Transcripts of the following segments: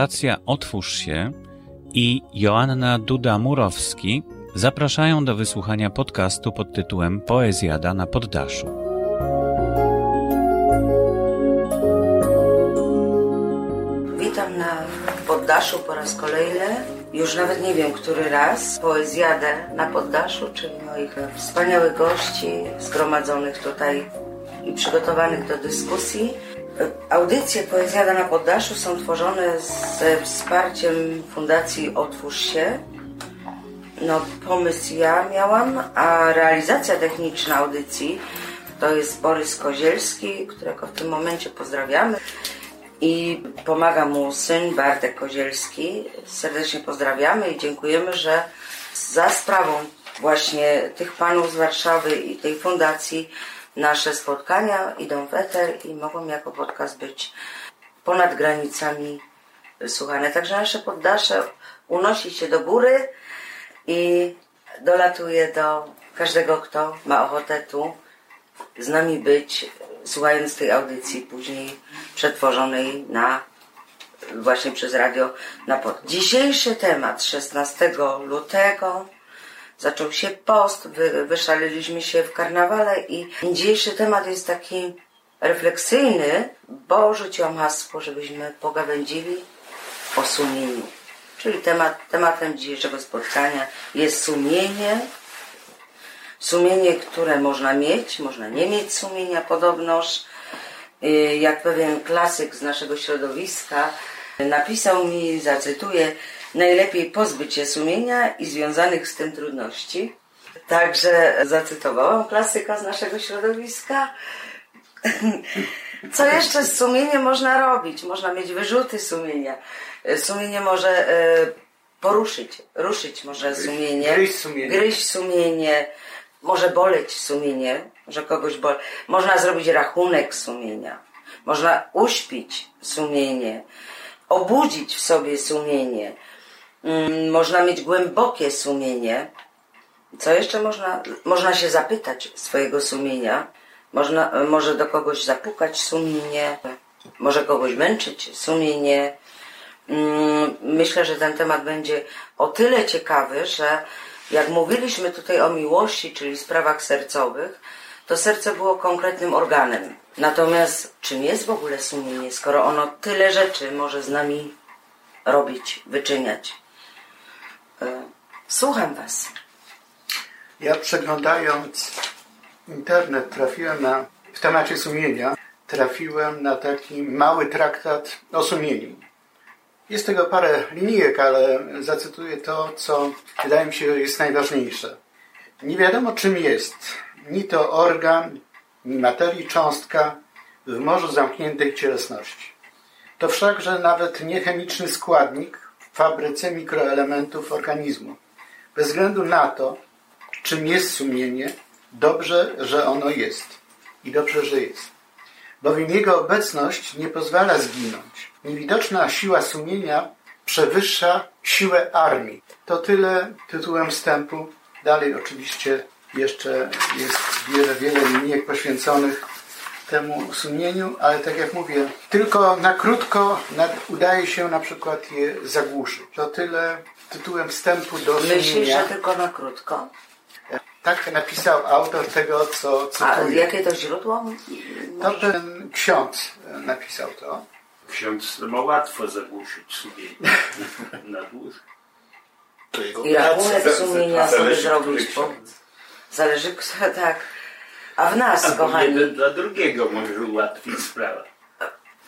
Fundacja Otwórz się i Joanna Duda-Murowski zapraszają do wysłuchania podcastu pod tytułem Poezjada na poddaszu. Witam na poddaszu po raz kolejny. Już nawet nie wiem, który raz. Poezjadę na poddaszu, czyli moich wspaniałych gości zgromadzonych tutaj i przygotowanych do dyskusji. Audycje Poezjada na poddaszu są tworzone ze wsparciem Fundacji Otwórz się. No, pomysł ja miałam, a realizacja techniczna audycji to jest Borys Kozielski, którego w tym momencie pozdrawiamy. I pomaga mu syn Bartek Kozielski. Serdecznie pozdrawiamy i dziękujemy, że za sprawą właśnie tych panów z Warszawy i tej fundacji nasze spotkania idą w eter i mogą jako podcast być ponad granicami słuchane. Także nasze poddasze unosi się do góry i dolatuje do każdego, kto ma ochotę tu z nami być, słuchając tej audycji później przetworzonej na właśnie przez radio na pod. Dzisiejszy temat 16 lutego zaczął się post, wy, wyszaleliśmy się w karnawale i dzisiejszy temat jest taki refleksyjny, bo rzuciłam hasło, żebyśmy pogawędzili o sumieniu. Czyli temat, tematem dzisiejszego spotkania jest sumienie. Sumienie, które można mieć, można nie mieć sumienia podobnoż. Jak pewien klasyk z naszego środowiska napisał mi, zacytuję, najlepiej pozbyć się sumienia i związanych z tym trudności. Także zacytowałam klasyka z naszego środowiska. Co jeszcze z sumieniem można robić? Można mieć wyrzuty sumienia. Sumienie może poruszyć, ruszyć może sumienie. Gryźć sumienie. Gryźć sumienie. Może boleć sumienie, że kogoś boli. Można zrobić rachunek sumienia. Można uśpić sumienie. Obudzić w sobie sumienie. Można mieć głębokie sumienie. Co jeszcze można? Można się zapytać swojego sumienia. Można, może do kogoś zapukać sumienie. Może kogoś męczyć sumienie. Myślę, że ten temat będzie o tyle ciekawy, że jak mówiliśmy tutaj o miłości, czyli sprawach sercowych, to serce było konkretnym organem. Natomiast czym jest w ogóle sumienie, skoro ono tyle rzeczy może z nami robić, wyczyniać? Słucham Was. Ja przeglądając internet trafiłem na, w temacie sumienia, trafiłem na taki mały traktat o sumieniu. Jest tego parę linijek, ale zacytuję to, co wydaje mi się jest najważniejsze. Nie wiadomo czym jest ni to organ, ni materii cząstka w morzu zamkniętej cielesności. To wszakże nawet nie chemiczny składnik fabryce mikroelementów organizmu. Bez względu na to, czym jest sumienie, dobrze, że ono jest. I dobrze, że jest. Bowiem jego obecność nie pozwala zginąć. Niewidoczna siła sumienia przewyższa siłę armii. To tyle tytułem wstępu. Dalej oczywiście jeszcze jest wiele, wiele linijek poświęconych temu sumieniu, ale tak jak mówię, tylko na krótko udaje się na przykład je zagłuszyć. To tyle tytułem wstępu do Myślisz, sumienia. że tylko na krótko? Tak napisał autor tego, co A cytuję. jakie to źródło? To ten ksiądz napisał to. Ksiądz ma łatwo zagłuszyć sumienie na dłuż. To jego I rachunek sumienia sobie zrobić. zależy, kto- tak. A w nas, kochani, jeden dla drugiego może ułatwić sprawę.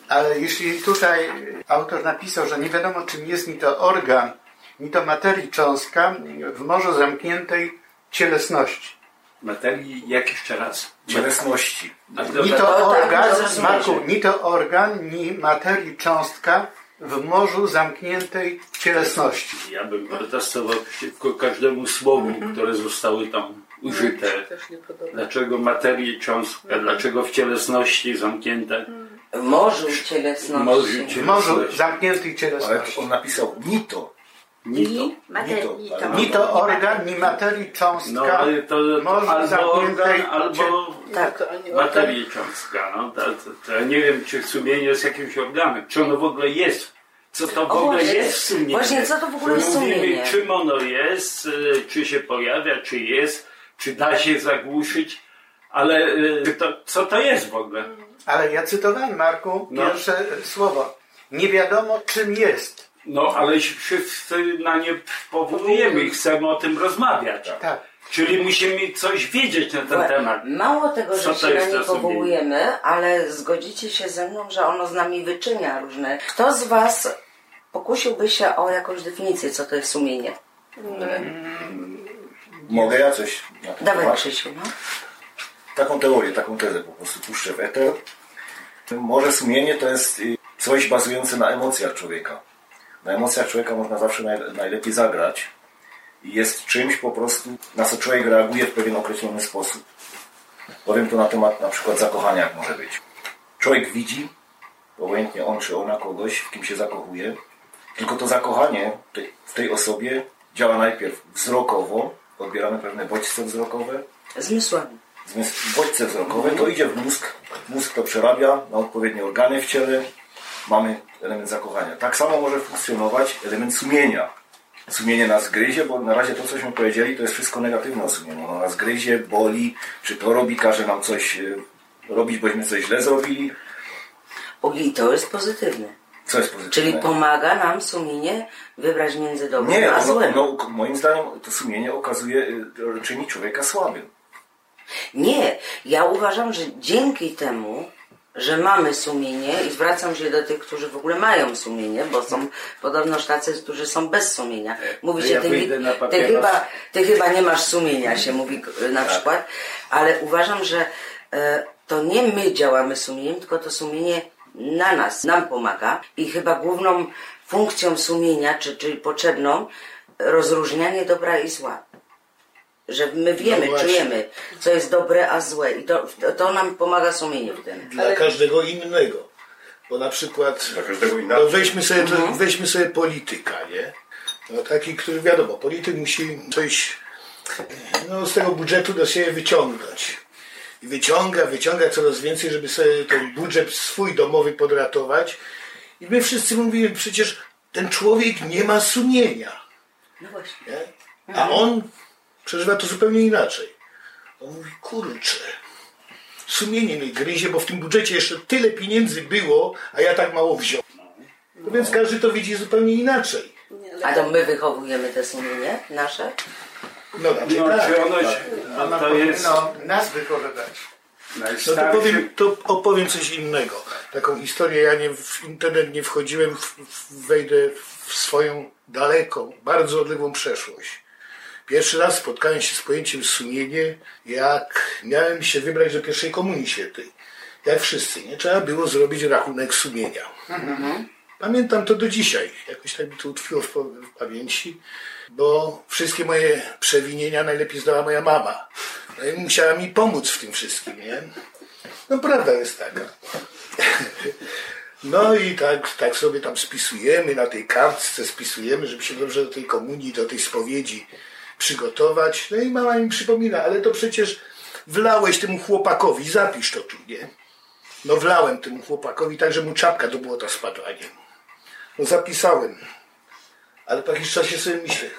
Ale jeśli tutaj autor napisał, że nie wiadomo czym jest ni to organ, ni to materii cząstka w morzu zamkniętej cielesności. Materii, jak jeszcze raz? Cielesności. A Ni to organ. Marku, ni to organ, ni materii cząstka w morzu zamkniętej cielesności. Ja bym protestował przeciwko każdemu słowu, które zostały tam użyte. Dlaczego materii cząstka, dlaczego w cielesności zamknięte? w morzu cielesności. Morzu W morzu cielesności. zamkniętej Ale cielesności. on napisał ni to. Ni to. Ni to. ale- Ni to organ, ni materii No cząstka ale to, Morzu to albo organ, albo Tak. materii cząstka. No, to, to, to ja nie wiem, czy sumienie jest jakimś organem. Czy ono w ogóle jest co to w O, ogóle właśnie- jest sumienie. właśnie, co to w ogóle jest Mówimy, sumienie? czym ono jest, y, czy się pojawia, czy jest, czy da się zagłuszyć, ale y, to, co to jest w ogóle? Ale ja cytowałem, Marku, No. pierwsze słowo. Nie wiadomo, czym jest. No, ale wszyscy na nie powołujemy i chcemy o tym rozmawiać. Tak. Czyli musimy coś wiedzieć na ten temat. Mało tego, Co że się na nie powołujemy, ale zgodzicie się ze mną, że ono z nami wyczynia różne. Kto z Was pokusiłby się o jakąś definicję, co to jest sumienie? Mogę ja coś na ten Dawaj temat? Krzysiu, no. Taką teorię, taką tezę po prostu puszczę w eter. Może sumienie to jest y, coś bazujące na emocjach człowieka. Na emocjach człowieka można zawsze naj, najlepiej zagrać i jest czymś po prostu, na co człowiek reaguje w pewien określony sposób. Powiem to na temat na przykład zakochania, jak może być. Człowiek widzi, obojętnie on czy ona kogoś, w kim się zakochuje, tylko to zakochanie w tej osobie działa najpierw wzrokowo, odbieramy pewne bodźce wzrokowe, Zmysłami. Zmysł bodźce wzrokowe to idzie w mózg, mózg to przerabia na odpowiednie organy w ciele, mamy element zakochania. Tak samo może funkcjonować element sumienia. Sumienie nas gryzie, bo na razie to, cośmy powiedzieli, to jest wszystko negatywne o sumieniu. Ono nas gryzie, boli, czy to robi, każe nam coś y, robić, bośmy coś źle zrobili. O, I to jest pozytywne. Co jest pozytywne? Czyli pomaga nam sumienie wybrać między dobrym Nie, a ono, złem. no, moim zdaniem to sumienie okazuje, y, czyni człowieka słabym. Nie, ja uważam, że dzięki temu, że mamy sumienie i zwracam się do tych, którzy w ogóle mają sumienie, bo są podobnoż tacy, którzy są bez sumienia. Mówi To się, ja ty, ty, chyba, ty chyba nie masz sumienia, się mówi e, na przykład, ale uważam, że e, to nie my działamy sumieniem, tylko to sumienie na nas, nam pomaga i chyba główną funkcją sumienia, czy, czyli potrzebną, rozróżnianie dobra i zła. Że my wiemy, No czujemy, co jest dobre, a złe. I to, to, nam pomaga sumienie w tym. Dla każdego innego. Bo na przykład Dla każdego no inaczej. weźmy, sobie, weźmy sobie polityka, nie? No taki, który wiadomo, polityk musi coś no, z tego budżetu do siebie wyciągnąć. I wyciąga, wyciąga coraz więcej, żeby sobie ten budżet swój domowy podratować. I my wszyscy mówimy, przecież ten człowiek nie ma sumienia. No właśnie. Nie? A on przeżywa to zupełnie inaczej. On mówi, kurczę, sumienie mnie gryzie, bo w tym budżecie jeszcze tyle pieniędzy było, a ja tak mało wziąłem. No więc każdy to widzi zupełnie inaczej. A to my wychowujemy te sumienie nasze? No, raczej No, tak. czy ono, Ono to jest nas wychowywać. No to powiem, to opowiem coś innego. Taką historię, ja nie w internet nie wchodziłem, w, w, wejdę w swoją daleką, bardzo odległą przeszłość. Pierwszy raz spotkałem się z pojęciem sumienie, jak miałem się wybrać do pierwszej komunii świętej. Jak wszyscy, nie? Trzeba było zrobić rachunek sumienia. Pamiętam to do dzisiaj. Jakoś tak mi to utkwiło w, w pamięci, bo wszystkie moje przewinienia najlepiej znała moja mama. No i musiała mi pomóc w tym wszystkim, nie? No prawda jest taka. No i tak, tak sobie tam spisujemy, na tej kartce spisujemy, żeby się dobrze do tej komunii, do tej spowiedzi przygotować. No i mama mi przypomina, ale to przecież wlałeś temu chłopakowi, zapisz to tu, nie? No wlałem temu chłopakowi tak, że mu czapka do błota spadła, nie? No zapisałem. Ale po jakimś czasie sobie myślę,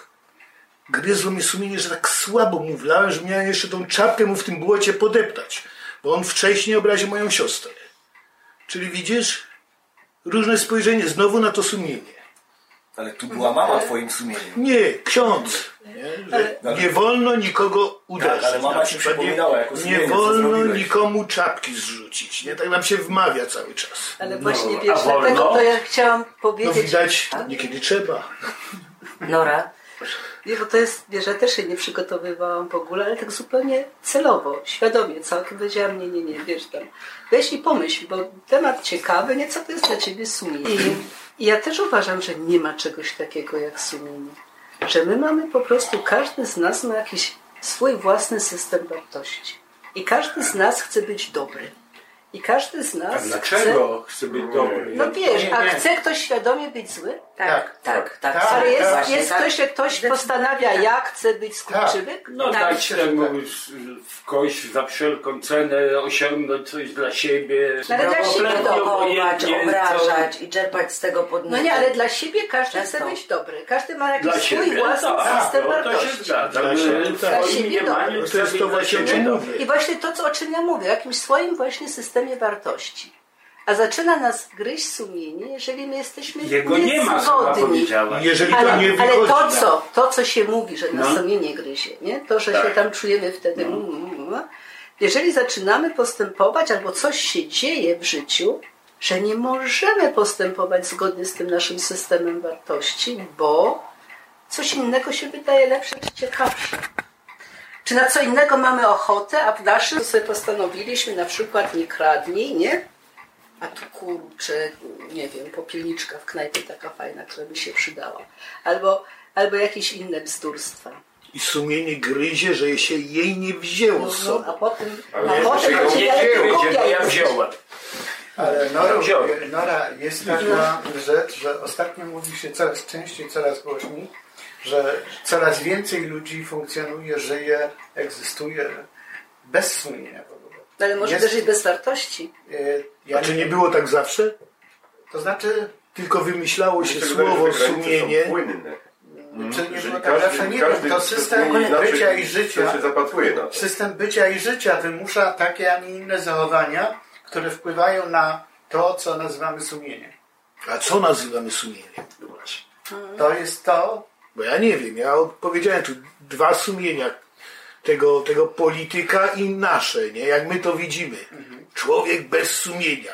gryzło mnie sumienie, że tak słabo mu wlałem, że miałem jeszcze tą czapkę mu w tym błocie podeptać, bo on wcześniej obraził moją siostrę. Czyli widzisz, różne spojrzenie znowu na to sumienie. Ale tu była mama twoim sumieniem. Nie, ksiądz. Nie, nie wolno nikogo uderzyć. Tak, ale mama przykład przypominała jako nie, sumienie, nie wolno nikomu czapki zrzucić. Nie? Tak nam się wmawia cały czas. Ale właśnie No, wiesz, a dlatego to ja chciałam No powiedzieć, widać, niekiedy trzeba. Nora? Nie, bo to jest, wiesz, ja też się nie przygotowywałam w ogóle, ale tak zupełnie celowo, świadomie, całkiem powiedziałam, nie, nie, nie, wiesz tam, weź i pomyśl, bo temat ciekawy, nie, co to jest dla ciebie sumienie. I, I ja też uważam, że nie ma czegoś takiego jak sumienie. Że my mamy po prostu, każdy z nas ma jakiś swój własny system wartości. I każdy z nas chce być dobry. I każdy z A nas dlaczego chce być dobry? No wiesz, a chce ktoś świadomie być zły? Tak, tak, tak. Tak, Ale jest, Właśnie jest tak. ktoś, że ktoś postanawia, jak chce być skurczybyk? No Tak, dać temu tak. w kość za wszelką cenę, osiągnąć coś dla siebie. No ale dla siebie obojętnie, obrażać i czerpać z tego No podnietu. nie, ale dla siebie każdy chce Często. być dobry. Każdy ma jakiś Dla swój siebie, własny tak, system no, to się wartości. Dla siebie, tak. No jest mówię. I właśnie to, co, o czym ja mówię, o jakimś swoim właśnie systemie wartości. A zaczyna nas gryźć sumienie, jeżeli my jesteśmy Jego nie ma, chyba powiedziałaś. Jeżeli to Ale, nie ale wychodzi to, na- co, to, co się mówi, że nas No. sumienie gryzie, nie? to, że Tak. się tam czujemy wtedy. mm, mm, mm, Jeżeli zaczynamy postępować, albo coś się dzieje w życiu, że nie możemy postępować zgodnie z tym naszym systemem wartości, bo coś innego się wydaje lepsze czy ciekawsze. Czy na co innego mamy ochotę, a w naszym sobie postanowiliśmy na przykład nie kradnij, nie? A tu kurczę, nie wiem, popielniczka w knajpie taka fajna, która by się przydała. Albo, albo jakieś inne bzdurstwa. I sumienie gryzie, że się jej nie wzięło No, z no, a potem, Ale a nie, potem Nie, się nie, nie, ja wziąłem. Ale Nora. Nora, jest taka rzecz, że ostatnio mówi się coraz częściej, coraz głośniej, że coraz więcej ludzi funkcjonuje, żyje, egzystuje bez sumienia w ogóle. Ale może Jest- też i bez wartości. Y, Ja A czy nie było tak zawsze? To znaczy, Tylko wymyślało się Mi się słowo sumienie. są płynne. czy nie Jeżeli było tak zawsze, nie wiem, to system bycia i życia, się zapatruje na to. system bycia i życia wymusza takie, a nie inne zachowania, które wpływają na to, co nazywamy sumieniem. A co nazywamy sumieniem? To jest to, Bo ja nie wiem, ja powiedziałem tu dwa sumienia tego, tego polityka i nasze, nie? Jak my to widzimy. Człowiek bez sumienia.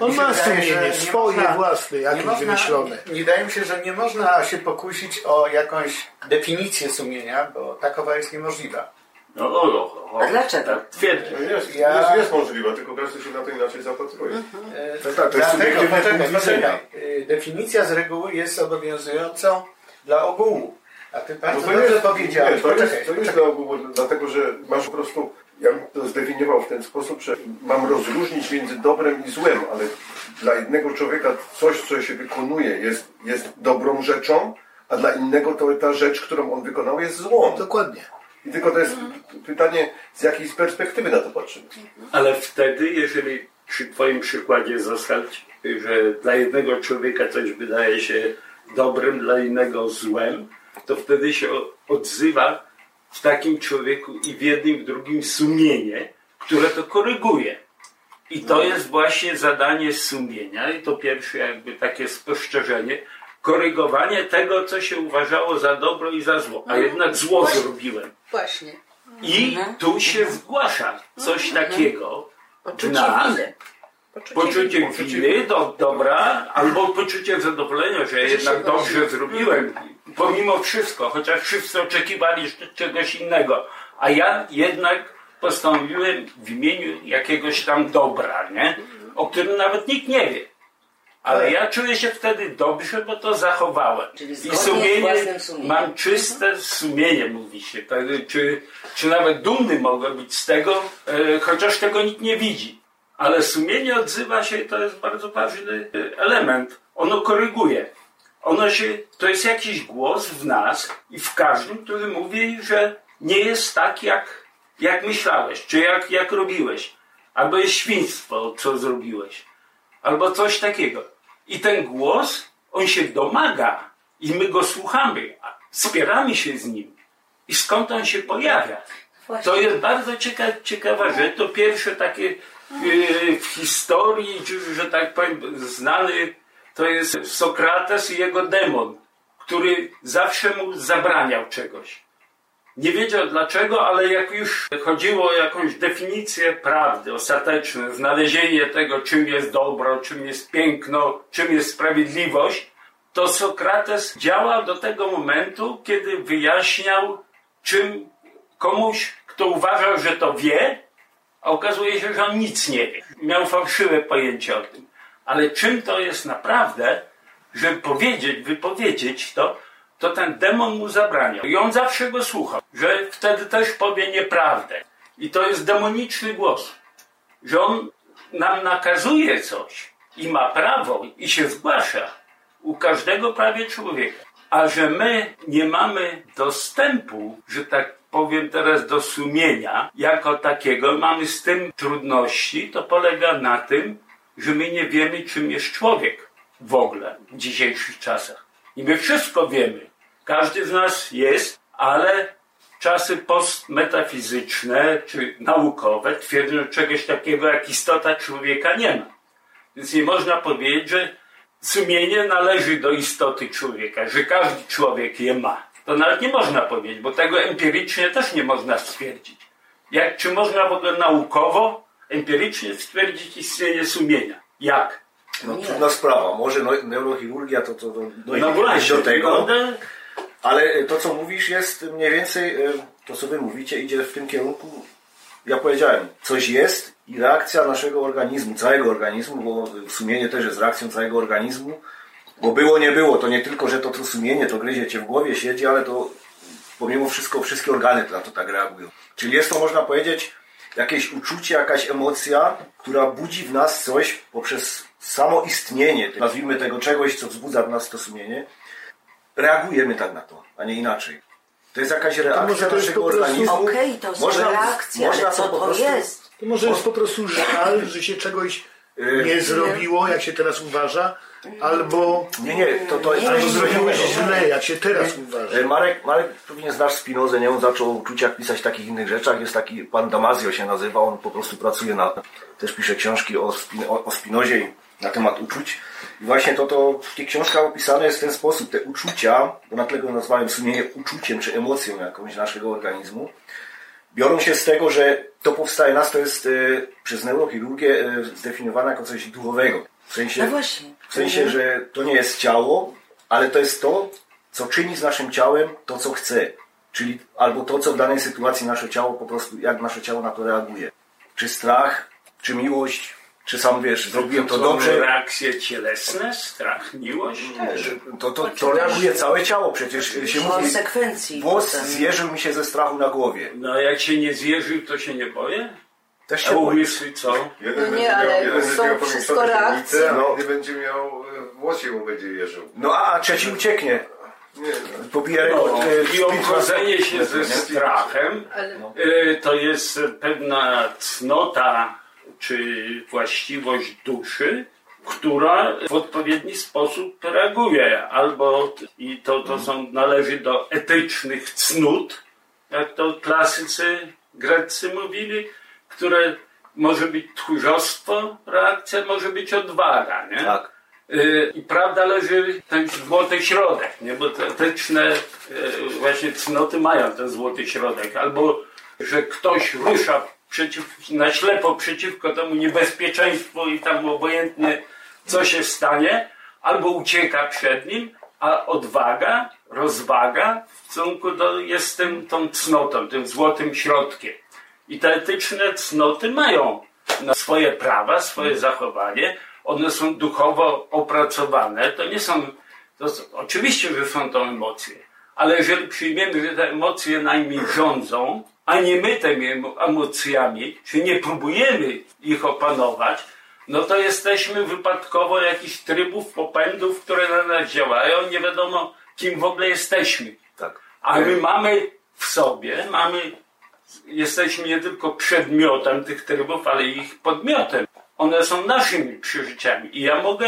On mi się ma sumienie, nie swoje można- własne, nie jakieś można- wymyślone. Wydaje mi się, że nie można się pokusić o jakąś definicję sumienia, bo takowa jest niemożliwa. No, o, o, o, A dlaczego? Tak twierdzę. No jest, Ja- jest, jest możliwa, tylko każdy się na to inaczej zapatruje. E, Tak, tak, to jest Dlatego, subiektywny poczekaj, punkt widzenia. poczekaj. E, Definicja z reguły jest obowiązującą dla ogółu. A ty bardzo No to dobrze jest, powiedziałeś. nie, to Poczekaj, jest, to jest dla ogółu, dlatego że masz po prostu, ja bym to zdefiniował w ten sposób, że mam rozróżnić między dobrem i złem, ale dla jednego człowieka coś, co się wykonuje jest, jest dobrą rzeczą, a dla innego to ta rzecz, którą on wykonał jest złą. Dokładnie. I tylko to jest pytanie, z jakiej perspektywy na to patrzymy. Ale wtedy, jeżeli przy Twoim przykładzie zostać, że dla jednego człowieka coś wydaje się dobrym, dla innego złem, to wtedy się odzywa w takim człowieku i w jednym, i w drugim sumienie, które to koryguje. I to jest właśnie zadanie sumienia, i to pierwsze jakby takie spostrzeżenie, korygowanie tego, co się uważało za dobro i za zło, a jednak zło zrobiłem. Właśnie. I tu się zgłasza coś takiego w nas, winy. poczucie winy, do, dobra, albo poczucie zadowolenia, że jednak dobrze zrobiłem, pomimo wszystko, chociaż wszyscy oczekiwali czegoś innego, a ja jednak postanowiłem w imieniu jakiegoś tam dobra, nie? O którym nawet nikt nie wie. Ale ja czuję się wtedy dobrze, bo to zachowałem. I sumienie, mam czyste sumienie, mówi się. Tak, czy, czy nawet dumny mogę być z tego, e, chociaż tego nikt nie widzi. Ale sumienie odzywa się, to jest bardzo ważny e, element. Ono koryguje. Ono się, to jest jakiś głos w nas i w każdym, który mówi, że nie jest tak, jak, jak myślałeś, czy jak, jak robiłeś. Albo jest świństwo, co zrobiłeś albo coś takiego. I ten głos, on się domaga i my go słuchamy, a wspieramy się z nim. I skąd on się pojawia? To jest bardzo ciekawa, ciekawa rzecz. To pierwsze takie w historii, że tak powiem, znany to jest Sokrates i jego demon, który zawsze mu zabraniał czegoś. Nie wiedział dlaczego, ale jak już chodziło o jakąś definicję prawdy ostateczną, znalezienie tego, czym jest dobro, czym jest piękno, czym jest sprawiedliwość, to Sokrates działał do tego momentu, kiedy wyjaśniał, czym komuś, kto uważał, że to wie, a okazuje się, że on nic nie wie. Miał fałszywe pojęcie o tym. Ale czym to jest naprawdę, żeby powiedzieć, wypowiedzieć to, to ten demon mu zabraniał. I on zawsze go słuchał, że wtedy też powie nieprawdę. I to jest demoniczny głos, że on nam nakazuje coś i ma prawo i się zgłasza u każdego prawie człowieka. A że my nie mamy dostępu, że tak powiem teraz, do sumienia jako takiego, mamy z tym trudności, to polega na tym, że my nie wiemy, czym jest człowiek w ogóle w dzisiejszych czasach. I my wszystko wiemy. Każdy z nas jest, ale czasy postmetafizyczne czy naukowe twierdzą, że czegoś takiego jak istota człowieka nie ma. Więc nie można powiedzieć, że sumienie należy do istoty człowieka, że każdy człowiek je ma. To nawet nie można powiedzieć, bo tego empirycznie też nie można stwierdzić. Jak, czy można w ogóle naukowo, empirycznie stwierdzić istnienie sumienia? Jak? No trudna sprawa. Może no, neurochirurgia to, to, to dojdzie No kiedyś właśnie, do tego. no, Ale to, co mówisz, jest mniej więcej, e, to co wy mówicie, idzie w tym kierunku, ja powiedziałem, coś jest i reakcja naszego organizmu, całego organizmu, bo sumienie też jest reakcją całego organizmu, bo było, nie było, to nie tylko, że to, to sumienie, to gryzie cię w głowie, siedzi, ale to pomimo wszystko, wszystkie organy na to tak reagują. Czyli jest to, można powiedzieć, jakieś uczucie, jakaś emocja, która budzi w nas coś poprzez samo istnienie, nazwijmy tego czegoś, co wzbudza w nas to sumienie, reagujemy tak na to, a nie inaczej. To jest jakaś reakcja może to jest naszego po prostu- organizmu. Okej, to są Można- reakcje, można co po to prostu- jest? To może jest po prostu żal, że się czegoś nie zrobiło, jak się teraz uważa, albo, Nie, nie, to, to jest albo innego. źle, jak się teraz uważa. E, Marek, Marek pewnie znasz Spinozę, nie? On zaczął o uczuciach pisać w takich innych rzeczach. Jest taki, pan Damasio się nazywa, on po prostu pracuje na, też pisze książki o, Spin, o, o Spinozie na temat uczuć. I właśnie to, to w tych książkach opisane jest w ten sposób. Te uczucia, bo na go nazwałem sumienie uczuciem czy emocją jakąś naszego organizmu, biorą się z tego, że to powstaje nas, to jest e, przez neurochirurgię e, zdefiniowane jako coś duchowego. W sensie, No w sensie, że to nie jest ciało, ale to jest to, co czyni z naszym ciałem to, co chce. Czyli albo to, co w danej sytuacji nasze ciało po prostu, jak nasze ciało na to reaguje. Czy strach, czy miłość, czy sam wiesz, zrobiłem to są dobrze. reakcje cielesne, strach, miłość. To, to, to reaguje całe ciało, przecież się mówi. Konsekwencji. Włos potem. zjeżył mi się ze strachu na głowie. No a jak się nie zwierzył, to się nie boję? Też A się boję. umysły co? Jeden No będzie nie, miał, ale jeden są wszystko reakcje. a No. inny będzie miał e, włos mu będzie jeżył. No a, a trzeci ucieknie. Nie, Pobije No, e, I Speed obchodzenie się ze nie? strachem y, to jest pewna cnota czy właściwość duszy, która w odpowiedni sposób reaguje. Albo i to, to są, należy do etycznych cnót, jak to klasycy greccy mówili, które może być tchórzostwo, reakcja może być odwaga, nie? Tak. Y, I prawda leży ten złoty środek, nie? bo te etyczne y, właśnie cnoty mają ten złoty środek. Albo, że ktoś rusza przeciw, na ślepo przeciwko temu niebezpieczeństwu i tam obojętnie co się stanie, albo ucieka przed nim, a odwaga, rozwaga w stosunku do, jest tą cnotą, tym złotym środkiem. I te etyczne cnoty mają swoje prawa, swoje zachowanie. One są duchowo opracowane. To nie są, to, oczywiście, że są to emocje, ale jeżeli przyjmiemy, że te emocje nami rządzą, a nie my tymi emo- emocjami, czy nie próbujemy ich opanować, no to jesteśmy wypadkowo jakichś trybów, popędów, które na nas działają. Nie wiadomo, kim w ogóle jesteśmy. Tak. A my mamy w sobie, mamy, jesteśmy nie tylko przedmiotem tych trybów, ale ich podmiotem. One są naszymi przeżyciami i ja mogę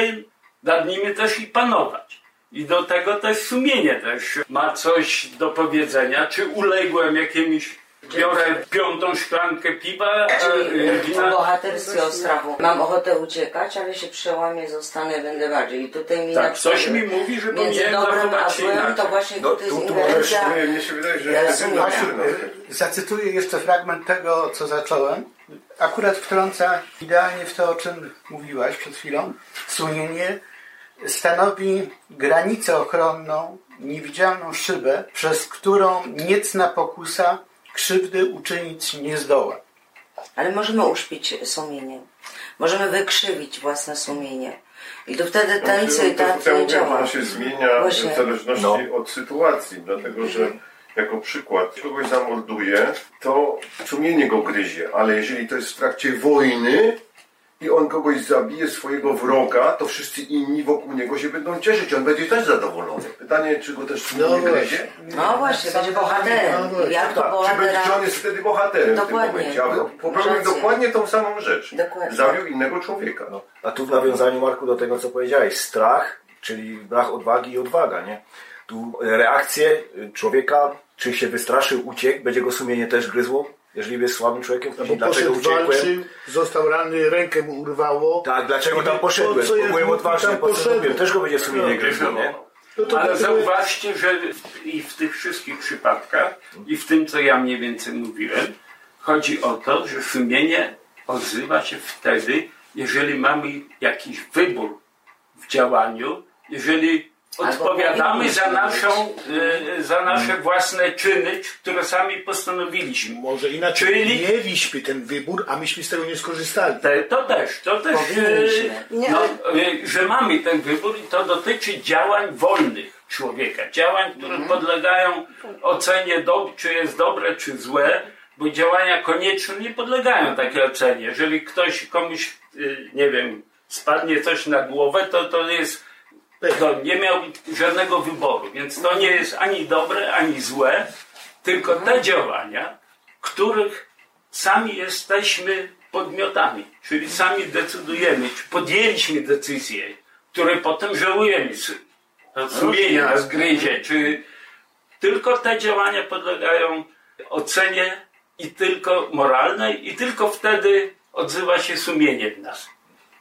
nad nimi też i panować. I do tego też sumienie też ma coś do powiedzenia, czy uległem jakimś, biorę piątą szklankę piwa, Czyli y, o wina, bohaterstwie, o strachu. Mam ochotę uciekać, ale się przełamię, zostanę, będę bardziej. I tutaj mi tak, na coś przykład mi mówi, że Między dobrem a złem to właśnie No, tutaj tu- jest tu mnie, mnie się wydaje, że Ja y, zacytuję jeszcze fragment tego, co zacząłem. Akurat wtrąca idealnie w to, o czym mówiłaś przed chwilą. Sumienie stanowi granicę ochronną, niewidzialną szybę, przez którą niecna pokusa krzywdy uczynić nie zdoła. Ale możemy uśpić sumienie. Możemy wykrzywić własne sumienie. I to wtedy tańce i to, to, tak to ja nie mówię, działa. ono się zmienia Właśnie. w zależności No. od sytuacji, dlatego że jako przykład kogoś zamorduje, to sumienie go gryzie, ale jeżeli to jest w trakcie wojny i on kogoś zabije, swojego wroga, to wszyscy inni wokół niego się będą cieszyć. On będzie też zadowolony. Pytanie, czy go też No nie gryzie? No właśnie, będzie bohaterem. No. Jak to Tak, czy, będzie, bohatera... czy on jest wtedy bohaterem Dokładnie. w tym momencie? A popełnił dokładnie tą samą rzecz. Dokładnie. Zabił innego człowieka. No, a tu w nawiązaniu, Marku, do tego, co powiedziałeś, strach, czyli brak odwagi i odwaga, nie? Tu reakcje człowieka, czy się wystraszył, uciekł, będzie go sumienie też gryzło, jeżeli jest słabym człowiekiem, No i bo dlaczego uciekłem? walczył, został ranny, rękę mu urwało. Tak, dlaczego tam po poszedłem? co ja Bo byłem odważny, po robiłem? Też go będzie sumienie No, gryzło, nie? No to Ale dlatego- zauważcie, że i w tych wszystkich przypadkach, i w tym, co ja mniej więcej mówiłem, chodzi o to, że sumienie odzywa się wtedy, jeżeli mamy jakiś wybór w działaniu, jeżeli odpowiadamy za, naszą, e, za nasze własne czyny, które sami postanowiliśmy. Może inaczej, Czyli- mieliśmy ten wybór, a myśmy z tego nie skorzystali. Te, to też, to też, Nie, no, że mamy ten wybór i to dotyczy działań wolnych człowieka. Działań, które podlegają ocenie, do, czy jest dobre, czy złe, bo działania konieczne nie podlegają takiej ocenie. Jeżeli ktoś komuś, nie wiem, spadnie coś na głowę, to to jest, to nie miał żadnego wyboru, więc to nie jest ani dobre, ani złe, tylko te działania, których sami jesteśmy podmiotami, czyli sami decydujemy, czy podjęliśmy decyzję, które potem żałujemy, s- sumienie nas gryzie, czy tylko te działania podlegają ocenie i tylko moralnej i tylko wtedy odzywa się sumienie w nas.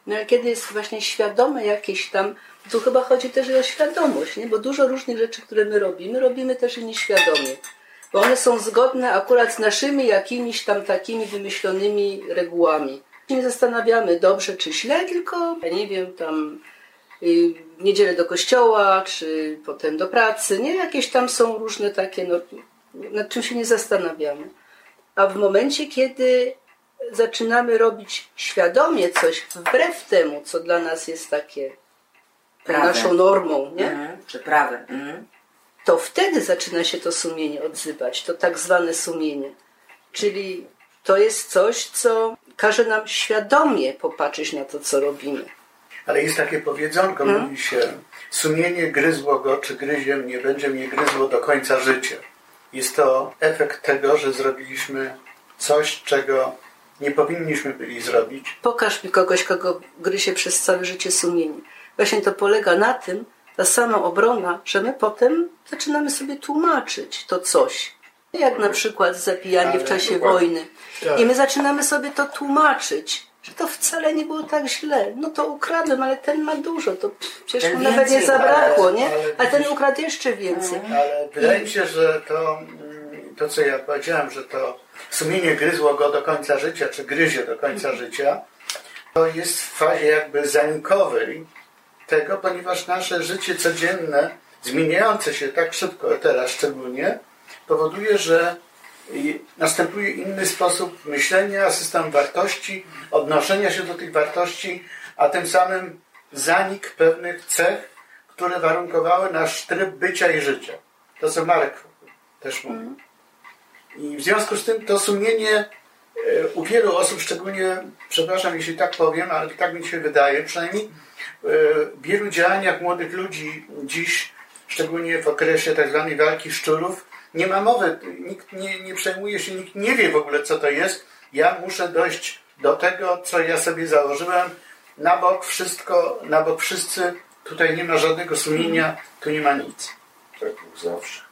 No a kiedy jest właśnie świadome jakieś tam, tu chyba chodzi też o świadomość, nie? bo dużo różnych rzeczy, które my robimy, robimy też i nieświadomie. Bo one są zgodne akurat z naszymi jakimiś tam takimi wymyślonymi regułami. Nie zastanawiamy dobrze czy źle, tylko ja nie wiem, tam y, niedzielę do kościoła, czy potem do pracy, nie? Jakieś tam są różne takie, no, nad czym się nie zastanawiamy. A w momencie, kiedy zaczynamy robić świadomie coś wbrew temu, co dla nas jest takie Prawem. naszą normą, nie? Mhm, Czy prawem. Mhm. to wtedy zaczyna się to sumienie odzywać, to tak zwane sumienie. Czyli to jest coś, co każe nam świadomie popatrzeć na to, co robimy. Ale jest takie powiedzonko, mówi się, sumienie gryzło go, czy gryzie mnie, będzie mnie gryzło do końca życia. Jest to efekt tego, że zrobiliśmy coś, czego nie powinniśmy byli zrobić. Pokaż mi kogoś, kogo gryzie przez całe życie sumienie. Właśnie to polega na tym, ta sama obrona, że my potem zaczynamy sobie tłumaczyć to coś. Jak na przykład zabijanie w czasie dokładnie. wojny. Tak. I my zaczynamy sobie to tłumaczyć, że to wcale nie było tak źle. No to ukradłem, ale ten ma dużo, to przecież Ten mu nawet nie zabrakło, ukradł, nie? ale A ten ukradł jeszcze więcej. Ale wydaje mi się, że to, mm, to, co ja powiedziałem, że to sumienie gryzło go do końca życia, czy gryzie do końca życia, to jest w fazie jakby zanikowej tego, ponieważ nasze życie codzienne, zmieniające się tak szybko teraz szczególnie, powoduje, że następuje inny sposób myślenia, system wartości, odnoszenia się do tych wartości, a tym samym zanik pewnych cech, które warunkowały nasz tryb bycia i życia. To, co Marek też mówił. I w związku z tym to sumienie e, u wielu osób, szczególnie, przepraszam, jeśli tak powiem, ale tak mi się wydaje, przynajmniej e, w wielu działaniach młodych ludzi dziś, szczególnie w okresie tak zwanej walki szczurów, nie ma mowy, nikt nie, nie przejmuje się, nikt nie wie w ogóle, co to jest. Ja muszę dojść do tego, co ja sobie założyłem, na bok wszystko, na bok wszyscy, tutaj nie ma żadnego sumienia, tu nie ma nic. Tak zawsze.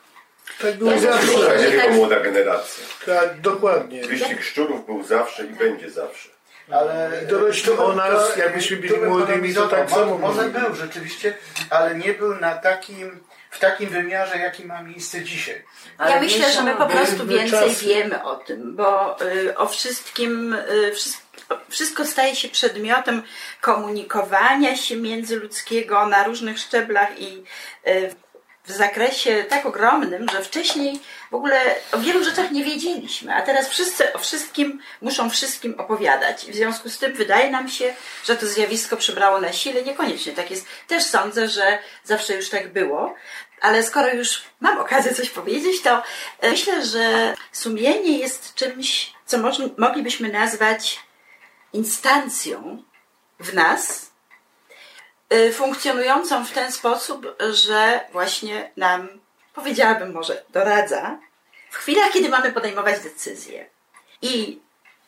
Tak było To zawsze. nie tylko młoda generacja. Tak, dokładnie. Wyścig szczurów był zawsze i będzie zawsze. Ale Dorośli o nas, jakbyśmy byli bym młodymi, to tak samo Mo- Może mówili. był rzeczywiście, ale nie był na takim, w takim wymiarze, jaki ma miejsce dzisiaj. Ale ja myślę, że my po prostu więcej czasy. wiemy o tym, bo y, o wszystkim, y, wszystko, wszystko staje się przedmiotem komunikowania się międzyludzkiego na różnych szczeblach i y, w zakresie tak ogromnym, że wcześniej w ogóle o wielu rzeczach nie wiedzieliśmy, a teraz wszyscy o wszystkim muszą wszystkim opowiadać. W związku z tym wydaje nam się, że to zjawisko przybrało na sile. Niekoniecznie tak jest. Też sądzę, że zawsze już tak było. Ale skoro już mam okazję coś powiedzieć, to e, myślę, że sumienie jest czymś, co moglibyśmy nazwać instancją w nas, funkcjonującą w ten sposób, że właśnie nam, powiedziałabym może, doradza w chwilach, kiedy mamy podejmować decyzje. I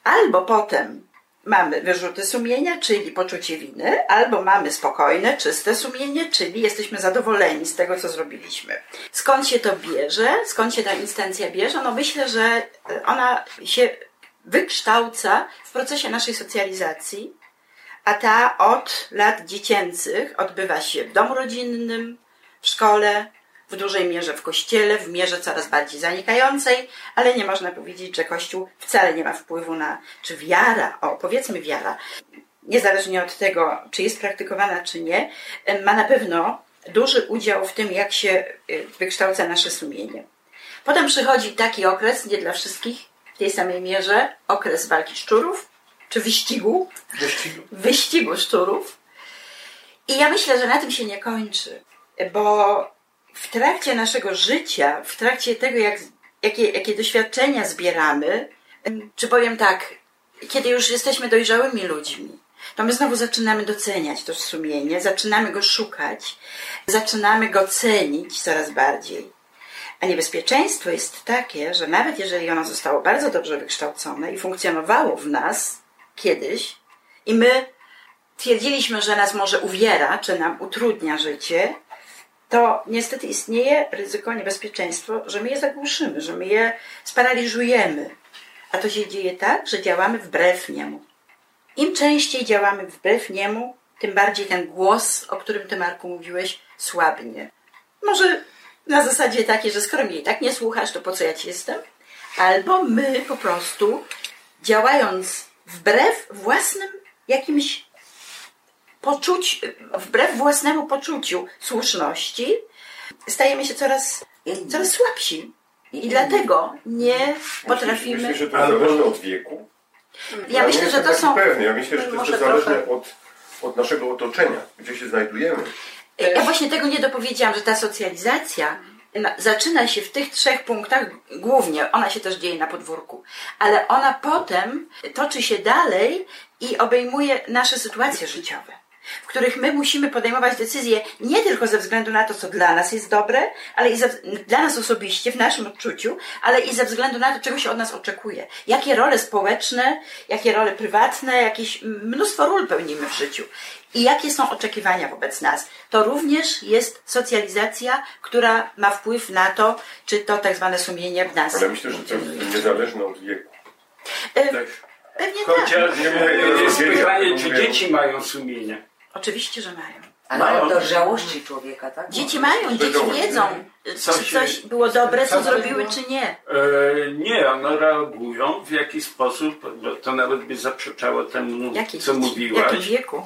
albo potem mamy wyrzuty sumienia, czyli poczucie winy, albo mamy spokojne, czyste sumienie, czyli jesteśmy zadowoleni z tego, co zrobiliśmy. Skąd się to bierze? Skąd się ta instancja bierze? No myślę, że ona się wykształca w procesie naszej socjalizacji, a ta od lat dziecięcych odbywa się w domu rodzinnym, w szkole, w dużej mierze w kościele, w mierze coraz bardziej zanikającej, ale nie można powiedzieć, że Kościół wcale nie ma wpływu na, czy wiara, o powiedzmy wiara, niezależnie od tego, czy jest praktykowana, czy nie, ma na pewno duży udział w tym, jak się y, wykształca nasze sumienie. Potem przychodzi taki okres, nie dla wszystkich, w tej samej mierze, okres walki szczurów, czy wyścigu, Wyścigu. wyścigu szczurów. I ja myślę, że na tym się nie kończy, bo w trakcie naszego życia, w trakcie tego, jak, jakie, jakie doświadczenia zbieramy, czy powiem tak, kiedy już jesteśmy dojrzałymi ludźmi, to my znowu zaczynamy doceniać to sumienie, zaczynamy go szukać, zaczynamy go cenić coraz bardziej. A niebezpieczeństwo jest takie, że nawet jeżeli ono zostało bardzo dobrze wykształcone i funkcjonowało w nas kiedyś, i my twierdziliśmy, że nas może uwiera, czy nam utrudnia życie, to niestety istnieje ryzyko, niebezpieczeństwo, że my je zagłuszymy, że my je sparaliżujemy. A to się dzieje tak, że działamy wbrew niemu. Im częściej działamy wbrew niemu, tym bardziej ten głos, o którym ty, Marku, mówiłeś, słabnie. Może na zasadzie takiej, że skoro mnie i tak nie słuchasz, to po co ja ci jestem? Albo my po prostu, działając wbrew własnym jakimś poczuć, wbrew własnemu poczuciu słuszności, stajemy się coraz, coraz słabsi. I dlatego nie potrafimy. Myślę, że to jest zależne od wieku. Ja myślę, że to są. Pewny. Ja myślę, że to jest zależne od, od naszego otoczenia, gdzie się znajdujemy. Ja właśnie tego nie dopowiedziałam, że ta socjalizacja zaczyna się w tych trzech punktach głównie. Ona się też dzieje na podwórku, ale ona potem toczy się dalej i obejmuje nasze sytuacje życiowe. W których my musimy podejmować decyzje nie tylko ze względu na to, co dla nas jest dobre, ale i ze, dla nas osobiście, w naszym odczuciu, ale i ze względu na to, czego się od nas oczekuje. Jakie role społeczne, jakie role prywatne, jakieś mnóstwo ról pełnimy w życiu. I jakie są oczekiwania wobec nas. To również jest socjalizacja, która ma wpływ na to, czy to tak zwane sumienie w nas Ale myślę, że to jest niezależne od wieku. E, Też. Pewnie tak. Chociaż Nie rozwienia, pytanie, to czy mówię. dzieci mają sumienie. Oczywiście, że mają. Ale Mają. od dojrzałości człowieka, tak? Dzieci mają, dzieci wiedzą, czy coś było dobre, co zrobiły, czy nie. E, nie, one reagują w jakiś sposób, bo to nawet by zaprzeczało temu, Jakie co dzieci? W mówiłaś. jakim wieku?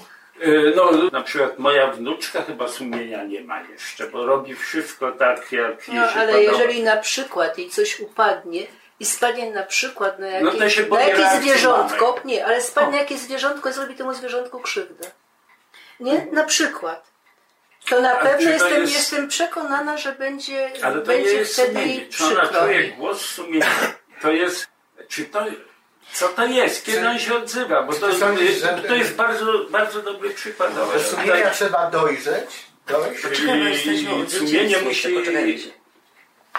E, No, na przykład moja wnuczka chyba sumienia nie ma jeszcze, bo robi wszystko tak, jak jej No, ale podoba. jeżeli na przykład jej coś upadnie i spadnie na przykład na No to jakieś, się na jakieś zwierzątko, mamy. nie, ale spadnie jakieś zwierzątko i zrobi temu zwierzątku krzywdę. Nie? Na przykład. To na Ale pewno to jestem, jest- jestem przekonana, że będzie, Ale to będzie nie jest wtedy sumienie. Czy ona przykro. czuje głos sumienia? To jest, czy to, co to jest? Kiedy on się odzywa? Bo to, sądzisz, że- to jest bardzo, bardzo dobry przykład. Do sumienia trzeba dojrzeć. Dojść. Poczekaj, bo jesteśmy od I sumienie musi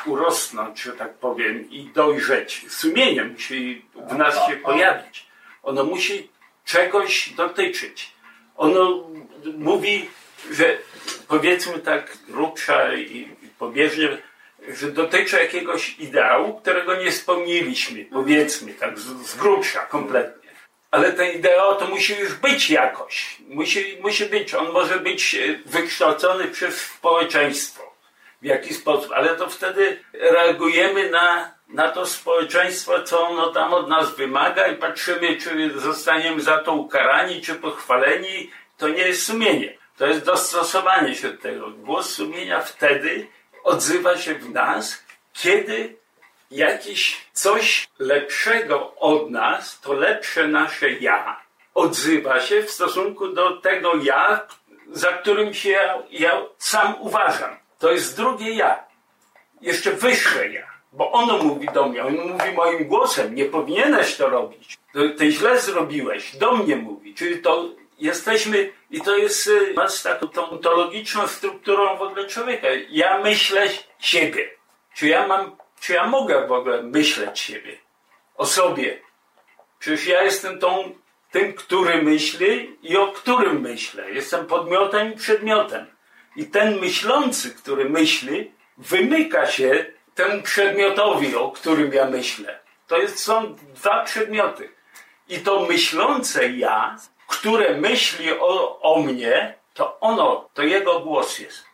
urosnąć, że tak powiem, i dojrzeć. Sumienie musi w nas się pojawić. Ono musi czegoś dotyczyć. Ono mówi, że powiedzmy tak grubsza i i pobieżnie, że dotyczy jakiegoś ideału, którego nie spełniliśmy, powiedzmy tak z, z grubsza kompletnie. Ale ten ideał to musi już być jakoś. Musi, musi być. On może być e, wykształcony przez społeczeństwo w jaki sposób, ale to wtedy reagujemy na, na to społeczeństwo, co ono tam od nas wymaga i patrzymy, czy zostaniemy za to ukarani, czy pochwaleni. To nie jest sumienie. To jest dostosowanie się do tego. Głos sumienia wtedy odzywa się w nas, kiedy jakieś coś lepszego od nas, to lepsze nasze ja, odzywa się w stosunku do tego ja, za którym się ja, ja sam uważam. To jest drugie ja. Jeszcze wyższe ja. Bo ono mówi do mnie, on mówi moim głosem, nie powinieneś to robić. Ty źle zrobiłeś, do mnie mówi. Czyli to jesteśmy, i to jest y, z taką tą ontologiczną strukturą w ogóle człowieka. Ja myślę siebie. Czy ja mam, czy ja mogę w ogóle myśleć siebie? O sobie. Przecież ja jestem tą, tym, który myśli i o którym myślę. Jestem podmiotem i przedmiotem. I ten myślący, który myśli, wymyka się temu przedmiotowi, o którym ja myślę. To jest, są dwa przedmioty. I to myślące ja, które myśli o, o mnie, to ono, to jego głos jest.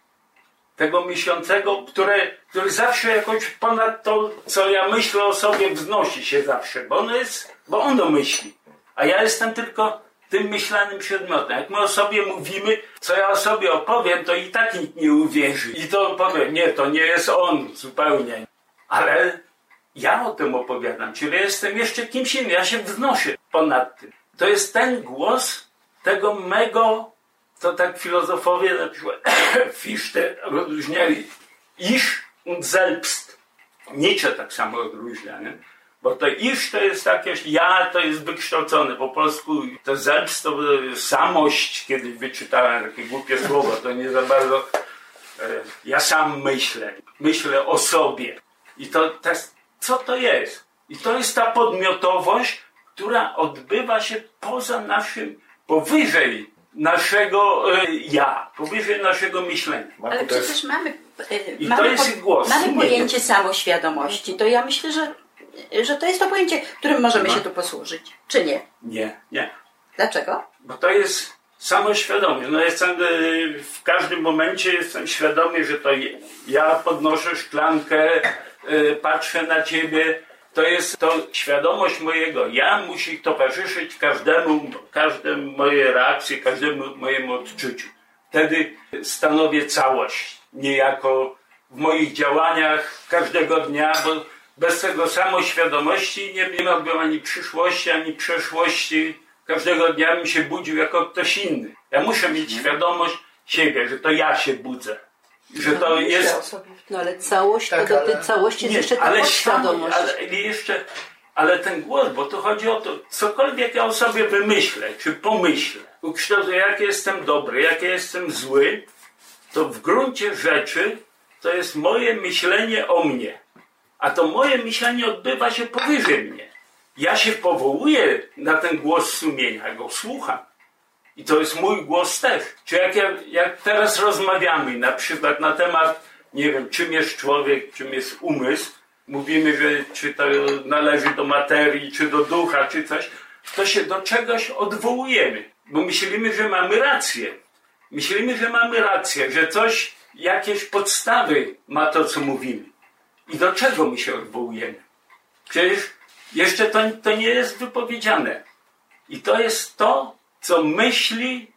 Tego myślącego, które, który zawsze jakoś ponad to, co ja myślę o sobie, wznosi się zawsze, bo ono jest, bo ono myśli. A ja jestem tylko tym myślanym przedmiotem. Jak my o sobie mówimy, co ja o sobie opowiem, to i tak nikt nie uwierzy. I to powiem, nie, to nie jest on zupełnie. Ale ja o tym opowiadam, czyli jestem jeszcze kimś innym, ja się wznoszę ponad tym. To jest ten głos tego mego, to tak filozofowie na przykład Fichte rozróżniali iż und selbst. Nietzsche tak samo odróżnia, nie? Bo to iż to jest jakieś, ja to jest wykształcone po polsku, to selbst to samość, kiedy wyczytałem takie głupie słowo, to nie za bardzo e, ja sam myślę, myślę o sobie. I to, to co to jest? I to jest ta podmiotowość, która odbywa się poza naszym, powyżej naszego e, ja, powyżej naszego myślenia. Ale przecież mamy, e, I mamy, to jest głos, mamy pojęcie samoświadomości. To ja myślę, że, że to jest to pojęcie, którym możemy No. się tu posłużyć. Czy nie? Nie, nie. Dlaczego? Bo to jest samoświadomość. No jestem e, w każdym momencie jestem świadomy, że to ja podnoszę szklankę, e, patrzę na ciebie. To jest to świadomość mojego ja musi towarzyszyć każdemu, każdemu mojej reakcji, każdemu mojemu odczuciu. Wtedy stanowię całość, niejako w moich działaniach każdego dnia, bo bez tego samoświadomości nie, nie miałbym ani przyszłości, ani przeszłości. Każdego dnia bym się budził jako ktoś inny. Ja muszę mieć świadomość siebie, że to ja się budzę. Że to jest No ale całość, Tak, to do ale- tej całości jest nie, jeszcze ta ale podświadomość. ale ale jeszcze, ale ten głos, bo to chodzi o to, cokolwiek ja o sobie wymyślę, czy pomyślę, ukształtuję, jak jestem dobry, jak jestem zły, to w gruncie rzeczy to jest moje myślenie o mnie. A to moje myślenie odbywa się powyżej mnie. Ja się powołuję na ten głos sumienia, go słucham. I to jest mój głos też. Czy jak, ja, jak teraz rozmawiamy na przykład na temat, nie wiem, czym jest człowiek, czym jest umysł, mówimy, że czy to należy do materii, czy do ducha, czy coś, to się do czegoś odwołujemy, bo myślimy, że mamy rację. Myślimy, że mamy rację, że coś, jakieś podstawy ma to, co mówimy. I do czego my się odwołujemy? Przecież jeszcze to, to nie jest wypowiedziane. I to jest to, co myśli,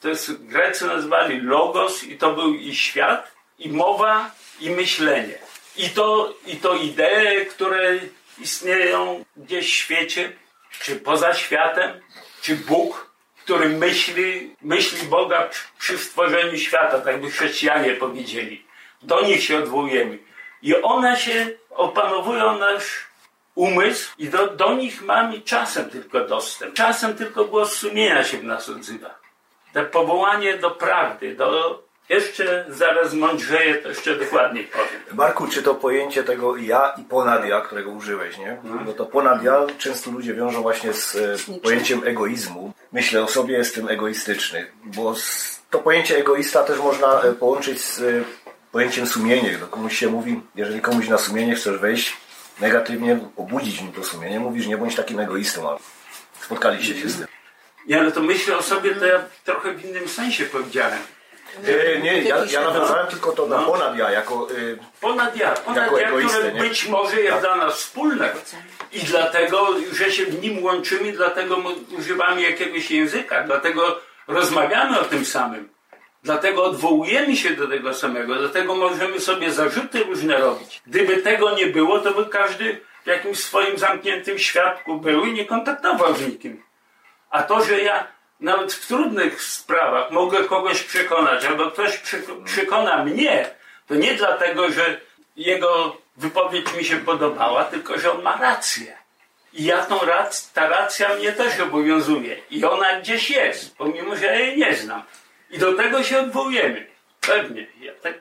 to jest Grecy nazwali logos, i to był i świat, i mowa, i myślenie. I to, i to idee, które istnieją gdzieś w świecie, czy poza światem, czy Bóg, który myśli, myśli Boga przy, przy stworzeniu świata, tak by chrześcijanie powiedzieli. Do nich się odwołujemy. I one się opanowują nasz umysł i do, do nich mamy czasem tylko dostęp. Czasem tylko głos sumienia się w nas odzywa. To powołanie do prawdy, do... Jeszcze zaraz mądrzeję, to jeszcze dokładniej powiem. Marku, czy to pojęcie tego ja i ponad ja, którego użyłeś, nie? No to ponad ja często ludzie wiążą właśnie z e, pojęciem egoizmu. Myślę o sobie, jestem egoistyczny, bo to pojęcie egoista też można e, połączyć z e, pojęciem sumienie. Gdy komuś się mówi, jeżeli komuś na sumienie chcesz wejść negatywnie, obudzić mu to sumienie, mówisz, nie bądź takim egoistą, ale spotkaliście się z tym. Nie, ale to myślę o sobie, to ja trochę w innym sensie powiedziałem. Nie, nie, ja, ja nawiązałem tylko to na No. ponad ja, jako y, Ponad ja, ponad Jako ja, egoistę, które nie? być może jest Tak. dla nas wspólne. I dlatego, że się w nim łączymy, dlatego my używamy jakiegoś języka, dlatego rozmawiamy o tym samym. Dlatego odwołujemy się do tego samego, dlatego możemy sobie zarzuty różne robić. Gdyby tego nie było, to by każdy w jakimś swoim zamkniętym świadku był i nie kontaktował z nikim. A to, że ja nawet w trudnych sprawach mogę kogoś przekonać, albo ktoś przeko- przekona mnie, to nie dlatego, że jego wypowiedź mi się podobała, tylko że on ma rację. I ja tą rac, ta racja mnie też obowiązuje. I ona gdzieś jest, pomimo że ja jej nie znam. I do tego się odwołujemy. Pewnie. Ja tak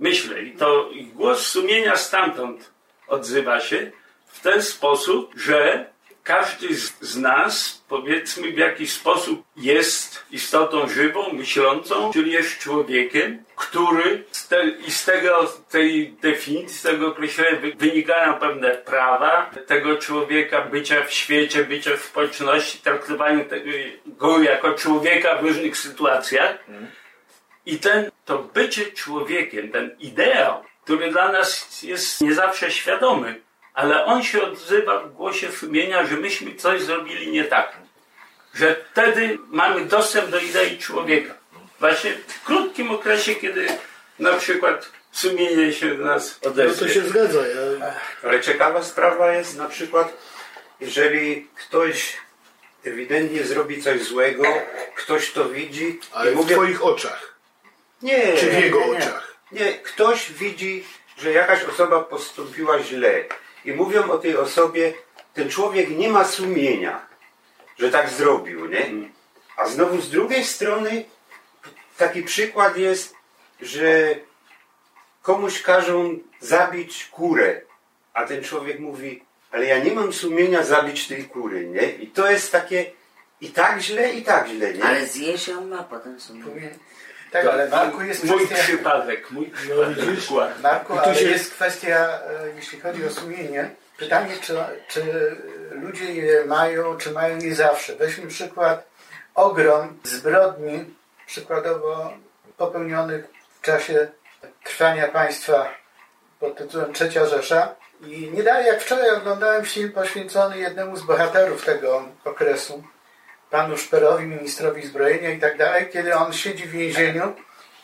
myślę. I to głos sumienia stamtąd odzywa się w ten sposób, że każdy z, nas, powiedzmy, w jakiś sposób jest istotą żywą, myślącą, czyli jest człowiekiem, który z te, i z tego, tej definicji, z tego określenia wy- wynikają pewne prawa tego człowieka, bycia w świecie, bycia w społeczności, traktowania tego, go jako człowieka w różnych sytuacjach. I ten, to bycie człowiekiem, ten ideał, który dla nas jest nie zawsze świadomy, ale on się odzywa w głosie sumienia, że myśmy coś zrobili nie tak. Że wtedy mamy dostęp do idei człowieka. Właśnie w krótkim okresie, kiedy na przykład sumienie się do nas No odezwie. to się zgadza. Ja, Ale ciekawa sprawa jest na przykład, jeżeli ktoś ewidentnie zrobi coś złego, ktoś to widzi ale i w mówię, twoich oczach. nie, Czy w jego nie, nie. oczach? Nie, ktoś widzi, że jakaś osoba postąpiła źle i mówią o tej osobie, ten człowiek nie ma sumienia, że tak zrobił, nie? A znowu z drugiej strony taki przykład jest, że komuś każą zabić kurę, a ten człowiek mówi, ale ja nie mam sumienia zabić tej kury, nie? I to jest takie i tak źle, i tak źle, nie? Ale zjeść ją ma potem sumienie. Tak, ale Marku jest Mój kwestia... przypadek, mój przypadek. przykład. Marku, ale się- jest kwestia, e, jeśli chodzi o sumienie, pytanie, czy, czy ludzie je mają, czy mają nie zawsze. Weźmy przykład ogrom zbrodni, przykładowo popełnionych w czasie trwania państwa pod tytułem Trzecia Rzesza. I nie dalej jak wczoraj oglądałem film poświęcony jednemu z bohaterów tego okresu, panu Szperowi, ministrowi zbrojenia i tak dalej, kiedy on siedzi w więzieniu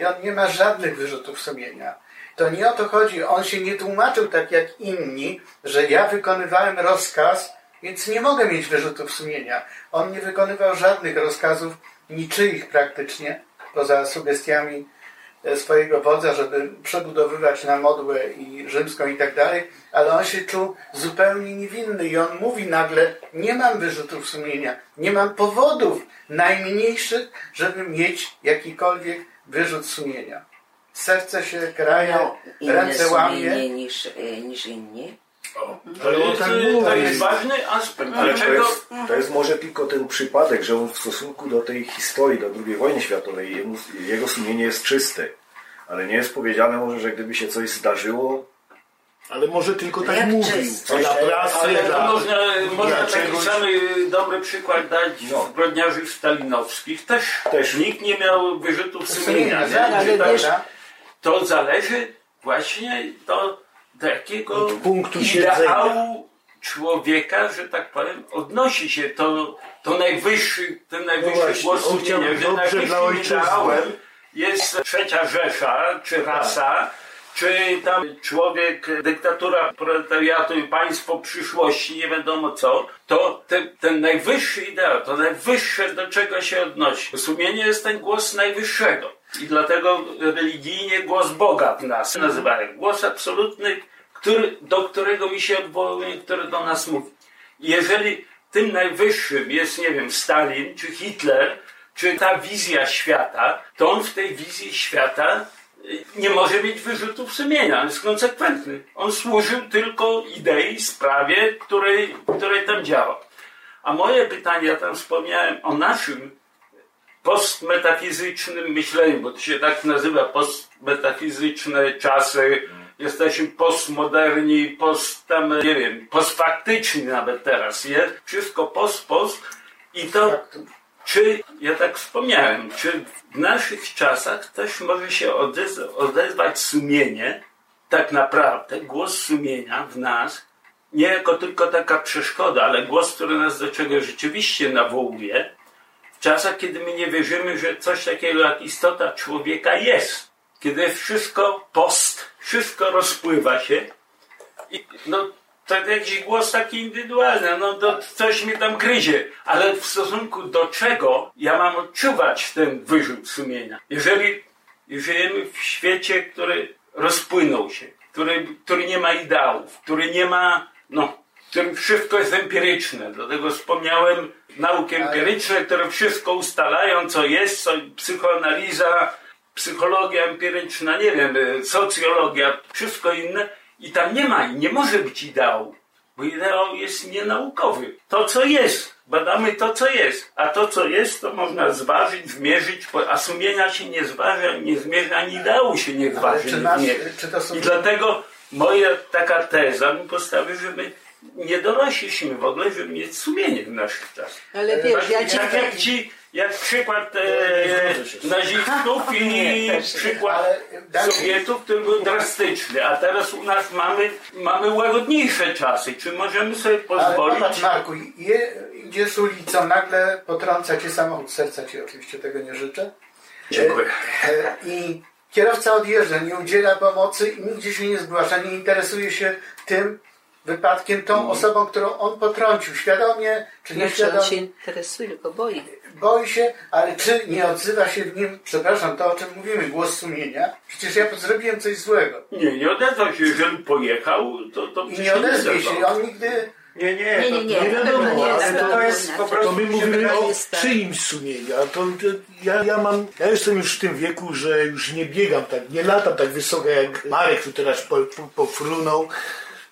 i on nie ma żadnych wyrzutów sumienia. To nie o to chodzi, on się nie tłumaczył tak jak inni, że ja wykonywałem rozkaz, więc nie mogę mieć wyrzutów sumienia. On nie wykonywał żadnych rozkazów, niczyich praktycznie, poza sugestiami swojego wodza, żeby przebudowywać na modłę i rzymską i tak dalej, ale on się czuł zupełnie niewinny i on mówi nagle, nie mam wyrzutów sumienia, nie mam powodów najmniejszych, żeby mieć jakikolwiek wyrzut sumienia. Serce się Mają inne ręce łamie. niż, y, niż inni. To Ale on jest, tak to mówi. jest ważny aspekt. Ale to jest, to jest może tylko ten przypadek, że on w stosunku do tej historii, do II wojny światowej, jemu, jego sumienie jest czyste. Ale nie jest powiedziane może, że gdyby się coś zdarzyło, Ale może tylko tak Jak mówił. czysto. Dla prasy, Ale to dla... można, można taki czegoś- sam y, dobry przykład dać No. zbrodniarzy stalinowskich. Też, Też. nikt nie miał wyrzutów sumienia. tak, to zależy właśnie do, do jakiego Od punktu ideału człowieka, że tak powiem, odnosi się to, to najwyższy, ten najwyższy No właśnie, głos sumienia, że najwyższym ideałem jest trzecia Rzesza, czy rasa, czy tam człowiek, dyktatura proletariatu i państwo przyszłości, nie wiadomo co, to te, ten najwyższy ideał, to najwyższe do czego się odnosi. Sumienie jest ten głos najwyższego. I dlatego religijnie głos Boga w nas nazywają. Głos absolutny, który, do którego mi się odwołuje, który do nas mówi. Jeżeli tym najwyższym jest, nie wiem, Stalin, czy Hitler, czy ta wizja świata, to on w tej wizji świata y, nie może mieć wyrzutów sumienia, on jest konsekwentny. On służył tylko idei, sprawie, której, której tam działa. A moje pytanie, ja tam wspomniałem o naszym postmetafizycznym myśleniu, bo to się tak nazywa postmetafizyczne czasy, jesteśmy postmoderni, post tam, nie wiem, postfaktyczni nawet teraz jest, wszystko post, post i to czy, ja tak wspomniałem, czy w naszych czasach też może się odez- odezwać sumienie, tak naprawdę, głos sumienia w nas, nie jako tylko taka przeszkoda, ale głos, który nas do czegoś rzeczywiście nawołuje, w czasach, kiedy my nie wierzymy, że coś takiego jak istota człowieka jest. Kiedy wszystko post, wszystko rozpływa się i no, to jakiś głos taki indywidualny, no to coś mnie tam gryzie, ale w stosunku do czego ja mam odczuwać ten wyrzut sumienia? Jeżeli żyjemy w świecie, który rozpłynął się, który, który nie ma ideałów, który nie ma, no, którym wszystko jest empiryczne. Dlatego wspomniałem nauki empiryczne, które wszystko ustalają, co jest, co psychoanaliza, psychologia empiryczna, nie wiem, y, socjologia, wszystko inne. I tam nie ma i nie może być ideału, bo ideał jest nienaukowy. To, co jest, badamy to, co jest, a to, co jest, to można zważyć, zmierzyć, a sumienia się nie zważa, nie zmierza, ani ideału się nie zważy, czy, nie nasz, zmierzy. czy to są... I dlatego moja taka teza mi postawi, że my nie dorośliśmy w ogóle, żeby mieć sumienie w naszych czasach. Ale wiesz, ja ci... Jak, jak ci, jak przykład e, nazistów i przykład Ale Sowietów, który był drastyczny, a teraz u nas mamy, mamy łagodniejsze czasy. Czy możemy sobie Ale pozwolić? popatrz Marku, je, idziesz ulicą, nagle potrąca cię samochód, serca ci oczywiście tego nie życzę. Dziękuję. E, I kierowca odjeżdża, nie udziela pomocy i nigdzie się nie zgłasza, nie interesuje się tym wypadkiem, tą osobą, którą on potrącił. Świadomie czy Znaczy on się nieświadomie. interesuje, tylko boi. Boi się, ale czy nie odzywa się w nim, przepraszam, to o czym mówimy, głos sumienia? Przecież ja zrobiłem coś złego. Nie, nie odezwał się. Jeżeli pojechał, to, to I nie odezwie odezwał. się, on nigdy... Nie, nie, Nie, to, nie, nie. Nie na pewno wiadomo, nie ale to to jest po prostu... To my mówimy o czyimś sumieniu, a to, to ja, ja mam, ja jestem już w tym wieku, że już nie biegam tak, nie latam tak wysoko jak Marek, który teraz po, po, pofrunął.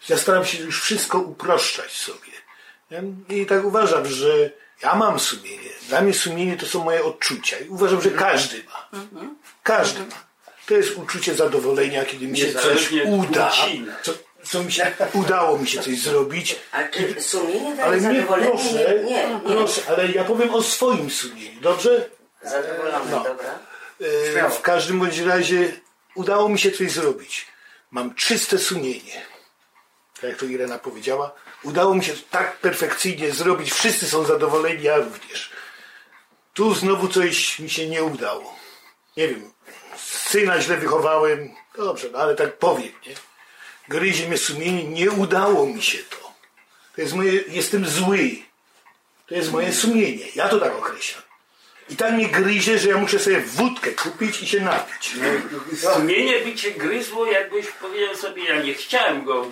Ja staram się już wszystko uproszczać sobie. I tak uważam, że ja mam sumienie. Dla mnie sumienie to są moje odczucia i uważam, że każdy ma. Każdy ma. To jest uczucie zadowolenia, kiedy mi się coś uda. Co, co mi się, udało mi się coś zrobić. A sumienie daje Ale nie, zadowolenie? proszę, nie, nie, nie. proszę, ale ja powiem o swoim sumieniu, dobrze? Zadowolony, No. dobra. E, Śmiało. w każdym bądź razie udało mi się coś zrobić. Mam czyste sumienie. Tak jak to Irena powiedziała. Udało mi się tak perfekcyjnie zrobić. Wszyscy są zadowoleni, ja również. Tu znowu coś mi się nie udało. Nie wiem, syna źle wychowałem. Dobrze, no ale tak powiem, nie? Gryzie mnie sumienie, nie udało mi się to. To jest moje, jestem zły. To jest moje sumienie. Ja to tak określam. I tak mnie gryzie, że ja muszę sobie wódkę kupić i się napić. Sumienie by cię gryzło, jakbyś powiedział sobie, ja nie chciałem go,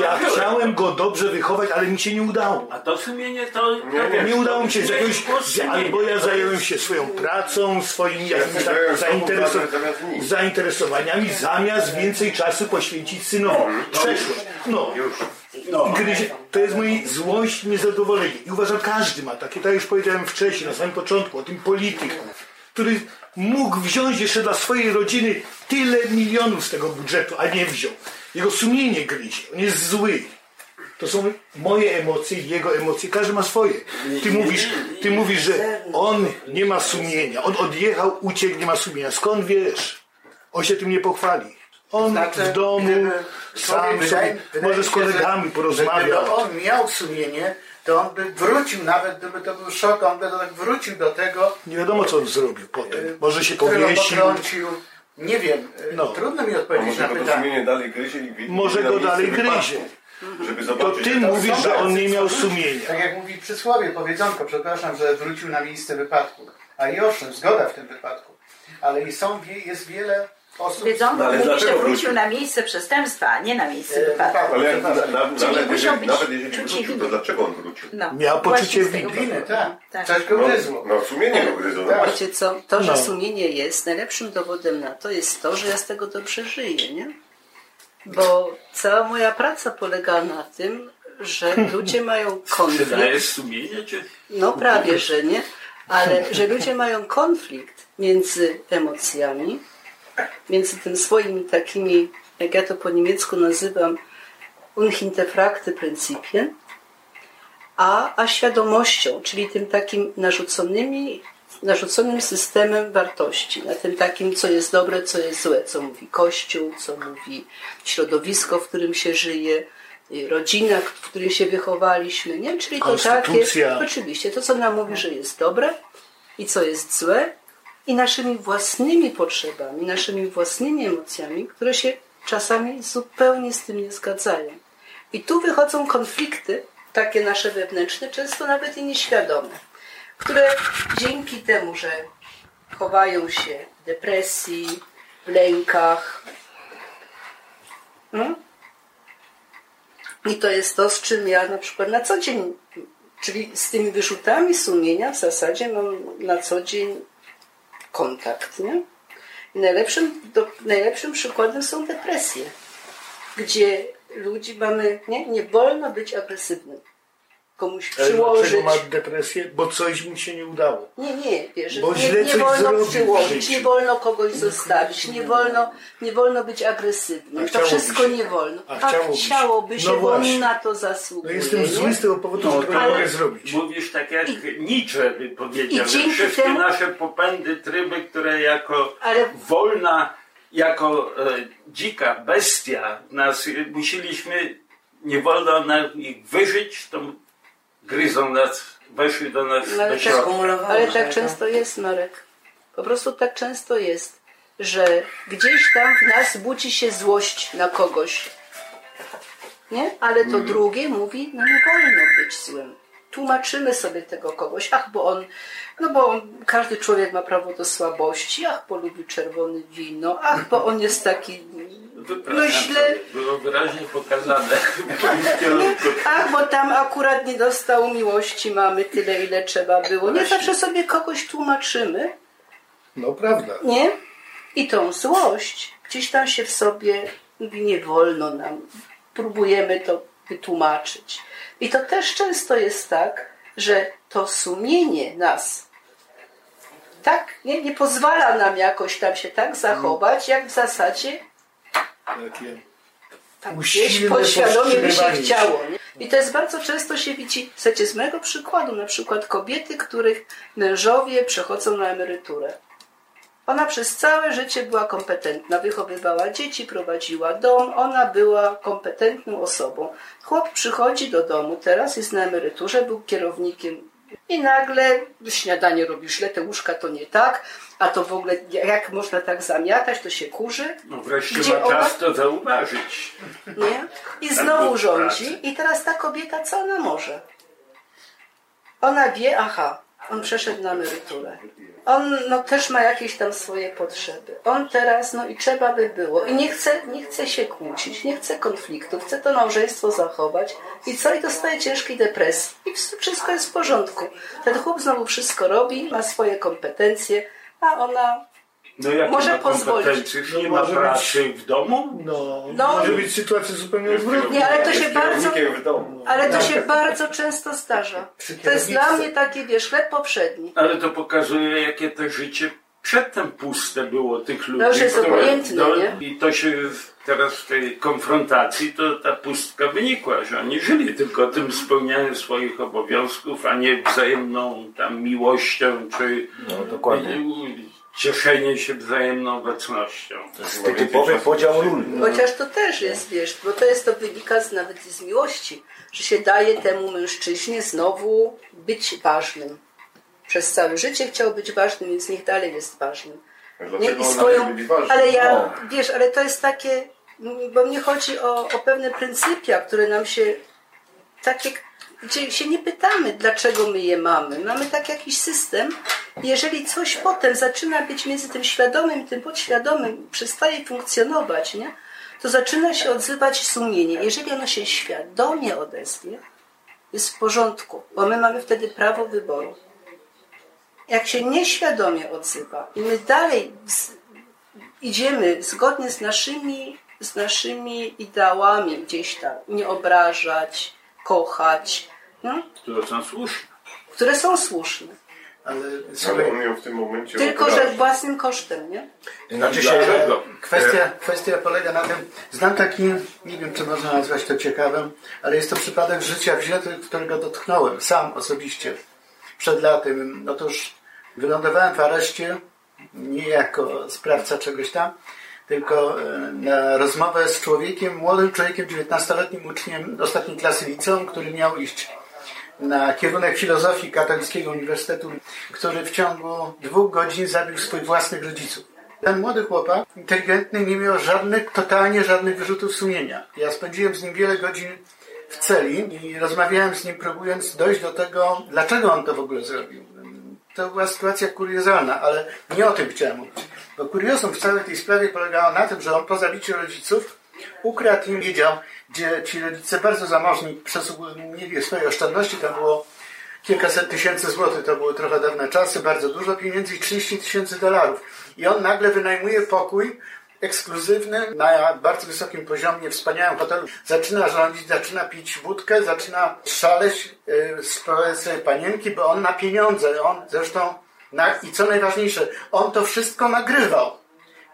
Ja chciałem go dobrze wychować, ale mi się nie udało. A to sumienie to... Nie, Nie udało mi się z jakiegoś, albo ja zająłem się swoją pracą, swoimi jakimiś sobą zainteresow- zainteresowaniami, zamiast więcej czasu poświęcić synowi. Przeszło. No. I gryzie, to jest moja złość, niezadowolenie. I uważam, każdy ma takie, tak już powiedziałem wcześniej, na samym początku, o tym polityku, który mógł wziąć jeszcze dla swojej rodziny tyle milionów z tego budżetu, a nie wziął. Jego sumienie gryzie, on jest zły. To są moje emocje, jego emocje, każdy ma swoje. Ty mówisz, ty mówisz, że on nie ma sumienia, on odjechał, uciekł, nie ma sumienia. Skąd wiesz? On się tym nie pochwali. On Znaczy, w domu gdyby sam człowiek, sobie, wydaje- wydaje może z kolegami porozmawiał. Gdyby on miał sumienie, to on by wrócił, nawet gdyby to był szok, on by tak wrócił do tego, Nie wiadomo, co on zrobił potem. Może się powiesił, potrącił. Nie wiem, No. trudno mi odpowiedzieć na pytanie. sumienie dalej gryzie i może go dalej gryzie. Żeby To ty mówisz, że on nie miał sumienia. Tak jak mówi przysłowie, powiedzonko, przepraszam, że wrócił na miejsce wypadku. A i owszem, zgoda w tym wypadku. Ale i są, jest wiele osób... Wiedzonko Ale mówi, że wrócił na miejsce przestępstwa, a nie na miejsce E, wypadku. wypadku. Ale jak, na, na, Czyli nawet, jeżeli, być nawet jeżeli wrócił, to winy. dlaczego on wrócił? No, Miał poczucie winy. Winy, tak. Tak. Coś go No, gryzło. no sumienie go. No Tak. właśnie. Wiecie co, to, że No. sumienie jest, najlepszym dowodem na to jest to, że ja z tego dobrze żyję, nie? Bo cała moja praca polega na tym, że ludzie mają konflikt. Przydaje sumienie, czy... No prawie, że nie, ale że ludzie mają konflikt między emocjami, między tym swoimi takimi, jak ja to po niemiecku nazywam, unhinterfragte Prinzipien, a, a świadomością, czyli tym takim narzuconymi, narzuconym systemem wartości, na tym takim, co jest dobre, co jest złe, co mówi Kościół, co mówi środowisko, w którym się żyje, y, rodzina, w której się wychowaliśmy, nie? Czyli to takie, oczywiście, to co nam mówi, że jest dobre i co jest złe i naszymi własnymi potrzebami, naszymi własnymi emocjami, które się czasami zupełnie z tym nie zgadzają. I tu wychodzą konflikty, takie nasze wewnętrzne, często nawet i nieświadome, które dzięki temu, że chowają się w depresji, w lękach, no, I to jest to, z czym ja na przykład na co dzień, czyli z tymi wyrzutami sumienia w zasadzie mam na co dzień kontakt, nie? I najlepszym, do, najlepszym przykładem są depresje, gdzie ludzi mamy, nie, nie wolno być agresywnym. Komuś przyłożyć. dlaczego ma depresję? Bo coś mu się nie udało. Nie, nie, wiesz, Bo nie, źle nie coś wolno zrobił w przyłożyć, nie wolno kogoś zostawić, nie wolno, nie wolno być agresywnym. To wszystko się. nie wolno. A chciałoby się. chciałoby się, No bo on na to No zasługuje. jestem nie? zły z tego powodu, No, że mogę zrobić. Mówisz tak jak Nietzsche by powiedział, I że wszystkie temu- nasze popędy, tryby, które jako Ale- wolna, jako e, dzika bestia nas e, musieliśmy, nie wolno nam ich wyżyć, to gryzą nas, weszły do nas No, do ale tak, środka. Skumulowało ale tak to. często jest, Marek. Po prostu tak często jest, że gdzieś tam w nas budzi się złość na kogoś. Nie? Ale to drugie mówi, no nie wolno być złym. Tłumaczymy sobie tego kogoś, ach, bo on, no bo każdy człowiek ma prawo do słabości, ach, bo lubi czerwone wino, ach, bo on jest taki, no Wypraszam źle, sobie, Było wyraźnie pokazane. Ach, bo tam akurat nie dostał miłości mamy tyle, ile trzeba było. Nie zawsze sobie kogoś tłumaczymy, No prawda. nie? I tą złość gdzieś tam się w sobie mówi, nie wolno nam. Próbujemy to wytłumaczyć. I to też często jest tak, że to sumienie nas tak nie, nie pozwala nam jakoś tam się tak zachować, jak w zasadzie tam gdzieś podświadomie by się chciało. Nie? I to jest bardzo często się widzi, słuchajcie, z mojego przykładu, na przykład kobiety, których mężowie przechodzą na emeryturę. Ona przez całe życie była kompetentna, wychowywała dzieci, prowadziła dom, ona była kompetentną osobą. Chłop przychodzi do domu, teraz jest na emeryturze, był kierownikiem i nagle śniadanie robi źle, te łóżka to nie tak, a to w ogóle jak można tak zamiatać, to się kurzy. No wreszcie Gdzie ma ona- czas to zauważyć. Nie? I znowu rządzi. I teraz ta kobieta, co ona może? Ona wie, aha, on przeszedł na emeryturę. On no, też ma jakieś tam swoje potrzeby. On teraz, no i trzeba by było. I nie chce, nie chce się kłócić, nie chce konfliktu, chce to małżeństwo zachować. I co? I dostaje ciężkiej depresji. I wszystko jest w porządku. Ten chłop znowu wszystko robi, ma swoje kompetencje, a ona No jakie Może pozwolić. Nie ma może pracy w domu? No, No. może być sytuacja zupełnie odwrotna. Nie, ale to się bardzo... Kierownikiem w domu. Ale to się bardzo często zdarza. To jest dla mnie takie, wiesz, chleb powszedni. Ale to pokazuje, jakie to życie przedtem puste było tych ludzi. No już jest które- obojętne, no, nie? I to się w- teraz w tej konfrontacji, to ta pustka wynikła, że oni żyli tylko tym spełnianiem swoich obowiązków, a nie wzajemną tam miłością, czy No, dokładnie. Cieszenie się wzajemną obecnością. To jest typowy podział ról. Chociaż to też jest, wiesz, bo to jest to wynika z, nawet z miłości, że się daje temu mężczyźnie znowu być ważnym. Przez całe życie chciał być ważnym, więc niech dalej jest ważnym. Nie, i swoją, ale ja, wiesz, ale to jest takie, bo mnie chodzi o, o pewne pryncypia, które nam się takie, gdzie się nie pytamy, dlaczego my je mamy. Mamy tak jakiś system. Jeżeli coś potem zaczyna być między tym świadomym i tym podświadomym, przestaje funkcjonować, nie? to zaczyna się odzywać sumienie. Jeżeli ono się świadomie odezwie, jest w porządku, bo my mamy wtedy prawo wyboru. Jak się nieświadomie odzywa i my dalej z, idziemy zgodnie z naszymi, z naszymi ideałami gdzieś tam, nie obrażać, kochać, no, które są słuszne. które są słuszne. Ale on ją w tym momencie Tylko, że własnym kosztem, nie? Znaczy się, kwestia, kwestia polega na tym, znam taki, nie wiem czy można nazwać to ciekawym, ale jest to przypadek życia wzięty, którego dotknąłem sam osobiście przed laty. Otóż wylądowałem w areszcie nie jako sprawca czegoś tam, tylko e, na rozmowę z człowiekiem, młodym człowiekiem, 19-letnim uczniem ostatniej klasy liceum, który miał iść na kierunek filozofii Katolickiego Uniwersytetu, który w ciągu dwóch godzin zabił swoich własnych rodziców. Ten młody chłopak, inteligentny, nie miał żadnych, totalnie żadnych wyrzutów sumienia. Ja spędziłem z nim wiele godzin w celi i rozmawiałem z nim, próbując dojść do tego, dlaczego on to w ogóle zrobił. To była sytuacja kuriozalna, ale nie o tym chciałem mówić. Bo kuriozum w całej tej sprawie polegało na tym, że on po zabiciu rodziców ukradł im wiedział, gdzie ci rodzice bardzo zamożni przesunęli swoje oszczędności, tam było kilkaset tysięcy złotych, to były trochę dawne czasy, bardzo dużo pieniędzy i 30 tysięcy dolarów. I on nagle wynajmuje pokój ekskluzywny na bardzo wysokim poziomie, wspaniałym hotelu. Zaczyna rządzić, zaczyna pić wódkę, zaczyna szaleć, yy, sprowadzać sobie panienki, bo on ma pieniądze. On zresztą, na, i co najważniejsze, on to wszystko nagrywał.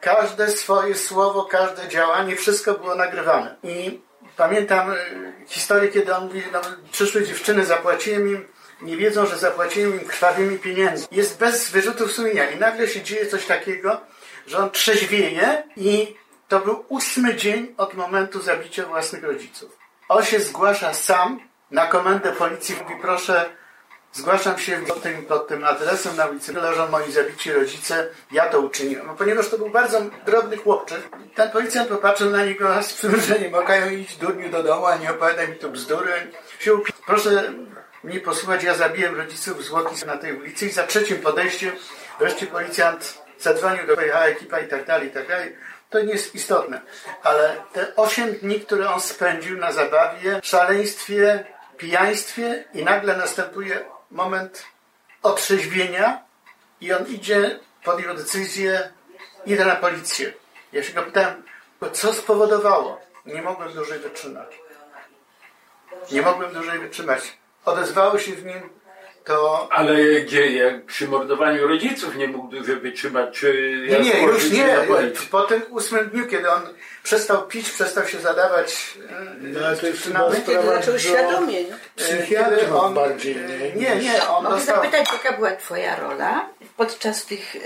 Każde swoje słowo, każde działanie, wszystko było nagrywane. I pamiętam y, historię, kiedy on mówi, no, przyszły dziewczyny, zapłaciłem im, nie wiedzą, że zapłaciłem im krwawymi pieniędzmi. Jest bez wyrzutów sumienia. I nagle się dzieje coś takiego, że on trzeźwieje i to był ósmy dzień od momentu zabicia własnych rodziców. On się zgłasza sam na komendę policji, mówi proszę, zgłaszam się pod tym, pod tym adresem na ulicy, leżą moi zabici rodzice, ja to uczyniłem. No, ponieważ to był bardzo drobny chłopczyk, ten policjant popatrzył na niego z przymrużeniem oka i idź durniu do domu, a nie opowiadaj mi tu bzdury. Się proszę mnie posłuchać, ja zabiłem rodziców zwłoki na tej ulicy i za trzecim podejściem wreszcie policjant zadzwonił do pojechała ekipa i tak dalej, i tak dalej. To nie jest istotne, ale te 8 dni, które on spędził na zabawie, szaleństwie, pijaństwie i nagle następuje moment otrzeźwienia i on idzie, podjął decyzję, idę na policję. Ja się go pytałem, co spowodowało? Nie mogłem dłużej wytrzymać. Nie mogłem dłużej wytrzymać. Odezwało się w nim to... Ale gdzie, jak przy mordowaniu rodziców nie mógł dłużej wytrzymać, czy... Nie, nie, już nie. Po tym ósmym dniu, kiedy on przestał pić, przestał się zadawać No, ale to jest przynajmniej chyba sprawa zaczął do świadomie, nie? psychiatrów on- bardziej, nie? Nie, nie, on Mogę dostał... zapytać, jaka była Twoja rola podczas tych e,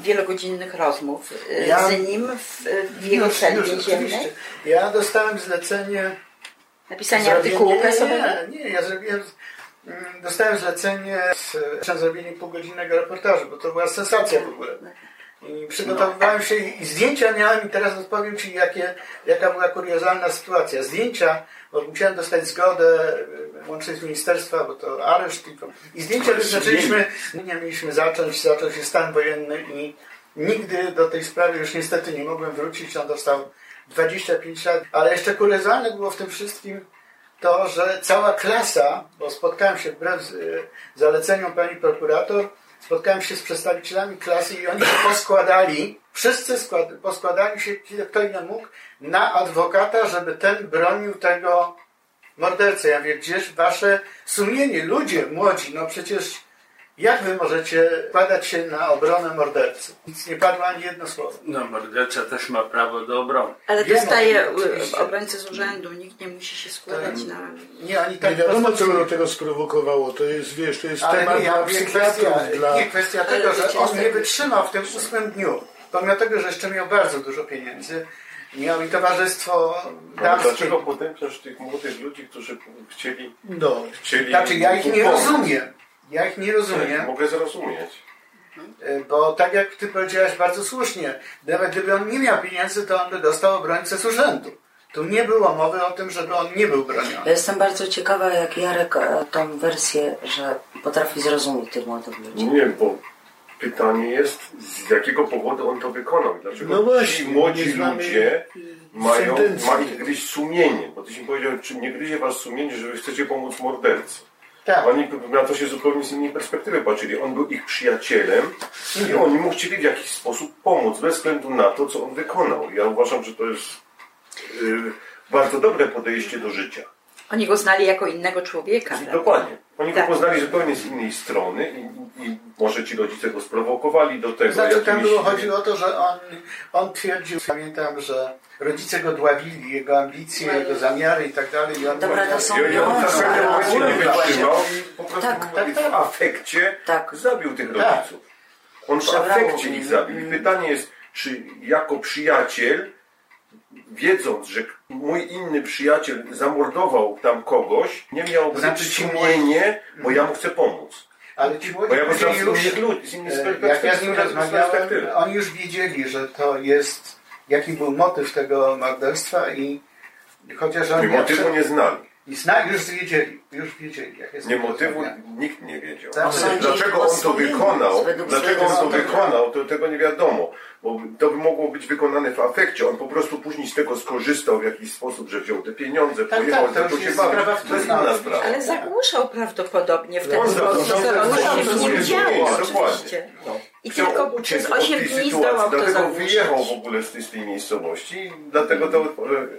wielogodzinnych rozmów e, Ja- z nim w, w jego Już, celi więziennej? Ja dostałem zlecenie Napisanie Zrobienie- artykułu prasowego? Nie, nie, ja zrobiłem. Mm, Dostałem zlecenie z z zrobienia półgodzinnego reportażu, bo to była sensacja w ogóle. I przygotowywałem się i zdjęcia miałem i teraz odpowiem Ci, jakie, jaka była kuriozalna sytuacja. Zdjęcia, bo musiałem dostać zgodę y, łącznie z ministerstwa, bo to areszt. I, i zdjęcia wyznaczyliśmy, nie mieliśmy zacząć, zaczął się stan wojenny i nigdy do tej sprawy już niestety nie mogłem wrócić. On dostał 25 lat, ale jeszcze kuriozalne było w tym wszystkim to, że cała klasa, bo spotkałem się wbrew y, zaleceniom pani prokurator, spotkałem się z przedstawicielami klasy i oni się poskładali, wszyscy skład, poskładali się, kto ile mógł, na adwokata, żeby ten bronił tego mordercy. Ja wiem, gdzież wasze sumienie, ludzie młodzi, no przecież jak wy możecie padać się na obronę mordercy? Nic nie padło ani jedno słowo. No, morderca też ma prawo do obrony. Ale Wiem, dostaje oczywiście. e, obrońcę z urzędu, nikt nie musi się składać na... Nie, oni Nie tak wiadomo, co do tego sprowokowało. To jest, wiesz, to jest Ale temat nie, ja dla mówię psychiatrów, kwestia, dla... nie kwestia Ale tego, że on nie tak- wytrzymał w tym ósmym dniu. Pomimo tego, że jeszcze miał bardzo dużo pieniędzy, miał i towarzystwo damskie. dlaczego potępiasz tych młodych ludzi, którzy chcieli... No, chcieli znaczy ja ich nie rozumiem. Ja ich nie rozumiem, Mogę zrozumieć. y, bo tak jak ty powiedziałaś bardzo słusznie, nawet gdyby on nie miał pieniędzy, to on by dostał obrońcę z urzędu. Tu nie było mowy o tym, żeby on nie był broniony. Ja jestem bardzo ciekawa, jak Jarek e, tą wersję, że potrafi zrozumieć tych młodych ludzi. Nie, bo pytanie jest, z jakiego powodu on to wykonał. Dlaczego No właśnie, ci młodzi ludzie mają, sentencji. ma ich gryźć sumienie. Bo tyś mi powiedział, czy nie gryzie was sumienie, że wy chcecie pomóc mordercy. Tak. Oni na to się zupełnie z innej perspektywy patrzyli. On był ich przyjacielem i oni mu chcieli w jakiś sposób pomóc, bez względu na to, co on wykonał. Ja uważam, że to jest yy, bardzo dobre podejście do życia. Oni go znali jako innego człowieka. prawda? Dokładnie. Oni Tak. go poznali zupełnie z innej strony i, i może ci rodzice go sprowokowali do tego. Znaczy tam było, chodziło o to, że on, on twierdził, pamiętam, że rodzice go dławili, jego ambicje, jego zamiary i tak dalej. I on Dobra, to są I on- w pewnym momencie nie wytrzymał i po prostu Tak, tak, w tak. afekcie Tak. zabił tych Tak. rodziców. On w afekcie ich zabił. I pytanie jest, czy jako przyjaciel, wiedząc, że mój inny przyjaciel zamordował tam kogoś, nie miał Znaczy znaczy ci sumienie, bo ja mu chcę pomóc. Ale ci młodzi Bo ja ludzie z już, innych ludzi, z innej e, jak ja z nim rozmawiałem, oni już wiedzieli, że to jest, jaki był motyw tego morderstwa i chociaż I on motywu nie znali. I zna, już wiedzieli, już wiedzieli, jak jest Nie motywu nikt nie wiedział. Tak. Osądzili Dlaczego on to wykonał, dlaczego on to wykonał, to tego nie wiadomo. Bo to by mogło być wykonane w afekcie. On po prostu później z tego skorzystał w jakiś sposób, że wziął te pieniądze, Tak, pojechał, tak, to zaczął się bawić. To jest inna sprawa. Ale zagłuszał prawdopodobnie w ten On sposób, zagłuszał, że on zagłuszał, się w nim zagłuszał, działo oczywiście. I Chciał tylko uciec przez od 8 tej dni sytuacji, zdołał to Dlatego wyjechał w ogóle z tej, z tej miejscowości, dlatego to,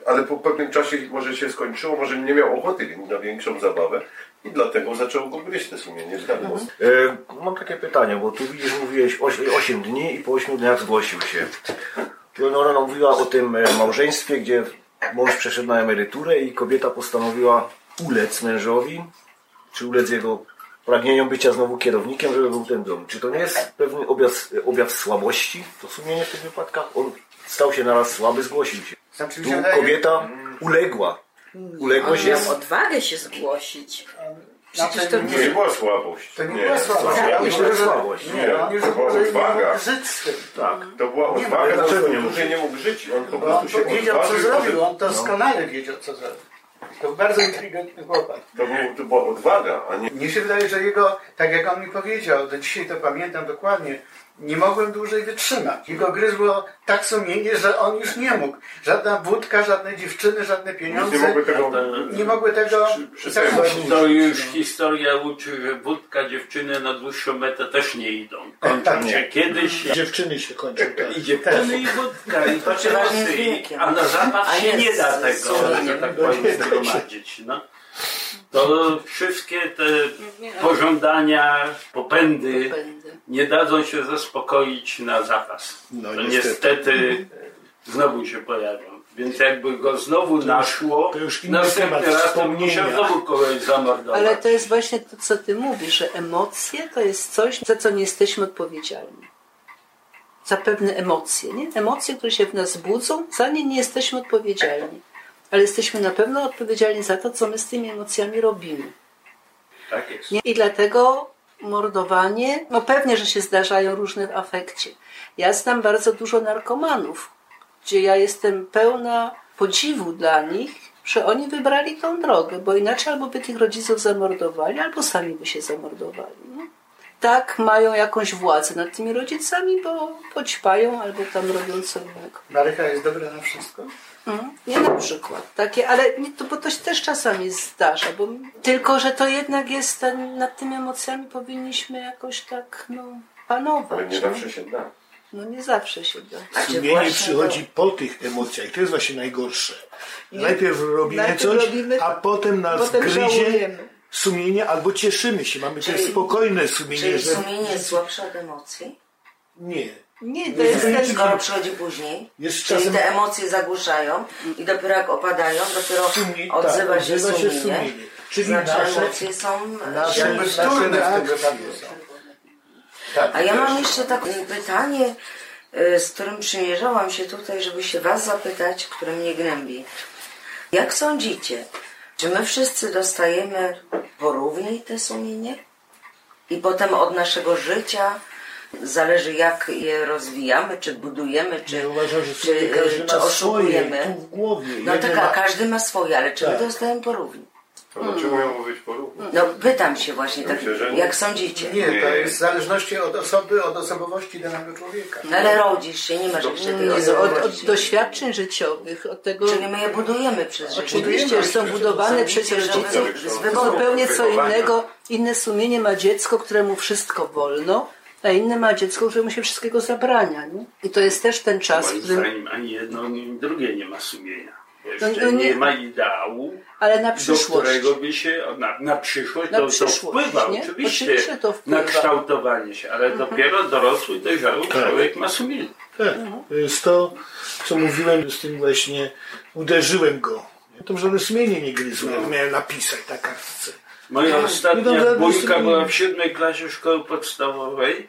ale po pewnym czasie może się skończyło, może nie miał ochoty na większą zabawę i dlatego zaczął go gryźć te sumienie Mhm. E, mam takie pytanie, bo tu widzisz, mówiłeś 8 dni i po 8 dniach zgłosił się. Tu ona mówiła o tym e, małżeństwie, gdzie mąż przeszedł na emeryturę i kobieta postanowiła ulec mężowi, czy ulec jego pragnieniom bycia znowu kierownikiem, żeby był ten dom. Czy to nie jest pewien objaw, objaw słabości, to sumienie w tych wypadkach? On stał się naraz słaby, zgłosił się. Znaczy, Tu kobieta uległa. Uległość On miał jest... odwagę się zgłosić. Przecież to nie była słabość. To nie, była słabość. Ja Ja myślę, że słabość. Nie, już to była nie odwaga. żyć z tym. Tak. To była Nie odwaga, dlaczego nie mógł nie mógł żyć. On po on prostu się wiedział, co zrobił. On doskonale wiedział, co zrobił. To był bardzo inteligentny chłopak. To, był, to była odwaga, a nie Mnie się wydaje, że jego, tak jak on mi powiedział, do dzisiaj to pamiętam dokładnie, nie mogłem dłużej wytrzymać. Jego gryzło tak sumienie, że on już nie mógł. Żadna wódka, żadne dziewczyny, żadne pieniądze nie mogły tego... nie mogły tego. To już historia uczy, że wódka, dziewczyny na dłuższą metę też nie idą. Kończą się kiedyś. Dziewczyny się kończą. Tak. I dziewczyny i wódka i To i- wiekiem. A na zapas się nie da tego, że tak powiem, zgromadzić. No. To wszystkie te pożądania, popędy. Nie dadzą się zaspokoić na zapas. No, to niestety. niestety znowu się pojawią. Więc jakby go znowu naszło, to już inny następny raz to musiał znowu kogoś zamordować. Ale to jest właśnie to, co ty mówisz, że emocje to jest coś, za co nie jesteśmy odpowiedzialni. Za pewne emocje, nie? Emocje, które się w nas budzą, za nie nie jesteśmy odpowiedzialni. Ale jesteśmy na pewno odpowiedzialni za to, co my z tymi emocjami robimy. Tak jest. Nie? I dlatego mordowanie, no pewnie, że się zdarzają różne w afekcie. Ja znam bardzo dużo narkomanów, gdzie ja jestem pełna podziwu dla nich, że oni wybrali tą drogę, bo inaczej albo by tych rodziców zamordowali, albo sami by się zamordowali. No. Tak mają jakąś władzę nad tymi rodzicami, bo poćpają albo tam robią co innego. Marycha jest dobra na wszystko. Mhm. Nie na przykład. Takie, ale nie, to, bo to się też czasami zdarza. Bo, tylko, że to jednak jest ten, nad tymi emocjami powinniśmy jakoś tak no, panować. Ale nie nie? zawsze się da. No nie zawsze się da. Sumienie przychodzi po tych emocjach. To jest właśnie najgorsze. Nie. Najpierw robimy Najpierw coś, robimy, a potem nas potem gryzie żałujemy. Sumienie albo cieszymy się. Mamy Czyli- też spokojne sumienie, Czyli że sumienie jest słabsze od emocji? nie. Nie, to jest ten... Skoro przychodzi później, Jest czyli czasem- te emocje zagłuszają i dopiero jak opadają, dopiero Sumie- odzywa, tak, się, odzywa się sumienie. sumienie. Czyli znaczy nasze- emocje są nasze- reakcje wypadku są. Tak, A ja mam też. jeszcze takie pytanie, y, z którym przymierzałam się tutaj, żeby się Was zapytać, które mnie gnębi. Jak sądzicie, czy my wszyscy dostajemy porówniej te sumienie? I potem od naszego życia zależy jak je rozwijamy, czy budujemy, czy, Ja uważam, czy, y, czy ma swoje oszukujemy. tu w głowie. No tak, ma- każdy ma swoje, ale czy my Tak. dostajemy porównie? To dlaczego miało być porówno? No pytam się właśnie, tak, Myślę, że nie. jak sądzicie? Nie, to jest w zależności od osoby, od osobowości danego człowieka. No ale rodzisz się, nie masz jeszcze tej Nie, od, od osobowości. doświadczeń życiowych, od tego... Czyli my je budujemy przez życie. Oczywiście, że są budowane przez Sądzicie, że rodziców. z wyboru zupełnie co wychowania. innego. Inne sumienie ma dziecko, któremu wszystko wolno, a inne ma dziecko, któremu się wszystkiego zabrania. Nie? I to jest też ten czas, w Moim którym... zdaniem ani jedno, ani drugie nie ma sumienia. Bo No, Jeszcze no nie- nie ma ideału, Ale na do przyszłość. którego by się, na, na przyszłość, Na to, przyszłość, to wpływa nie? oczywiście, Oczywiście to wpływa. na kształtowanie się, ale dopiero dorosły, dojrzały człowiek ma sumienie. Tak, to jest to, co mówiłem z tym właśnie, uderzyłem go. To żadne sumienie nie gryzło, jak miałem napisać na kartce. Moja nie ostatnia bójka była w siódmej klasie szkoły podstawowej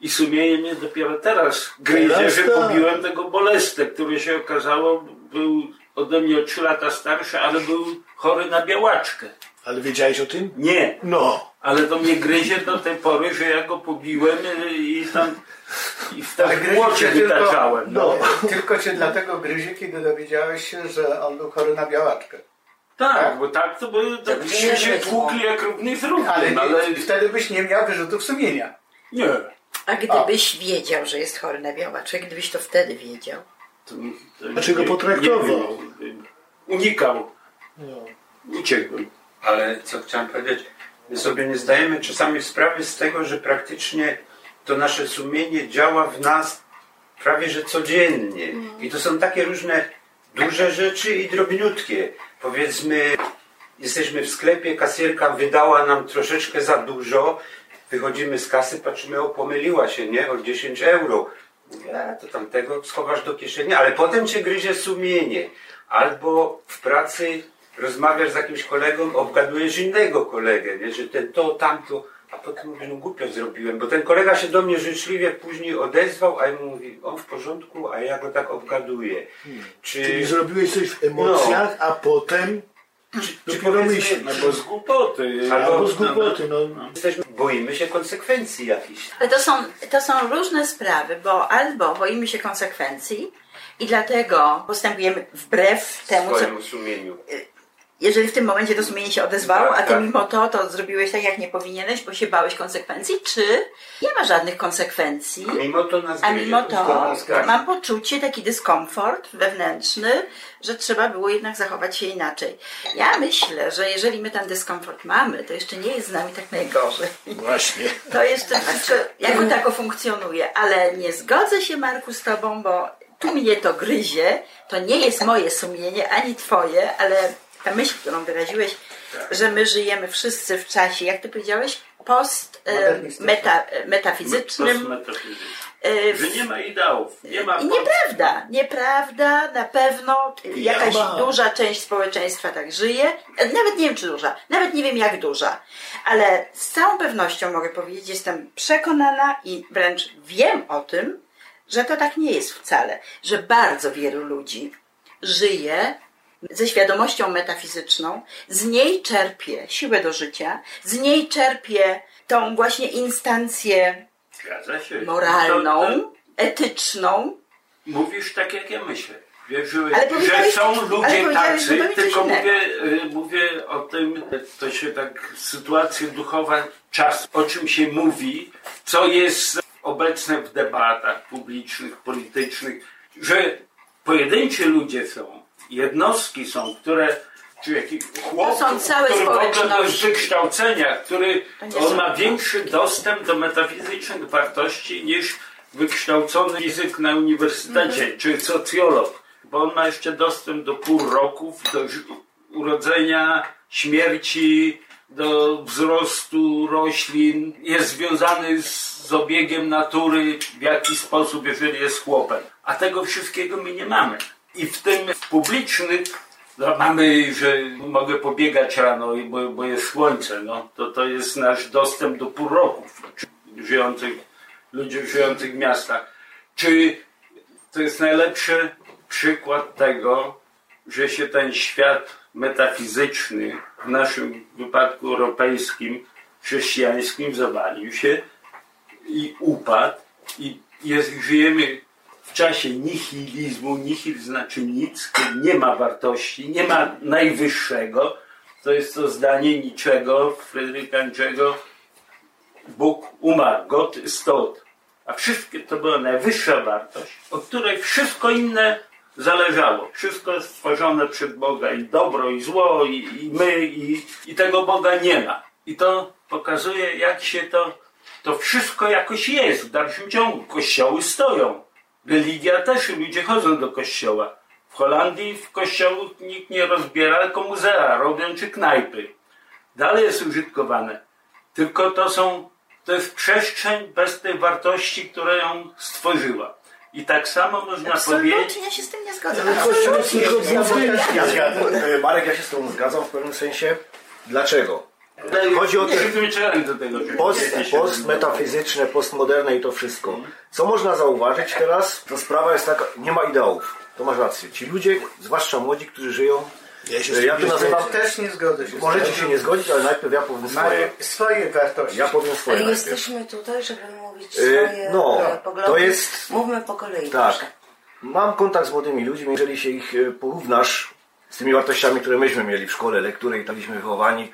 i sumienie mnie dopiero teraz gryzie, Teraz że tak. pobiłem tego bolestę, który się okazało był ode mnie o trzy lata starszy, ale był chory na białaczkę. Ale wiedziałeś o tym? Nie, No. ale to mnie gryzie do tej pory, że ja go pobiłem y, i tam i w Ale tak młocie wytaczałem. No. No, tylko cię dlatego gryzie, kiedy dowiedziałeś się, że on był chory na białaczkę. Tak, bo tak to by Tak tak gdzie się, tłukli jak równy z równym, Ale, ale, nie, wtedy byś nie miał wyrzutów sumienia. nie. A gdybyś wiedział, że jest chory na białaczek, gdybyś to wtedy wiedział? To, to Dlaczego nie- potraktował? nie Unikał. Uciekłbym. Ale co chciałem powiedzieć, my sobie nie zdajemy czasami sprawy z tego, że praktycznie to nasze sumienie działa w nas prawie że codziennie. I to są takie różne duże rzeczy i drobniutkie. Powiedzmy, jesteśmy w sklepie, kasjerka wydała nam troszeczkę za dużo, wychodzimy z kasy, patrzymy, o pomyliła się, nie? O 10 euro. Mówię, a to tamtego schowasz do kieszeni, ale potem cię gryzie sumienie. Albo w pracy rozmawiasz z jakimś kolegą, obgadujesz innego kolegę, nie? że ten to, tamto, a potem mówisz, no głupio zrobiłem, bo ten kolega się do mnie życzliwie później odezwał, a ja mu mówi, on w porządku, a ja go tak obgaduję. Czy, Czyli zrobiłeś coś w emocjach, a potem dopiero powiedzmy- myślisz. Albo z głupoty. Albo z głupoty, no. jesteśmy, boimy się konsekwencji jakichś. Ale to są, to są różne sprawy, bo albo boimy się konsekwencji i dlatego postępujemy wbrew temu, co, swojemu sumieniu. Jeżeli w tym momencie to sumienie się odezwało, Tak, a ty tak. mimo to to zrobiłeś tak, jak nie powinieneś, bo się bałeś konsekwencji, czy nie ma żadnych konsekwencji, Mimo to nas a mimo to mam poczucie, taki dyskomfort wewnętrzny, że trzeba było jednak zachować się inaczej. Ja myślę, że jeżeli my ten dyskomfort mamy, to jeszcze nie jest z nami tak najgorzej. Właśnie. To jeszcze wszystko jako tako funkcjonuje, ale nie zgodzę się Marku z tobą, bo tu mnie to gryzie, to nie jest moje sumienie, ani twoje, ale ta myśl, którą wyraziłeś, że my żyjemy wszyscy w czasie, jak ty powiedziałeś, post e, meta, e, metafizycznym. E, Że nie ma ideałów, nie ma i nieprawda, nieprawda, na pewno jakaś ma. duża część społeczeństwa tak żyje, nawet nie wiem czy duża, nawet nie wiem jak duża, ale z całą pewnością mogę powiedzieć, jestem przekonana i wręcz wiem o tym, że to tak nie jest wcale, że bardzo wielu ludzi żyje ze świadomością metafizyczną, z niej czerpie siłę do życia, z niej czerpie tą właśnie instancję moralną, etyczną, mówisz tak, jak ja myślę. Wiesz, że, Ale że są ludzie tacy, tylko mówię, y, mówię o tym, to się tak, sytuacja duchowa czas, o czym się mówi, co jest obecne w debatach publicznych, politycznych, że pojedynczy ludzie są, jednostki są, które czy jakiś chłop, To są całe który w ogóle bez społeczności. wykształcenia, który on ma większy dostęp do metafizycznych wartości niż wykształcony fizyk na uniwersytecie Mhm. czy socjolog, bo on ma jeszcze dostęp do pół roków, do urodzenia, śmierci, do wzrostu roślin, jest związany z, z obiegiem natury w jakiś sposób, jeżeli jest chłopem. A tego wszystkiego my nie mamy. I w tym w publicznych no, mamy, że mogę pobiegać rano, bo, bo jest słońce. No, to, to jest nasz dostęp do półroków żyjących, ludzi żyjących w miastach. Czy to jest najlepszy przykład tego, że się ten świat metafizyczny, w naszym wypadku europejskim, chrześcijańskim, zawalił się i upadł i jest, żyjemy czasie nihilizmu, nihil znaczy nic, nie ma wartości, nie ma najwyższego. To jest to zdanie niczego, Fryderyka Nietzschego, Bóg umarł, Gott ist tot. A wszystkie to była najwyższa wartość, od której wszystko inne zależało. Wszystko jest stworzone przez Boga i dobro, i zło, i, i my, i, i tego Boga nie ma. I to pokazuje, jak się to, to wszystko jakoś jest w dalszym ciągu. Kościoły stoją. Religia też, ludzie chodzą do kościoła. W Holandii w kościołach nikt nie rozbiera, tylko muzea robią czy knajpy. Dalej jest użytkowane. Tylko to są, to jest przestrzeń bez tej wartości, która ją stworzyła. I tak samo można powiedzieć, Absolutnie ja się z tym nie tylko budynkiem. Ja zgadzam. E, Marek, ja się z Tobą zgadzam w pewnym sensie. Dlaczego? Chodzi o te post, post metafizyczne, postmoderne i to wszystko. Co można zauważyć teraz? To sprawa jest taka, nie ma ideałów. To masz rację. Ci ludzie, zwłaszcza młodzi, którzy żyją, Ja się e, ja to nazywam, zgodzę. Też nie zgodzę się możecie się nie zgodzić, ale najpierw ja powiem swoje. Swoje wartości. Ja powiem swoje Ale najpierw. jesteśmy tutaj, żeby mówić Y, swoje no, e, poglądy. to jest- Mówmy po kolei. Tak. proszę. Mam kontakt z młodymi ludźmi, jeżeli się ich e, porównasz z tymi wartościami, które myśmy mieli w szkole, lektury i byliśmy wychowani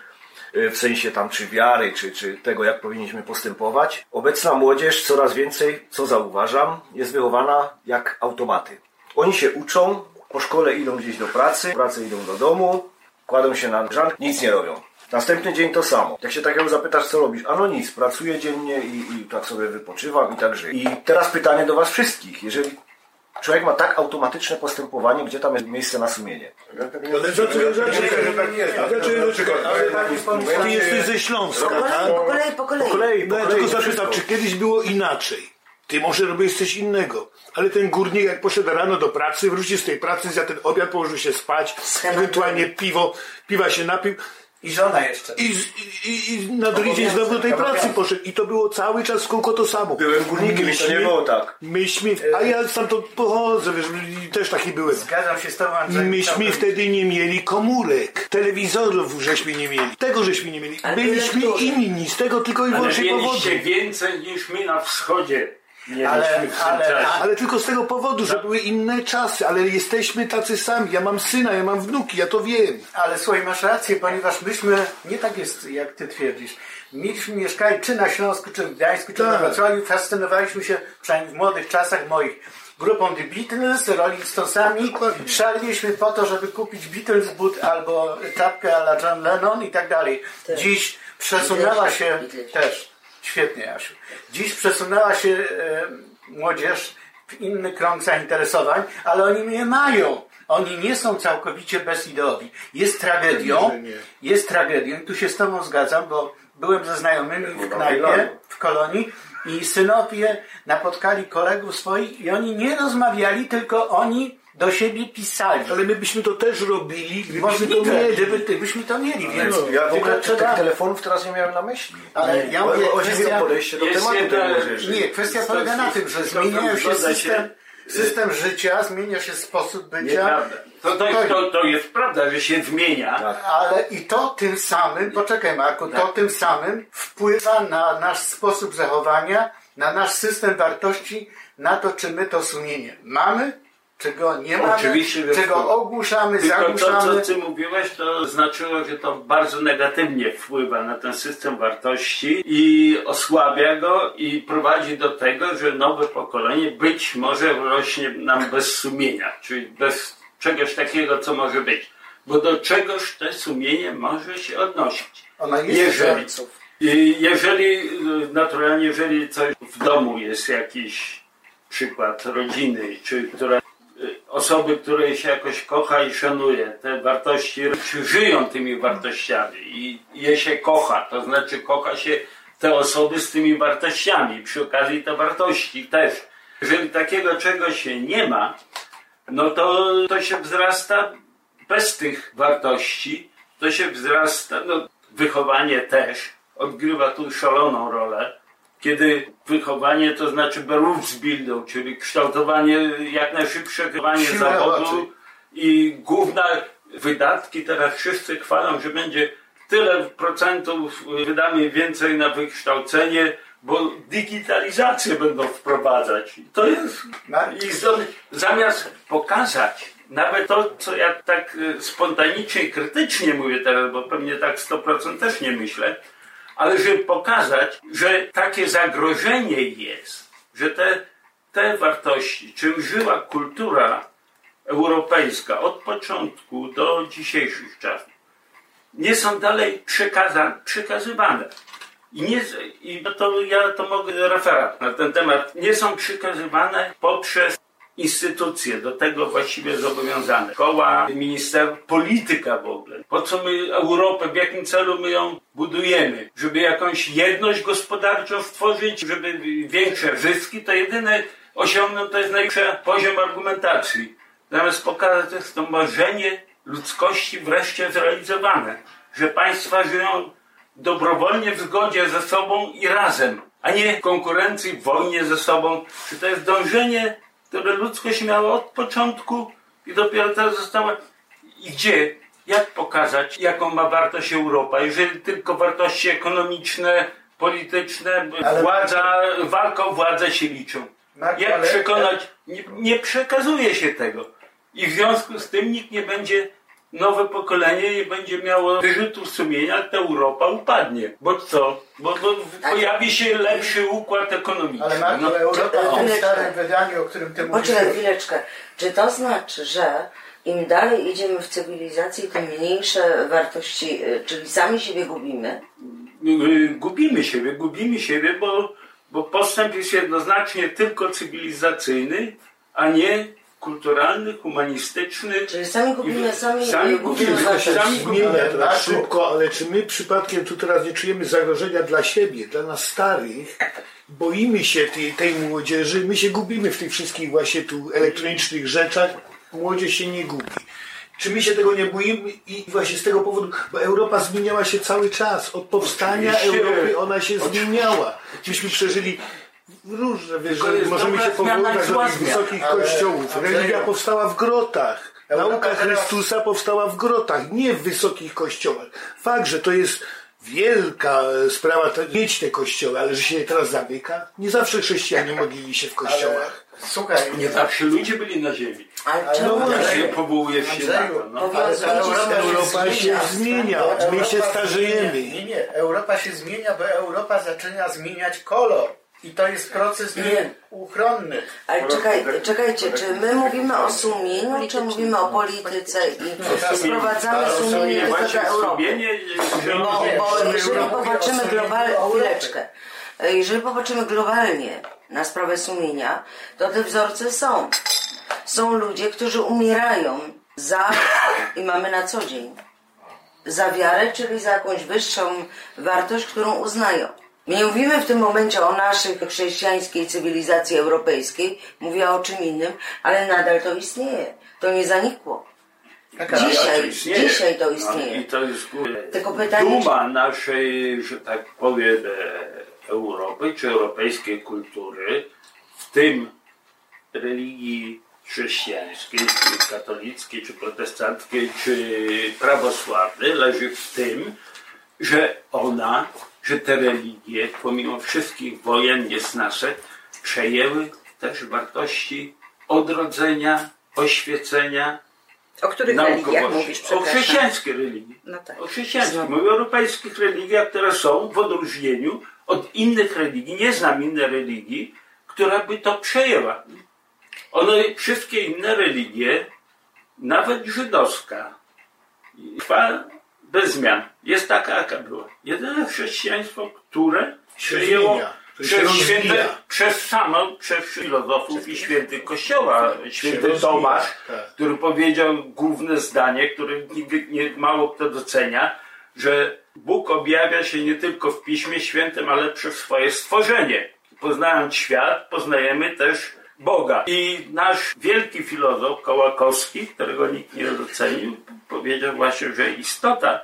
w sensie tam czy wiary, czy, czy tego, jak powinniśmy postępować. Obecna młodzież coraz więcej, co zauważam, jest wychowana jak automaty. Oni się uczą, po szkole idą gdzieś do pracy, w pracy idą do domu, kładą się na żan, nic nie robią. Następny dzień to samo. Jak się takiego zapytasz, co robisz? Ano nic, pracuję dziennie i, i tak sobie wypoczywam i tak żyję. I teraz pytanie do was wszystkich. Jeżeli człowiek ma tak automatyczne postępowanie, gdzie tam jest miejsce na sumienie? Ale zaczekaj, zaczekaj, zaczekaj. Ty jesteś ze Śląska, tak? Po kolei, po kolei. Po kolei, po No ja kolei, tylko zapytam, czy kiedyś było inaczej? Ty może robiłeś coś innego. Ale ten górnik jak poszedł rano do pracy, wrócił z tej pracy, zjadł ten obiad, położył się spać, ewentualnie piwo, piwa się napił. I żona jeszcze. I, i, i, na drugi dzień znowu do tej pracy poszedł. I to było cały czas w kółko to samo. Byłem górnikiem i to nie było tak. Myśmy, a ja stamtąd pochodzę, wiesz, też taki byłem. Zgadzam się z tobą, Andrzej. Myśmy wtedy nie mieli komórek, telewizorów żeśmy nie mieli, tego żeśmy nie mieli. Ale Byliśmy lektury. inni, z tego tylko i wyłącznie powodu. więcej niż my na wschodzie. Mieliśmy Ale- ale-. Ale tylko z tego powodu, że były inne czasy, ale jesteśmy tacy sami. Ja mam syna, ja mam wnuki, ja to wiem. Ale słuchaj, masz rację, ponieważ myśmy, nie tak jest jak ty twierdzisz, mieliśmy mieszkali czy na Śląsku, czy w Gdańsku, czy Tak. we Wrocławiu, fascynowaliśmy się, przynajmniej w młodych czasach moich, grupą The Beatles, Rolling Stonesami, szaliliśmy po to, żeby kupić Beatles but albo czapkę a la John Lennon i tak dalej. Dziś przesunęła się też, świetnie Jasiu, dziś przesunęła się e, młodzież w inny krąg zainteresowań, ale oni nie mają. Oni nie są całkowicie bezideowi. Jest tragedią, jest tragedią i tu się z Tobą zgadzam, bo byłem ze znajomymi w knajpie, w kolonii i synowie napotkali kolegów swoich i oni nie rozmawiali, tylko oni do siebie pisali. Ale my byśmy to też robili, gdybyśmy to mieli. gdyby, gdybyśmy to mieli, więc Ja w ogóle tych trzeba... telefonów teraz nie miałem na myśli. Ale ja mówię, mi kwestia- o podejście do tematu jedna-. Nie, kwestia polega na tym, że zmienia się system, system życia, zmienia się sposób bycia. To, to, jest, to, to jest prawda, że się zmienia. Tak. Ale i to tym samym, poczekaj Marku, to tym samym wpływa na nasz sposób zachowania, na nasz system wartości, na to, czy my to sumienie mamy, czy go nie mamy, Oczywiście, że czy go wpływa. ogłuszamy, Tylko to, zagłuszamy. co ty mówiłeś, to znaczyło, że to bardzo negatywnie wpływa na ten system wartości i osłabia go i prowadzi do tego, że nowe pokolenie być może rośnie nam bez sumienia, czyli bez czegoś takiego, co może być. Bo do czegoś to sumienie może się odnosić. Ona jest Jeżeli, jeżeli, y, naturalnie, jeżeli coś w domu jest jakiś przykład rodziny, czy która, osoby, które się jakoś kocha i szanuje, te wartości, żyją tymi wartościami i je się kocha, to znaczy kocha się te osoby z tymi wartościami, przy okazji te wartości też. Jeżeli takiego czegoś się nie ma, no to, to się wzrasta bez tych wartości, to się wzrasta, no wychowanie też odgrywa tu szaloną rolę, kiedy wychowanie to znaczy Berufsbildung, czyli kształtowanie, jak najszybsze Siłę zawodu raczej. i główne wydatki, teraz wszyscy chwalą, że będzie tyle procentów wydamy więcej na wykształcenie, bo digitalizację będą wprowadzać. I To jest i z- zamiast pokazać nawet to, co ja tak y, spontanicznie, krytycznie mówię teraz, bo pewnie tak 100% też nie myślę, ale żeby pokazać, że takie zagrożenie jest, że te, te wartości, czym żyła kultura europejska od początku do dzisiejszych czasów, nie są dalej przekazywane. I, nie, I to ja to mogę referat na ten temat. Nie są przekazywane poprzez instytucje do tego właściwie zobowiązane. Szkoła, minister, polityka w ogóle. Po co my Europę, w jakim celu my ją budujemy? Żeby jakąś jedność gospodarczą stworzyć, żeby większe zyski, to jedyne osiągnąć to jest najwyższy poziom argumentacji. Zamiast pokazać, jest to marzenie ludzkości wreszcie zrealizowane. Że państwa żyją dobrowolnie w zgodzie ze sobą i razem, a nie w konkurencji, w wojnie ze sobą. Czy to jest dążenie, które ludzkość miała od początku i dopiero teraz została. I gdzie? Jak pokazać, jaką ma wartość Europa, jeżeli tylko wartości ekonomiczne, polityczne, Ale- władza, walka o władzę się liczą. Marku, Jak przekonać? Nie, nie przekazuje się tego. I w związku z tym nikt nie będzie nowe pokolenie nie będzie miało wyrzutów sumienia, to Europa upadnie. Bo co? Bo, bo pojawi się lepszy układ ekonomiczny. Ale Marku, No, Europa to- w tym starym wydaniu, o którym ty mówisz, Poczekaj chwileczkę. Czy to znaczy, że im dalej idziemy w cywilizacji, tym mniejsze wartości, y, czyli sami siebie gubimy? y, gubimy siebie, gubimy siebie, bo, bo postęp jest jednoznacznie tylko cywilizacyjny, a nie kulturalny, humanistyczny. Czyli sami gubimy, sami, Sami gubimy gubimy, wartości. sami Zmienia to tak Marku. szybko, ale czy my przypadkiem tu teraz nie czujemy zagrożenia dla siebie, dla nas starych? Boimy się tej, tej młodzieży, my się gubimy w tych wszystkich właśnie tu elektronicznych rzeczach, młodzież się nie gubi. Czy my się tego nie boimy i właśnie z tego powodu, bo Europa zmieniała się cały czas. Od powstania Oczywiście. Europy ona się zmieniała. Myśmy przeżyli różne, wiesz, że możemy się powoływać do tych wysokich Ale- kościołów. Religia powstała w grotach. Nauka Chrystusa powstała w grotach, nie w wysokich kościołach. Fakt, że to jest wielka e, sprawa to mieć te kościoły, ale że się je teraz zamyka. Nie zawsze chrześcijanie modlili się w kościołach. Słuchaj, Nie zawsze ludzie byli na ziemi. Ale czemu no tak? właśnie. Nie powołujesz się na to. No. Ale Europa Europa się zmienia, my się starzejemy. Nie, nie, Europa się zmienia, bo Europa zaczyna zmieniać kolor. I to jest proces nieuchronny. Ale czekaj, czekajcie, czy my mówimy o sumieniu, czy mówimy o polityce i sprowadzamy sumienie tylko do Europy? Bo, bo Nie, jeżeli popatrzymy globalnie, chwileczkę, E, jeżeli popatrzymy globalnie na sprawę sumienia, to te wzorce są. Są ludzie, którzy umierają za, i mamy na co dzień, za wiarę, czyli za jakąś wyższą wartość, którą uznają. My nie mówimy w tym momencie o naszej chrześcijańskiej cywilizacji europejskiej, mówię o czym innym, ale nadal to istnieje. To nie zanikło. Taka- Dzisiaj, to istnieje. dzisiaj to No, istnieje. I to jest Tylko pytanie, duma naszej, że tak powiem, e, Europy czy europejskiej kultury, w tym religii chrześcijańskiej, czy katolickiej, czy protestanckiej, czy prawosławnej, leży w tym, że ona, że te religie, pomimo wszystkich wojen niesnaszek, przejęły też wartości odrodzenia, oświecenia, O których religiach naukowości. mówisz, O przepraszam? chrześcijańskiej religii. No tak. O chrześcijańskich. Mówię o europejskich religiach, które są w odróżnieniu od innych religii. Nie znam innej religii, która by to przejęła. One, wszystkie inne religie, nawet żydowska, trwa bez zmian. Jest taka, jaka była. Jedyne chrześcijaństwo, które się przez, święte, przez samo, przez filozofów i świętych kościoła. Święty Tomasz, tak. który powiedział główne zdanie, które nigdy nie, mało kto docenia, że Bóg objawia się nie tylko w Piśmie Świętym, ale przez swoje stworzenie. Poznając świat, poznajemy też Boga. I nasz wielki filozof Kołakowski, którego nikt nie docenił, powiedział właśnie, że istota,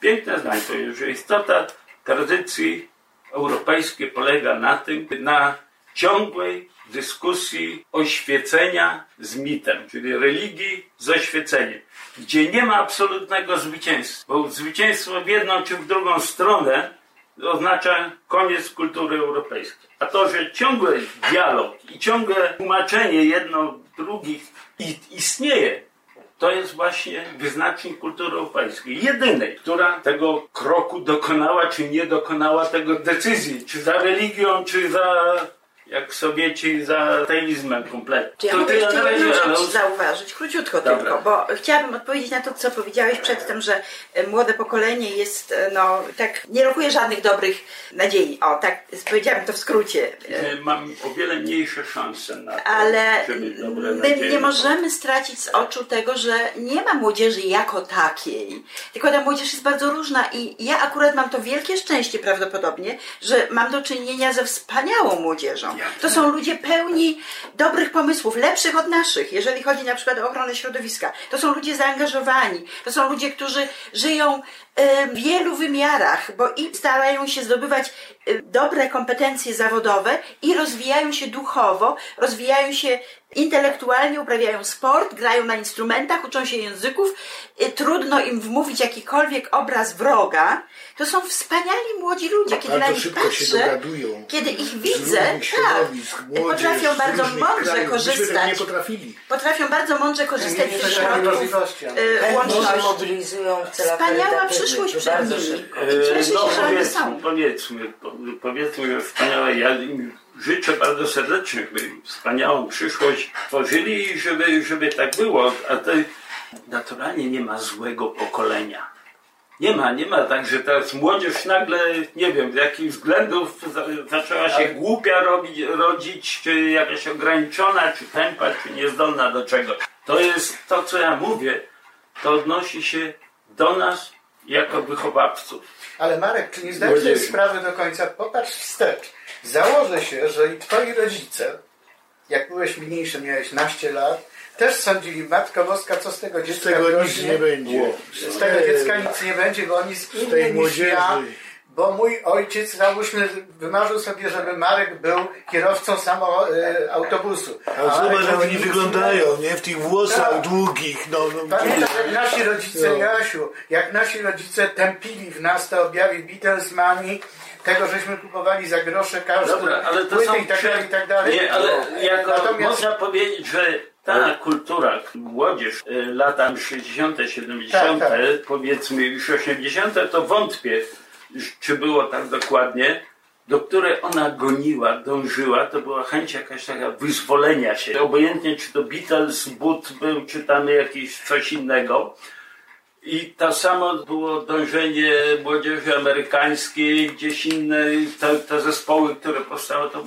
piękne zdanie powiedział, że istota tradycji europejskiej polega na tym, na ciągłej dyskusji oświecenia z mitem, czyli religii z oświeceniem, gdzie nie ma absolutnego zwycięstwa, bo zwycięstwo w jedną czy w drugą stronę oznacza koniec kultury europejskiej. A to, że ciągły dialog i ciągłe tłumaczenie jedno drugich istnieje, to jest właśnie wyznacznik kultury europejskiej. Jedynej, która tego kroku dokonała, czy nie dokonała tego decyzji, czy za religią, czy za, jak Sowieci, za teizmem kompletnie. Czy ja To mogę jeszcze jedną rzecz zauważyć, króciutko Dobra. tylko, bo chciałabym odpowiedzieć na to, co powiedziałeś przedtem, że e, młode pokolenie jest, e, no, tak, nie rokuje żadnych dobrych nadziei. O, tak, powiedziałabym to w skrócie. E, Mam o wiele mniejsze szanse na to, Ale my nie możemy stracić z oczu tego, że nie ma młodzieży jako takiej. Tylko ta młodzież jest bardzo różna i ja akurat mam to wielkie szczęście prawdopodobnie, że mam do czynienia ze wspaniałą młodzieżą. To są ludzie pełni dobrych pomysłów, lepszych od naszych, jeżeli chodzi na przykład o ochronę środowiska. To są ludzie zaangażowani. To są ludzie, którzy żyją w wielu wymiarach, bo i starają się zdobywać e, dobre kompetencje zawodowe i rozwijają się duchowo, rozwijają się intelektualnie, uprawiają sport, grają na instrumentach, uczą się języków. E, Trudno im wmówić jakikolwiek obraz wroga. To są wspaniali młodzi ludzie, kiedy Bardzo na nich szybko się patrzę, kiedy ich Z widzę, tak, młodzież potrafią z bardzo mądrze krajów. Korzystać. nie potrafili. Potrafią bardzo mądrze korzystać ze środków e, łączności. Wspaniała charytatywnych. Przyszłość przed bardzo nimi. cieszę się, No powiedzmy, powiedzmy, po- powiedzmy, że wspaniałe. Ja życzę bardzo serdecznie, by wspaniałą przyszłość tworzyli i żeby, żeby tak było. A to naturalnie nie ma złego pokolenia. Nie ma, nie ma tak, że teraz młodzież nagle, nie wiem, z jakich względów za- zaczęła się głupia robić, rodzić, czy jakaś ograniczona, czy tempa, czy niezdolna do czegoś. To jest to, co ja mówię, to odnosi się do nas jako wychowawców. Ale Marek, czy nie zdajesz sobie sprawy do końca? Popatrz wstecz. Założę się, że i twoi rodzice, jak byłeś mniejszy, miałeś naście lat, też sądzili, Matko Boska, co z tego Z dziecka tego nic wyrośnie? nie będzie. Z tego dziecka nic nie będzie, bo on jest tej inny niż młodzieży. ja. Bo mój ojciec, załóżmy, wymarzył sobie, żeby Marek był kierowcą samo, e, autobusu. A Marek zobacz, jak oni wyglądają, nie? W tych włosach Tak. długich. No, no, Pamiętam, jak nasi rodzice, No. Jasiu, jak nasi rodzice tępili w nas te objawy Beatlesmani, tego, żeśmy kupowali za grosze każdy, Dobra, ale to płyty są i tak dalej, i tak dalej. Nie, ale jako Natomiast można powiedzieć, że ta kultura, młodzież, y, lata 60., 70., Tak, tak. powiedzmy już 80., to wątpię, czy było tak dokładnie, do której ona goniła, dążyła, to była chęć jakaś taka wyzwolenia się. Obojętnie, czy to Beatles, But był, czy tam jakiś coś innego. I to samo było dążenie młodzieży amerykańskiej, gdzieś inne, te, te zespoły, które powstały, to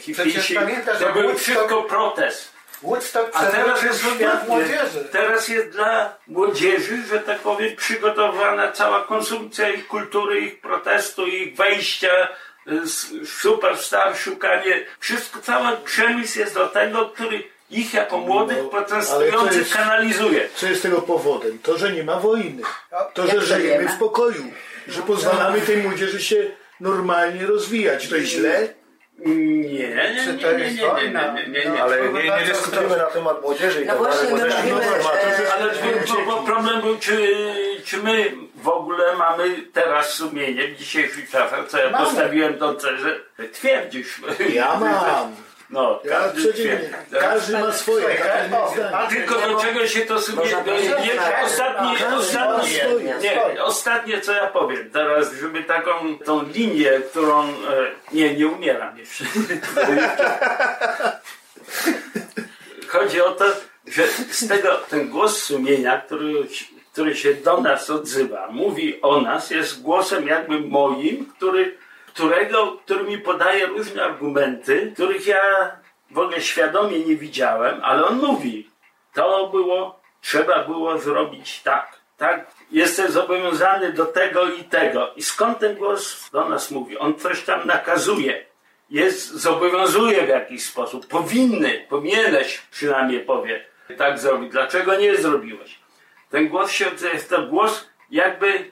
hipisi, Przecież pamiętasz, to był wszystko protest. Woodstock A teraz jest świat młodzieży. Teraz jest dla młodzieży, że tak powiem, przygotowana cała konsumpcja ich kultury, ich protestu, ich wejścia, y, superstar, szukanie. Wszystko, cały przemysł jest do tego, który ich jako młodych No, ale to protestujących jest- kanalizuje. Co jest tego powodem? To, że nie ma wojny. To, że żyjemy w pokoju. Że pozwalamy tej młodzieży się normalnie rozwijać. To jest źle? Nie, nie, nie, Czy to nie, jest nie, nie, wojna? nie, nie, No, nie. Ale nie, nie bardzo dyskutujmy na temat młodzieży i No tak dalej, Ale bo, bo problem był, czy, czy my w ogóle mamy teraz sumienie w dzisiejszych czasach, co ja Mamy. postawiłem do że twierdzisz. Ja mam. No, Ja każdy przeciwnie. Każdy ma swoje. O, zdanie. a- Tylko do czego się to tak. ostatnie, Każdy ostatnie, nie, ostatnie co ja powiem teraz, żeby taką tą linię, którą... E, nie, nie umieram jeszcze. Chodzi o to, że z tego ten głos sumienia, który, który się do nas odzywa, mówi o nas, jest głosem jakby moim, który, którego, który mi podaje różne argumenty, których ja w ogóle świadomie nie widziałem, ale on mówi, to było, trzeba było zrobić tak. Tak, jestem zobowiązany do tego i tego. I skąd ten głos do nas mówi? On coś tam nakazuje jest, zobowiązuje w jakiś sposób, powinny, powinieneś przynajmniej powie, tak zrobić. Dlaczego nie zrobiłeś? Ten głos się, jest to głos jakby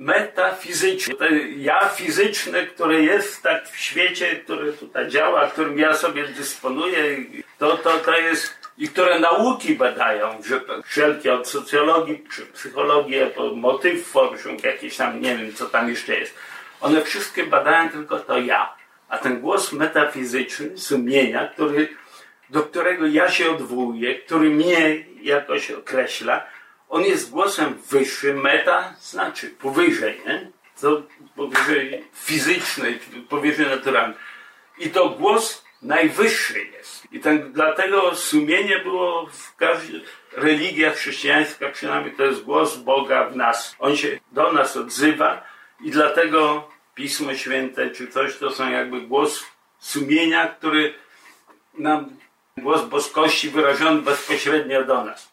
metafizyczny. To ja fizyczne, które jest tak w świecie, które tutaj działa, którym ja sobie dysponuję, to, to, to jest i które nauki badają, że wszelkie od socjologii, czy psychologii, po motyw forschung, jakieś tam, nie wiem, co tam jeszcze jest. One wszystkie badają tylko to ja. A ten głos metafizyczny, sumienia, który, do którego ja się odwołuję, który mnie jakoś określa, on jest głosem wyższym, meta znaczy powyżej, nie? To powyżej fizycznej, powyżej naturalnej. I to głos najwyższy jest. I ten, dlatego sumienie było w każdej religia chrześcijańska, przynajmniej to jest głos Boga w nas. On się do nas odzywa i dlatego Pismo Święte czy coś to są jakby głos sumienia, który nam, głos boskości wyrażony bezpośrednio do nas.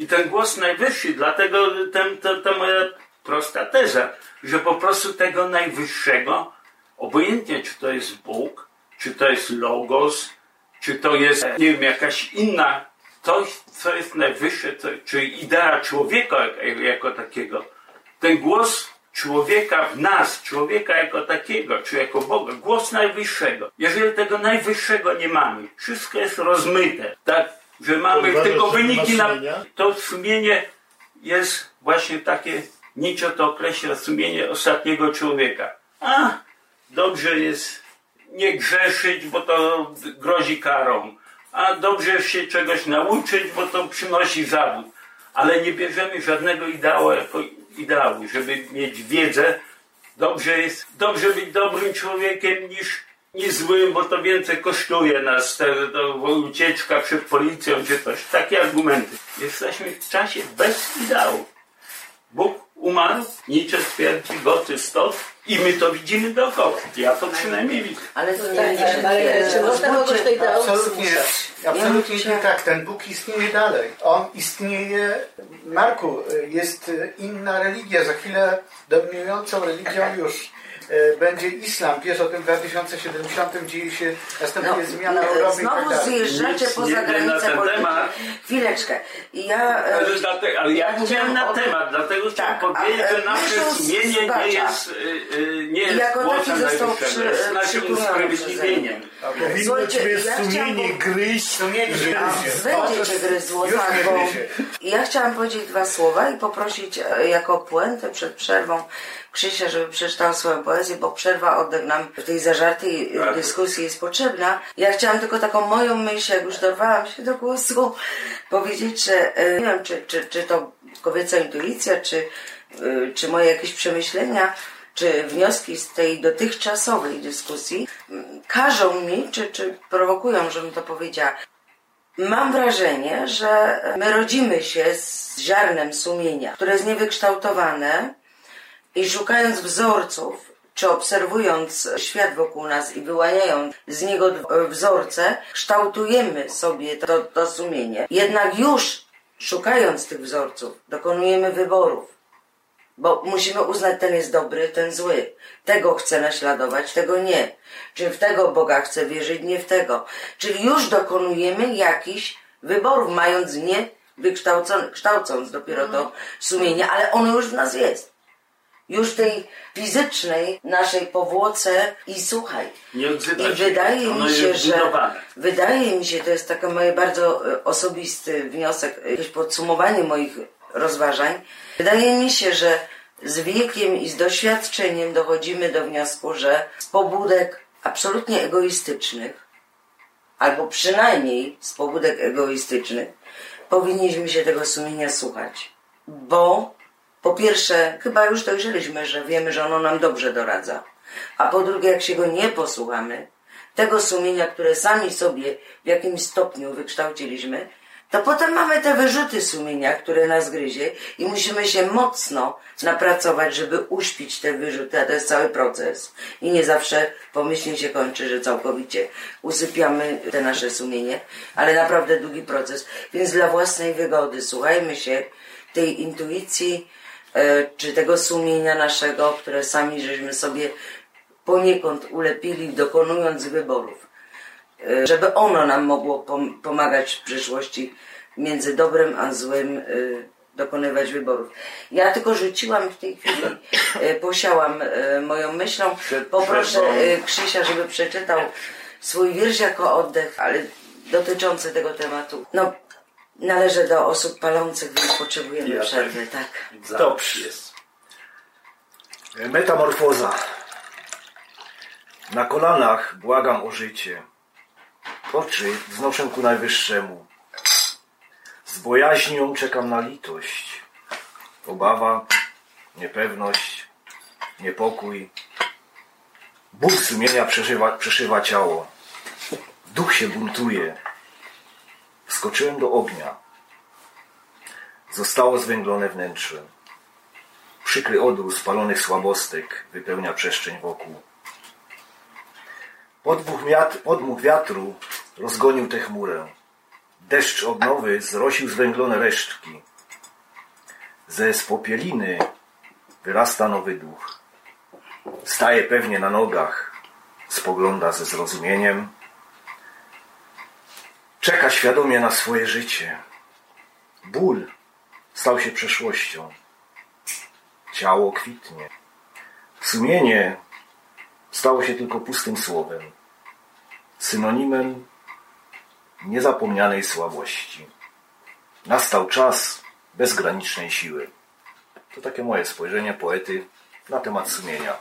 I ten głos najwyższy, dlatego ten, to, to moja prosta teza, że po prostu tego najwyższego, obojętnie czy to jest Bóg, czy to jest Logos, czy to jest, nie wiem, jakaś inna, coś, co jest najwyższe, co, czy idea człowieka jako takiego, ten głos człowieka w nas, człowieka jako takiego, czy jako Boga, głos najwyższego. Jeżeli tego najwyższego nie mamy, wszystko jest rozmyte, tak, że mamy tylko wyniki na... To sumienie jest właśnie takie, Nietzsche to określa sumienie ostatniego człowieka. A, dobrze jest nie grzeszyć, bo to grozi karą. A dobrze się czegoś nauczyć, bo to przynosi zawód. Ale nie bierzemy żadnego ideału jako ideału, żeby mieć wiedzę. Dobrze jest, dobrze być dobrym człowiekiem niż, niż złym, bo to więcej kosztuje nas, to, to ucieczka przed policją czy coś. Takie argumenty. Jesteśmy w czasie bez ideału. Bóg umarł, Nietzsche twierdzi, goty stot i my to widzimy dookoła. Ja to przynajmniej widzę. Ale to nie nie- ale nie- czy można kogoś do ideału Absolutnie, absolutnie Ja nie tak. Ten Bóg istnieje dalej. On istnieje, Marku, jest inna religia. Za chwilę dominującą religią już będzie islam. Wiesz o tym w 2070 dzieje się, następuje zmiana Europy i tak znowu dalej. zjeżdżacie Nic poza granicę polityki. temat. Chwileczkę. Ja, e, Ale, dlate- ale ja ja mówiłem na o temat, dlatego chciałem Tak, powiedzieć, że e, nasze sumienie nie jest, nie jest Jako taki został przy- jest naszym usprawiedliwieniem. Powinno Słuchajcie, ciebie ja sumienie chciałam- gryźć. Sumienie gryzie. Będzie cię gryzło, tak, bo ja chciałam powiedzieć dwa słowa i poprosić e, jako puentę przed przerwą Krzysia, żeby przeczytał swoją poezję, bo przerwa oddech nam w tej zażartej Tak. dyskusji jest potrzebna. Ja chciałam tylko taką moją myśl, jak już dorwałam się do głosu, powiedzieć, że e, nie wiem, czy, czy, czy to kobieca intuicja, czy, e, czy moje jakieś przemyślenia, czy wnioski z tej dotychczasowej dyskusji każą mi, czy, czy prowokują, żebym to powiedziała, Mam wrażenie, że my rodzimy się z ziarnem sumienia, które jest niewykształtowane i szukając wzorców, czy obserwując świat wokół nas i wyłaniając z niego wzorce, kształtujemy sobie to, to sumienie. Jednak już szukając tych wzorców, dokonujemy wyborów. Bo musimy uznać, ten jest dobry, ten zły. Tego chcę naśladować, tego nie. Czy w tego Boga chcę wierzyć, nie w tego. Czyli już dokonujemy jakichś wyborów, mając nie wykształcone, kształcąc dopiero to sumienie, ale ono już w nas jest. Już w tej fizycznej naszej powłoce i słuchaj. Nie odzywa I się. wydaje Ono mi się, że budowane. wydaje mi się, to jest taki mój bardzo e, osobisty wniosek, jakieś podsumowanie moich rozważań. Wydaje mi się, że z wiekiem i z doświadczeniem dochodzimy do wniosku, że z pobudek absolutnie egoistycznych, albo przynajmniej z pobudek egoistycznych, powinniśmy się tego sumienia słuchać. Bo po pierwsze, chyba już dojrzeliśmy, że wiemy, że ono nam dobrze doradza. A po drugie, jak się go nie posłuchamy, tego sumienia, które sami sobie w jakimś stopniu wykształciliśmy, to potem mamy te wyrzuty sumienia, które nas gryzie i musimy się mocno napracować, żeby uśpić te wyrzuty, a to jest cały proces. I nie zawsze pomyślnie się kończy, że całkowicie usypiamy te nasze sumienie, ale naprawdę długi proces. Więc dla własnej wygody słuchajmy się tej intuicji, czy tego sumienia naszego, które sami żeśmy sobie poniekąd ulepili, dokonując wyborów e, żeby ono nam mogło pom- pomagać w przyszłości między dobrem a złym e, dokonywać wyborów. Ja tylko rzuciłam w tej chwili, e, posiałam e, moją myślą. Poproszę e, Krzysia, żeby przeczytał swój wiersz jako oddech, ale dotyczący tego tematu. No, należę do osób palących, więc potrzebujemy Ja przerwy, tak. Dobrze jest. Metamorfoza. Na kolanach błagam o życie. Oczy wznoszę ku Najwyższemu. Z bojaźnią czekam na litość. Obawa, niepewność, niepokój. Ból sumienia przeszywa, przeszywa ciało. Duch się buntuje. Wskoczyłem do ognia. Zostało zwęglone wnętrze. Przykry odór spalonych słabostek wypełnia przestrzeń wokół. Podmuch, podmuch wiatru rozgonił tę chmurę. Deszcz odnowy zrosił zwęglone resztki. Ze spopieliny wyrasta nowy duch. Staje pewnie na nogach, spogląda ze zrozumieniem. Czeka świadomie na swoje życie. Ból stał się przeszłością. ciało kwitnie. Sumienie stało się tylko pustym słowem, synonimem niezapomnianej słabości. Nastał czas bezgranicznej siły. To takie moje spojrzenie poety na temat sumienia.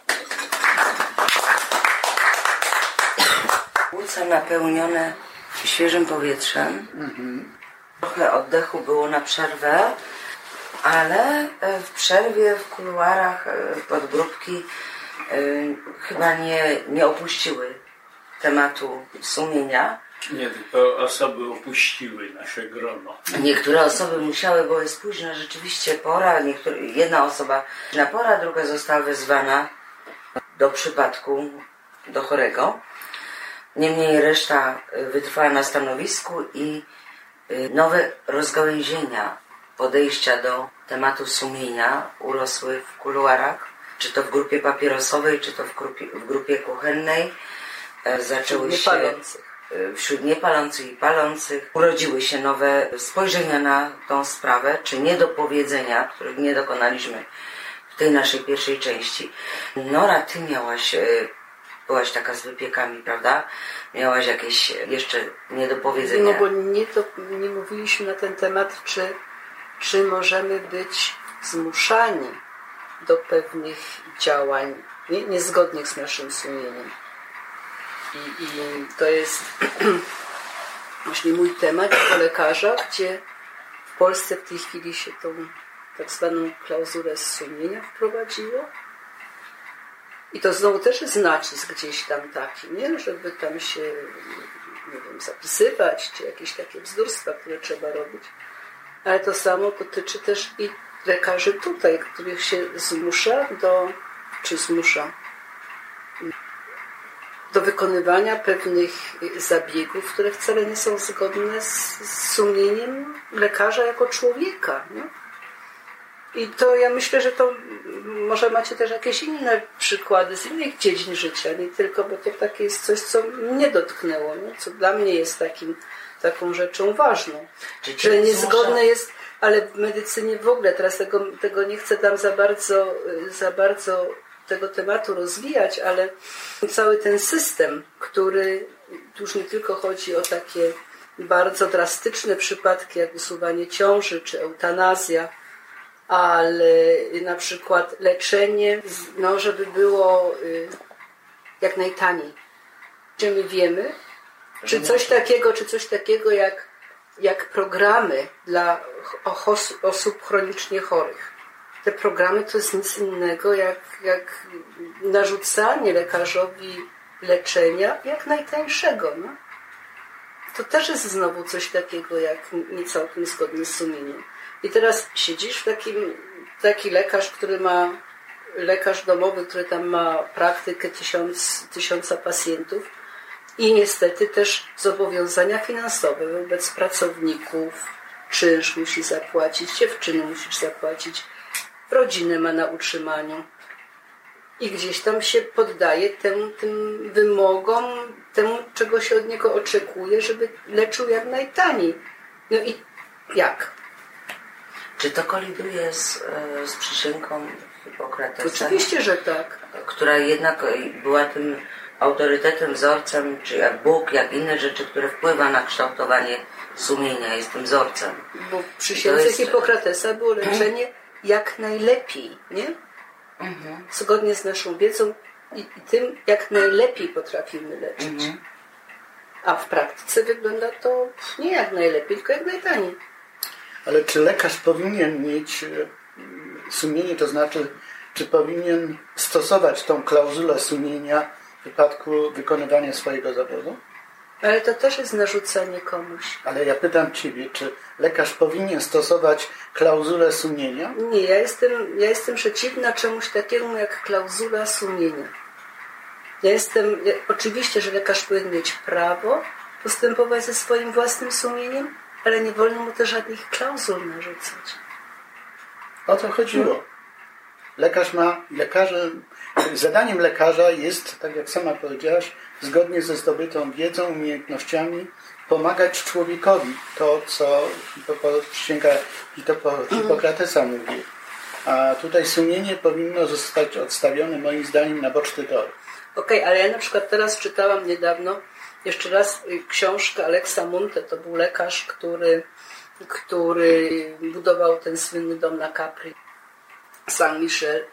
Płuca napełnione świeżym powietrzem. Trochę oddechu było na przerwę, ale e, w przerwie w kuluarach e, podgrupki e, chyba nie, nie opuściły tematu sumienia. Nie, tylko osoby opuściły nasze grono. Niektóre osoby musiały, bo jest późno, rzeczywiście pora. Niektóre, jedna osoba na pora, druga została wezwana do przypadku, do chorego. Niemniej reszta y, wytrwała na stanowisku i y, nowe rozgałęzienia podejścia do tematu sumienia urosły w kuluarach, czy to w grupie papierosowej, czy to w grupie, w grupie kuchennej. E, Zaczęły się y, wśród niepalących i palących urodziły się nowe spojrzenia na tą sprawę, czy niedopowiedzenia, których nie dokonaliśmy w tej naszej pierwszej części. Nora, ty miałaś, y, byłaś taka z wypiekami, prawda? Miałaś jakieś jeszcze niedopowiedzenia. No bo nie, nie mówiliśmy na ten temat, czy, czy możemy być zmuszani do pewnych działań nie, niezgodnych z naszym sumieniem. I, I to jest właśnie mój temat jako lekarza, gdzie w Polsce w tej chwili się tą tak zwaną klauzulę sumienia wprowadziło. I to znowu też jest nacisk gdzieś tam taki, nie? Żeby tam się, nie wiem, zapisywać, czy jakieś takie bzdurstwa, które trzeba robić. Ale to samo dotyczy też i lekarzy tutaj, których się zmusza do, czy zmusza, do wykonywania pewnych zabiegów, które wcale nie są zgodne z sumieniem lekarza jako człowieka. Nie? I to ja myślę, że to może macie też jakieś inne przykłady z innych dziedzin życia, nie tylko, bo to takie jest coś, co mnie dotknęło, nie? co dla mnie jest takim, taką rzeczą ważną. Że niezgodne jest, ale w medycynie w ogóle, teraz tego, tego nie chcę tam za bardzo, za bardzo tego tematu rozwijać, ale cały ten system, który tu już nie tylko chodzi o takie bardzo drastyczne przypadki, jak usuwanie ciąży czy eutanazja, ale na przykład leczenie, no, żeby było y, jak najtaniej. Czy my wiemy, czy coś takiego, czy coś takiego jak, jak programy dla osób chronicznie chorych. Te programy to jest nic innego jak, jak narzucanie lekarzowi leczenia jak najtańszego. No? To też jest znowu coś takiego jak nie całkiem zgodne z sumieniem. I teraz siedzisz w takim, taki lekarz, który ma, lekarz domowy, który tam ma praktykę tysiąc, tysiąca pacjentów i niestety też zobowiązania finansowe wobec pracowników, czynsz musi zapłacić, dziewczyny musisz zapłacić, rodzinę ma na utrzymaniu. I gdzieś tam się poddaje tym, tym wymogom, temu, czego się od niego oczekuje, żeby leczył jak najtaniej. No i jak? Czy to koliduje z, e, z przysięgą Hipokratesa? Oczywiście, że tak. Która jednak była tym autorytetem, wzorcem, czy jak Bóg, jak inne rzeczy, które wpływa na kształtowanie sumienia, jest tym wzorcem. Bo w przysiędze jest- Hipokratesa było leczenie jak najlepiej, nie? Zgodnie z naszą wiedzą i, i tym, jak najlepiej potrafimy leczyć. A w praktyce wygląda to nie jak najlepiej, tylko jak najtaniej. Ale czy lekarz powinien mieć e, sumienie, to znaczy, czy powinien stosować tą klauzulę sumienia w przypadku wykonywania swojego zawodu? Ale to też jest narzucanie komuś. Ale ja pytam Ciebie, czy lekarz powinien stosować klauzulę sumienia? Nie, ja jestem, ja jestem przeciwna czemuś takiemu jak klauzula sumienia. Ja jestem, ja, oczywiście, że lekarz powinien mieć prawo postępować ze swoim własnym sumieniem, ale nie wolno mu też żadnych klauzul narzucać. O co chodziło? Lekarz ma, lekarze, zadaniem lekarza jest, tak jak sama powiedziałaś, zgodnie ze zdobytą wiedzą, umiejętnościami, pomagać człowiekowi. To, co przysięga Hipokratesa mówi. A tutaj sumienie powinno zostać odstawione moim zdaniem na boczny tor. Okej, ale ja na przykład teraz czytałam niedawno jeszcze raz y, książkę Alexa Munte. To był lekarz, który, który budował ten słynny dom na Capri, Saint-Michel.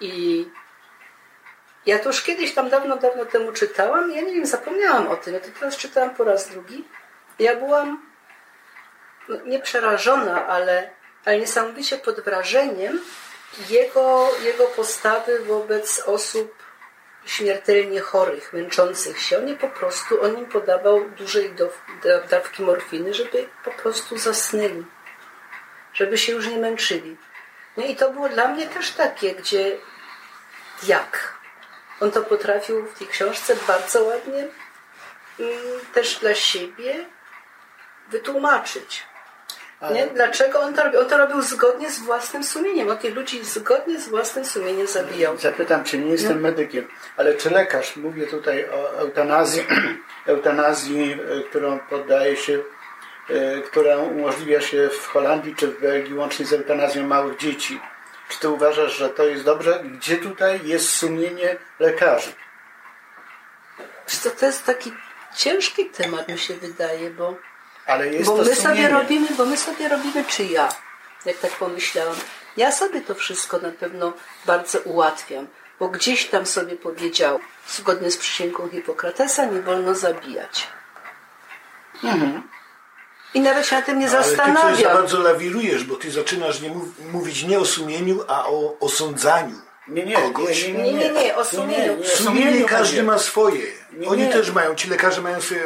I ja to już kiedyś tam dawno, dawno temu czytałam. Ja nie wiem, zapomniałam o tym. Ja to teraz czytałam po raz drugi. Ja byłam no, nie przerażona, ale, ale niesamowicie pod wrażeniem jego, jego postawy wobec osób śmiertelnie chorych, męczących się. On po prostu, on im podawał dużej dawki morfiny, żeby po prostu zasnęli, żeby się już nie męczyli. No i to było dla mnie też takie, gdzie jak? On to potrafił w tej książce bardzo ładnie mm, też dla siebie wytłumaczyć. Nie? Dlaczego on to robił? On to robił zgodnie z własnym sumieniem. On tych ludzi zgodnie z własnym sumieniem zabijał. Zapytam, czy nie jestem medykiem, ale czy lekarz, mówię tutaj o eutanazji, eutanazji, e, którą poddaje się, e, która umożliwia się w Holandii czy w Belgii łącznie z eutanazją małych dzieci. Czy ty uważasz, że to jest dobrze? Gdzie tutaj jest sumienie lekarzy? Co, to jest taki ciężki temat, mi się wydaje, bo, Ale jest bo to my sumienie. sobie robimy, bo my sobie robimy, czy ja, jak tak pomyślałam. Ja sobie to wszystko na pewno bardzo ułatwiam, bo gdzieś tam sobie powiedział, zgodnie z przysięgą Hipokratesa, nie wolno zabijać. I nawet się na tym nie Ale ty za zastanawiam. bardzo lawirujesz, bo ty zaczynasz nie mów, mówić nie o sumieniu, a o osądzaniu. Nie, nie, kogoś. nie, nie, nie, Nie, o sumieniu. nie, Sumienie każdy ma swoje. Nie, Oni nie. też mają, ci lekarze mają swoje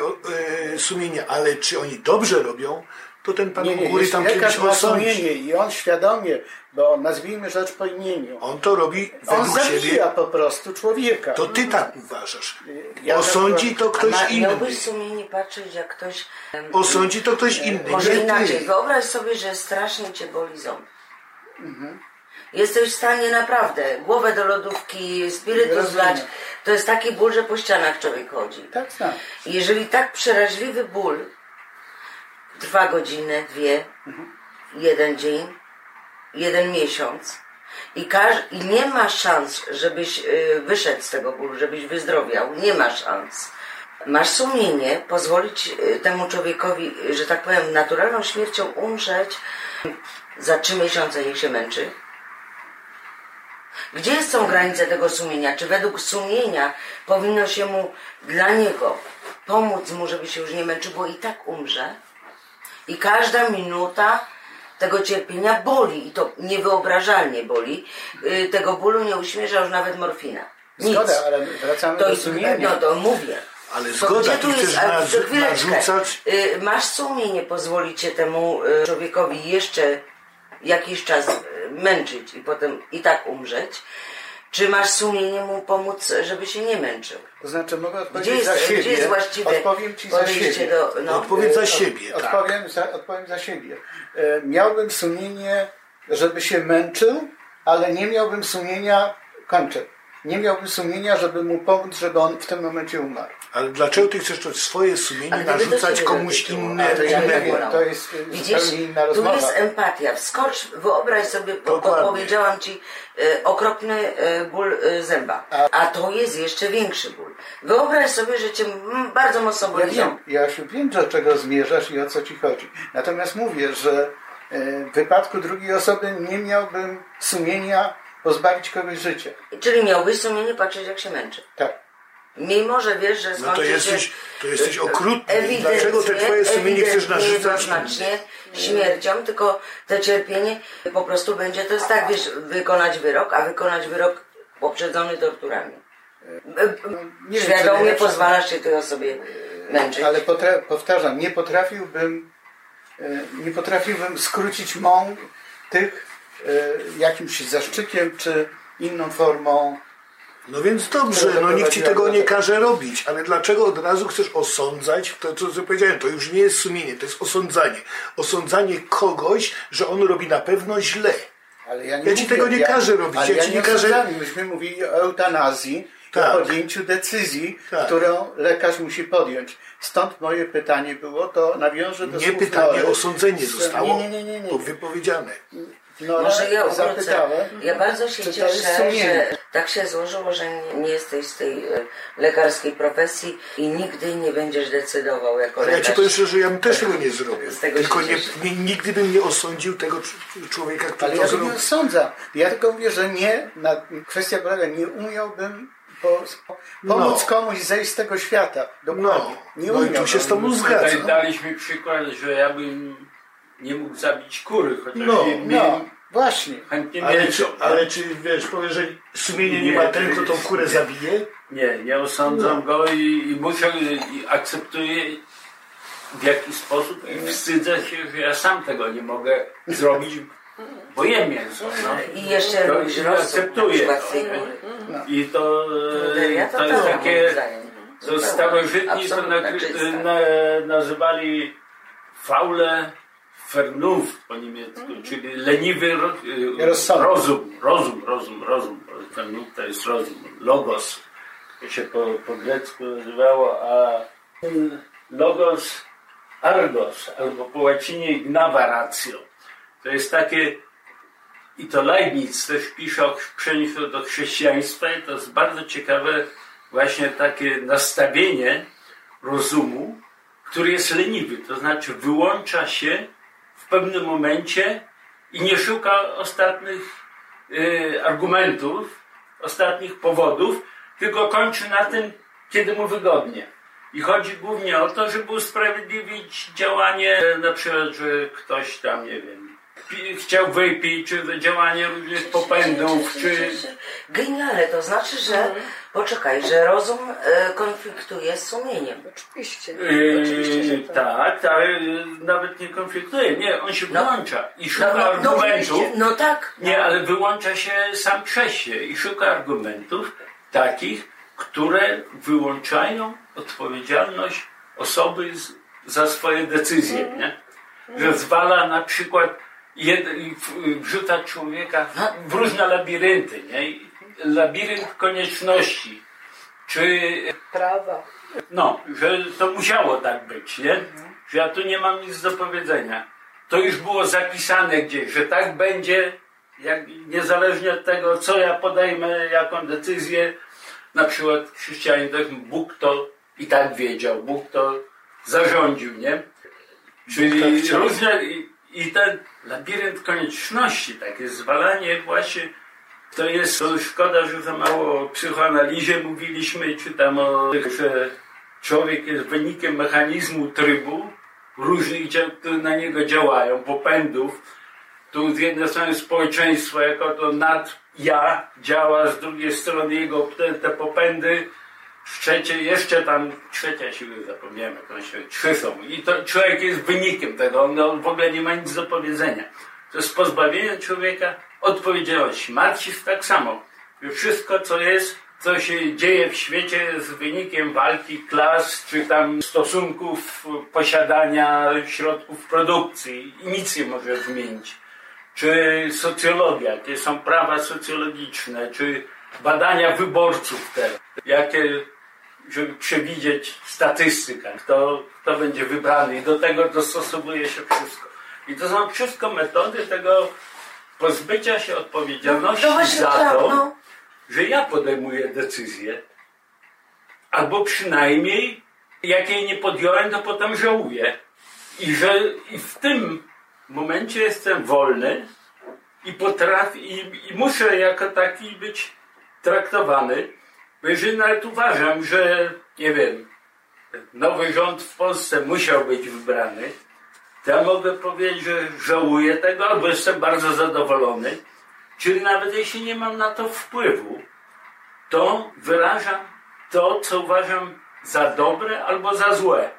e, sumienie, ale czy oni dobrze robią, to ten pan Nie, u nie, góry tam kiedyś ma osądzi. sumienie i on świadomie, bo nazwijmy rzecz po imieniu. On to robi On według zabija siebie. po prostu człowieka. To ty tak uważasz. Ja Osądzi to ktoś ma, inny. miałbyś sumienie patrzeć, jak ktoś... Osądzi to ktoś inny. Może nie inaczej. ty. Wyobraź sobie, że strasznie cię boli ząb. Mhm. Jesteś w stanie naprawdę głowę do lodówki, spirytus wlać. To jest taki ból, że po ścianach człowiek chodzi. Tak, tak. Jeżeli tak przeraźliwy ból trwa godzinę, dwie, jeden dzień, jeden miesiąc i, każ- i nie ma szans, żebyś y, wyszedł z tego bólu, żebyś wyzdrowiał, nie ma szans. Masz sumienie pozwolić y, temu człowiekowi, y, że tak powiem, naturalną śmiercią umrzeć za trzy miesiące, niech się męczy? Gdzie są granice tego sumienia? Czy według sumienia powinno się mu dla niego pomóc mu, żeby się już nie męczył, bo i tak umrze? I każda minuta tego cierpienia boli i to niewyobrażalnie boli. Y, Tego bólu nie uśmierza już nawet morfina. Nic. Zgoda, ale wracamy To do sumienia. no to mówię. Ale zgoda, chcesz to chwileczkę. narzucać. Y, Masz sumienie pozwolić się temu y, człowiekowi jeszcze jakiś czas y, męczyć i potem i tak umrzeć? Czy masz sumienie mu pomóc, żeby się nie męczył? To znaczy mogę Gdzie odpowiedzieć jest, za siebie. gdzie jest właściwe Odpowiem ci za siebie. do... No, Odpowiedz za E, siebie, od- tak. Odpowiem za, odpowiem za siebie. E, Miałbym sumienie, żeby się męczył, ale nie miałbym sumienia, kończę, nie miałbym sumienia, żeby mu pomóc, żeby on w tym momencie umarł. Ale dlaczego ty chcesz to swoje sumienie A narzucać komuś ja innemu? wiem. To jest e, Widzisz, zupełnie inna tu jest empatia. Wskocz, wyobraź sobie, po, powiedziałam ci, e, okropny e, ból e, zęba. A to jest jeszcze większy ból. Wyobraź sobie, że cię mm, bardzo mocno Ja boli wiem, ząb. Jasiu, wiem, do czego zmierzasz i o co ci chodzi. Natomiast mówię, że e, w wypadku drugiej osoby nie miałbym sumienia pozbawić kogoś życia. Czyli miałbyś sumienie patrzeć, jak się męczy. Tak. Mimo, że wiesz, że No to skończy jesteś, się to jesteś okrutny. Dlaczego te twoje sumienie chcesz narzucać jednoznacznie śmiercią, tylko to cierpienie po prostu będzie, to jest tak, wiesz, wykonać wyrok, a wykonać wyrok poprzedzony torturami. nie Świadomie pozwalasz się tej osobie męczyć. Ale powtarzam, nie potrafiłbym, e, nie potrafiłbym skrócić mą tych e, jakimś zaszczykiem czy inną formą. No więc dobrze, no nikt ci tego nie każe robić, ale dlaczego od razu chcesz osądzać to, co powiedziałem, to już nie jest sumienie, to jest osądzanie. Osądzanie kogoś, że on robi na pewno źle. Ale ja, nie Ja ci mówię, tego nie każę robić, Ale ja ja ci nie nie każę-. Myśmy mówili o eutanazji, Tak. o podjęciu decyzji, Tak. którą lekarz musi podjąć. Stąd moje pytanie było, to nawiążę do Nie słów pytanie, osądzenie zostało Nie, nie, nie, nie. nie. wypowiedziane. No, Może ja zapytałem, zapytałem. Ja bardzo się to cieszę, że tak się złożyło, że nie, jesteś z tej e, lekarskiej profesji i nigdy nie będziesz decydował jako Ale ja lekarz. ci powiem szczerze, że ja bym też tego nie zrobił. Z tego Tylko nie, nie, nigdy bym nie osądził tego cz- człowieka, który Ale to ja zrobił. nie osądzam. Ja tylko mówię, że nie, na, kwestia polega, nie umiałbym po, pomóc No. komuś zejść z tego świata. Dokładnie. No. Nie No i tu się z tobą Tutaj zgadzam. daliśmy przykład, że ja bym nie mógł zabić kury, chociaż No, je No, właśnie. chętnie Ale czy, ale czy wiesz, powiesz, że sumienie nie Nie, ma to ten, kto tą kurę zabije? Nie, nie osądzam No. go i, i muszę, i akceptuję w jakiś sposób i wstydzę się, że ja sam tego nie mogę zrobić, bo jem mięso. No. I jeszcze To i na akceptuję to, nie? góry. I to, e, to jest tak, takie, to starożytni to czysta. na, nazywali faule fernów po niemiecku, czyli leniwy ro, Rozsądek. rozum, rozum, rozum, rozum. Fernów to jest rozum, logos. To się po, po grecku nazywało, a logos argos, albo po łacinie ignava ratio. To jest takie, i to Leibniz też pisze o przeniesieniu do chrześcijaństwa i to jest bardzo ciekawe właśnie takie nastawienie rozumu, który jest leniwy, to znaczy wyłącza się pewnym momencie i nie szuka ostatnich y, argumentów, ostatnich powodów, tylko kończy na tym, kiedy mu wygodnie. I chodzi głównie o to, żeby usprawiedliwić działanie, na przykład, że ktoś tam, nie wiem, chciał wypić, czy działanie różnych popędów, czy... Genialne, to znaczy, że poczekaj, że rozum e, konfliktuje z sumieniem. Oczywiście. Yy, Oczywiście, że tak. tak, ale yy, nawet nie konfliktuje. Nie, on się No. wyłącza i No, szuka no, no, argumentów. oczywiście. no tak. Nie, ale wyłącza się sam przez się i szuka argumentów takich, które wyłączają odpowiedzialność osoby z, za swoje decyzje, nie? Że zwala na przykład jed, i w- wrzuca człowieka w różne labirynty, nie? Labirynt konieczności, czy Prawa. no, że to musiało tak być, nie? Że ja tu nie mam nic do powiedzenia. To już było zapisane gdzieś, że tak będzie, jak, niezależnie od tego, co ja podejmę, jaką decyzję. Na przykład chrześcijanin, Bóg to i tak wiedział, Bóg to zarządził, nie? Czyli tak różne, i, ten labirynt konieczności, takie zwalanie właśnie to jest, to szkoda, że za mało o psychoanalizie mówiliśmy, czy tam o, że człowiek jest wynikiem mechanizmu trybu różnych, które na niego działają, popędów. Tu z jednej strony społeczeństwo jako to nad ja działa, z drugiej strony jego te, te popędy, z trzeciej jeszcze tam, trzecia siła, zapomniałem jak one się, trzy są. I to człowiek jest wynikiem tego, on, on w ogóle nie ma nic do powiedzenia. To jest pozbawienie człowieka odpowiedzialności. Marksizm tak samo. Wszystko, co jest, co się dzieje w świecie jest wynikiem walki klas, czy tam stosunków posiadania środków produkcji i nic nie może zmienić. Czy socjologia, jakie są prawa socjologiczne, czy badania wyborców te, jakie, żeby przewidzieć statystykę, kto, kto będzie wybrany i do tego dostosowuje się wszystko. I to są wszystko metody tego pozbycia się odpowiedzialności No właśnie za tak, to, no. że ja podejmuję decyzję, albo przynajmniej jak jej nie podjąłem, to potem żałuję. I że i w tym momencie jestem wolny i potrafię, i, i muszę jako taki być traktowany, jeżeli nawet uważam, że nie wiem, nowy rząd w Polsce musiał być wybrany, ja mogę powiedzieć, że żałuję tego, albo jestem bardzo zadowolony, czyli nawet jeśli nie mam na to wpływu, to wyrażam to, co uważam za dobre albo za złe.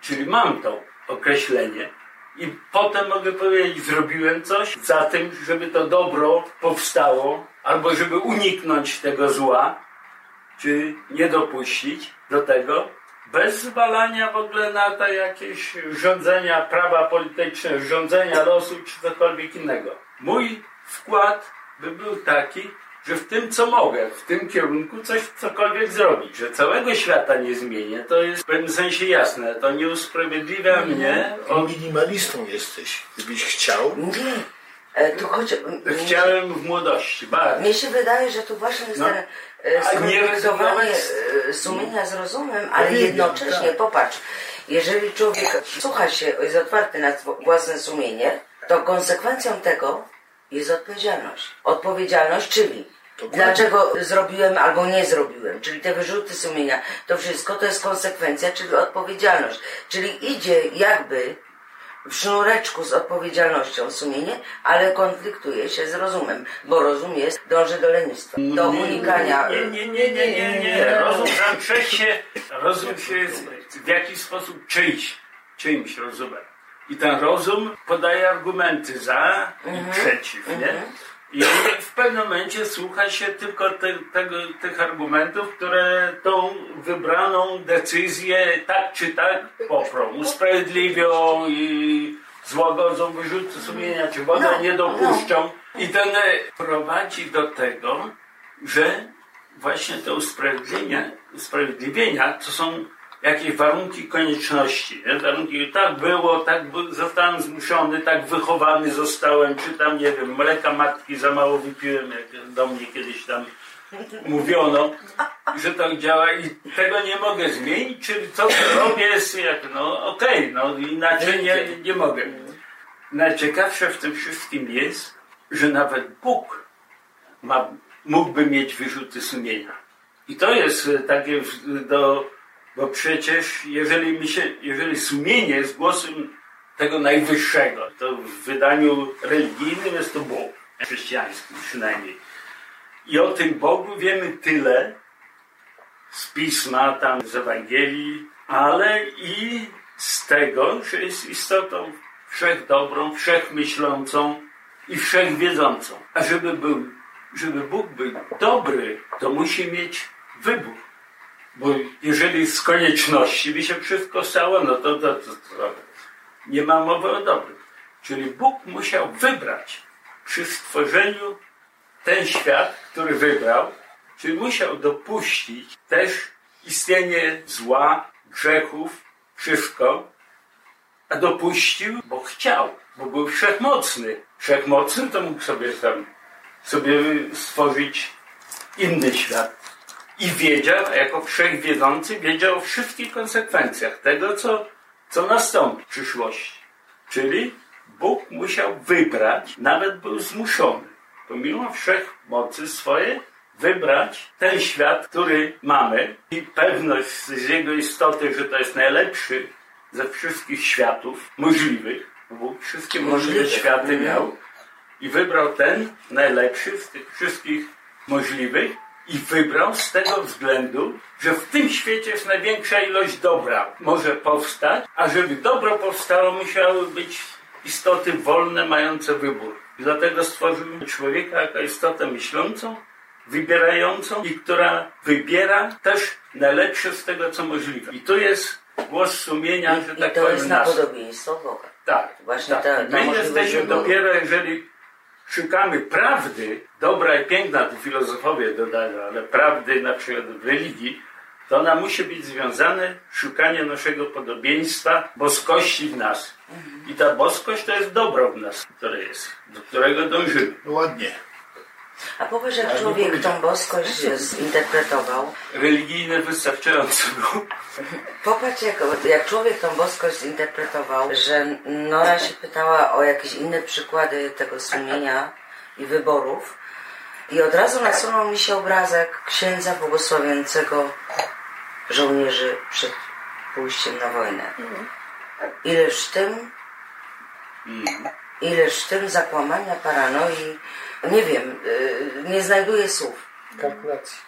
Czyli mam to określenie. I potem mogę powiedzieć, zrobiłem coś za tym, żeby to dobro powstało, albo żeby uniknąć tego zła, czy nie dopuścić do tego, bez zwalania w ogóle na te jakieś rządzenia prawa polityczne, rządzenia losu, czy cokolwiek innego. Mój wkład by był taki, że w tym, co mogę, w tym kierunku coś, cokolwiek zrobić, że całego świata nie zmienię, to jest w pewnym sensie jasne. To nie usprawiedliwia mnie od... Minimalistą jesteś. Gdybyś chciał, Nie, E, Tu chodzi, Chciałem w młodości, bardzo. Mnie się wydaje, że tu właśnie jest No. E, skonfliktowanie e, sumienia z rozumem, ale wiem, jednocześnie, tak. popatrz, jeżeli człowiek słucha się, jest otwarty na własne sumienie, to konsekwencją tego jest odpowiedzialność. Odpowiedzialność, czyli dlaczego zrobiłem albo nie zrobiłem, czyli te wyrzuty sumienia, to wszystko to jest konsekwencja, czyli odpowiedzialność. Czyli idzie jakby w sznureczku z odpowiedzialnością sumienie, ale konfliktuje się z rozumem, bo rozum jest, dąży do lenistwa, do unikania. Nie, nie, nie, nie, nie, nie. Rozum zawsze się, rozum się w jakiś sposób czyjś, czyimś rozumem. I ten rozum podaje argumenty za i przeciw, nie? I w pewnym momencie słucha się tylko te, tego, tych argumentów, które tą wybraną decyzję tak czy tak poprą, usprawiedliwią i złagodzą wyrzuty sumienia, czy w ogóle No, nie dopuszczą. I to prowadzi do tego, że właśnie te usprawiedliwienia, usprawiedliwienia to są jakieś warunki konieczności. Nie? Warunki, tak było, tak zostałem zmuszony, tak wychowany zostałem, czy tam, nie wiem, mleka matki za mało wypiłem, jak do mnie kiedyś tam mówiono, że tak działa i tego nie mogę zmienić, czyli co robię jest jak, no okej, no inaczej nie, nie mogę. Najciekawsze w tym wszystkim jest, że nawet Bóg ma, mógłby mieć wyrzuty sumienia. I to jest e, takie do, bo przecież jeżeli mi się, jeżeli sumienie jest głosem tego najwyższego, to w wydaniu religijnym jest to Bóg, chrześcijańskim przynajmniej. I o tym Bogu wiemy tyle z pisma, tam z Ewangelii, ale i z tego, że jest istotą wszechdobrą, wszechmyślącą i wszechwiedzącą. A żeby był, żeby Bóg był dobry, to musi mieć wybór. Bo jeżeli z konieczności by się wszystko stało, no to, to, to, to nie ma mowy o dobrym. Czyli Bóg musiał wybrać przy stworzeniu ten świat, który wybrał, czyli musiał dopuścić też istnienie zła, grzechów, wszystko, a dopuścił, bo chciał, bo był wszechmocny. Wszechmocny to mógł sobie tam sobie stworzyć inny świat. I wiedział, jako wszechwiedzący, wiedział o wszystkich konsekwencjach tego, co, co nastąpi w przyszłości. Czyli Bóg musiał wybrać, nawet był zmuszony, pomimo wszechmocy swojej, wybrać ten świat, który mamy i pewność z jego istoty, że to jest najlepszy ze wszystkich światów możliwych, Bóg wszystkie możliwe światy Mhm. miał i wybrał ten najlepszy z tych wszystkich możliwych i wybrał z tego względu, że w tym świecie jest największa ilość dobra może powstać, a żeby dobro powstało, musiały być istoty wolne, mające wybór. I dlatego stworzył człowieka jako istotę myślącą, wybierającą i która wybiera też najlepsze z tego, co możliwe. I tu jest głos sumienia, że I tak to powiem, jest nas. napodobieństwo Boga. Tak, Właśnie tak. ta- ta My jesteśmy dopiero, jeżeli szukamy prawdy, dobra i piękna, to filozofowie dodają, ale prawdy na przykład w religii, to ona musi być związane szukanie naszego podobieństwa, boskości w nas. I ta boskość to jest dobro w nas, które jest, do którego dążymy. Ładnie. A powiesz, jak człowiek tą boskość zinterpretował, Religijne wystarczająco było. Popatrz, jak, jak człowiek tą boskość zinterpretował, że Nora się pytała o jakieś inne przykłady tego sumienia i wyborów. I od razu nasunął mi się obrazek księdza błogosławiącego żołnierzy przed pójściem na wojnę. Ileż w tym, ileż w tym zakłamania, paranoi, nie wiem, yy, nie znajduję słów. Kalkulacji.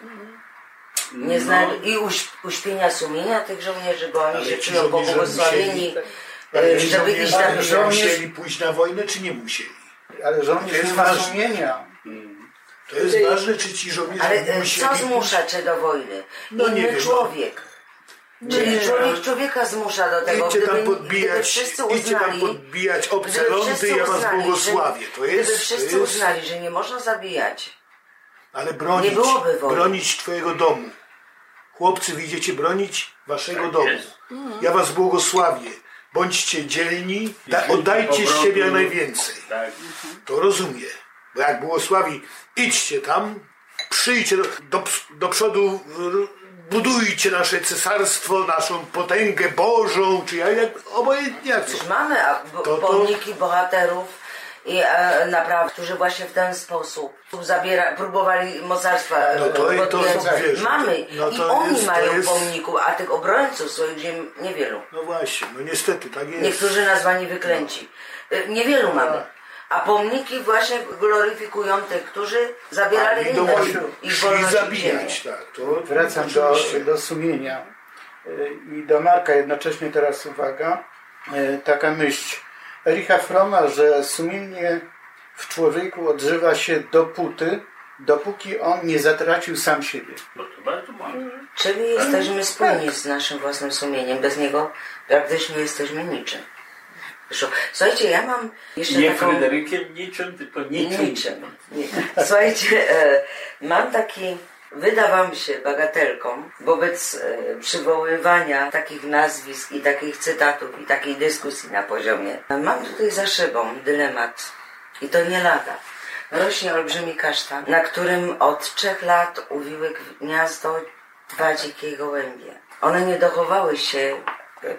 Nie zna... I uś... uśpienia sumienia tych żołnierzy, bo oni się czują żołnierze pobłogosławieni, ci żeby iść na żołnierze wojnę. musieli pójść na wojnę, czy nie musieli? Ale żołnierz To jest nie ma sumienia. To jest ważne, czy ci żołnierze Ale e, musieli co zmusza cię do wojny? No nie Inny wiem, no. człowiek. Czyli człowiek człowieka zmusza do tego. Idźcie tam gdyby, gdyby podbijać, wszyscy idźcie tam uznali, podbijać obce lądy, wszyscy ja was uznali, błogosławię. To jest, Gdyby wszyscy to jest uznali, że nie można zabijać. ale bronić, nie byłoby wojny. bronić twojego domu. Chłopcy, widzicie, bronić waszego Tak domu. jest. Ja was błogosławię. bądźcie dzielni, da, oddajcie z siebie jak najwięcej. Tak. To rozumie. Bo jak błogosławi, idźcie tam, przyjdźcie do, do, do przodu, budujcie nasze cesarstwo, naszą potęgę Bożą, czy jak, jak obojętnie jak co. Mamy bo, To- to- pomniki bohaterów i e, naprawdę, którzy właśnie w ten sposób zabiera, próbowali mocarstwa No to- e, to- wiesz, Mamy no i to oni jest- mają jest- pomników, a tych obrońców swoich ziem niewielu. No właśnie, no niestety tak jest. Niektórzy nazwani wyklęci. E, Niewielu mamy. A pomniki właśnie gloryfikują tych, którzy zabierali I do inne wojny, ich szli wolność i zabijać, tak. To Wracam do, do sumienia y, i do Marka jednocześnie teraz uwaga, y, taka myśl Ericha Froma, że sumienie w człowieku odżywa się dopóty, dopóki on nie zatracił sam siebie. No to bardzo mądre. Czyli jesteśmy spójni z naszym własnym sumieniem. Bez niego praktycznie jesteśmy niczym. Słuchajcie, ja mam jeszcze Nie taką... Fryderykiem niczym, tylko niczym. Niczym. Nie. Słuchajcie, e, mam taki, wyda wam się bagatelką wobec e, przywoływania takich nazwisk i takich cytatów i takiej dyskusji na poziomie. Mam tutaj za szybą dylemat i to nie lada. Rośnie olbrzymi kasztan, na którym od trzech lat uwiły gniazdo dwa dzikie gołębie. One nie dochowały się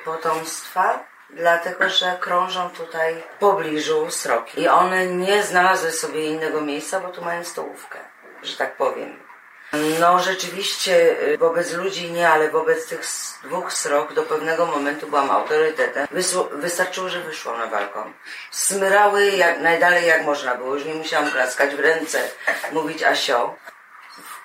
potomstwa, dlatego że krążą tutaj w pobliżu sroki. I one nie znalazły sobie innego miejsca, bo tu mają stołówkę, że tak powiem. No rzeczywiście y, wobec ludzi nie, ale wobec tych dwóch srok do pewnego momentu byłam autorytetem. Wystarczyło, że wyszłam na balkon. Smyrały jak najdalej jak można było, już nie musiałam klaskać w ręce, mówić asio.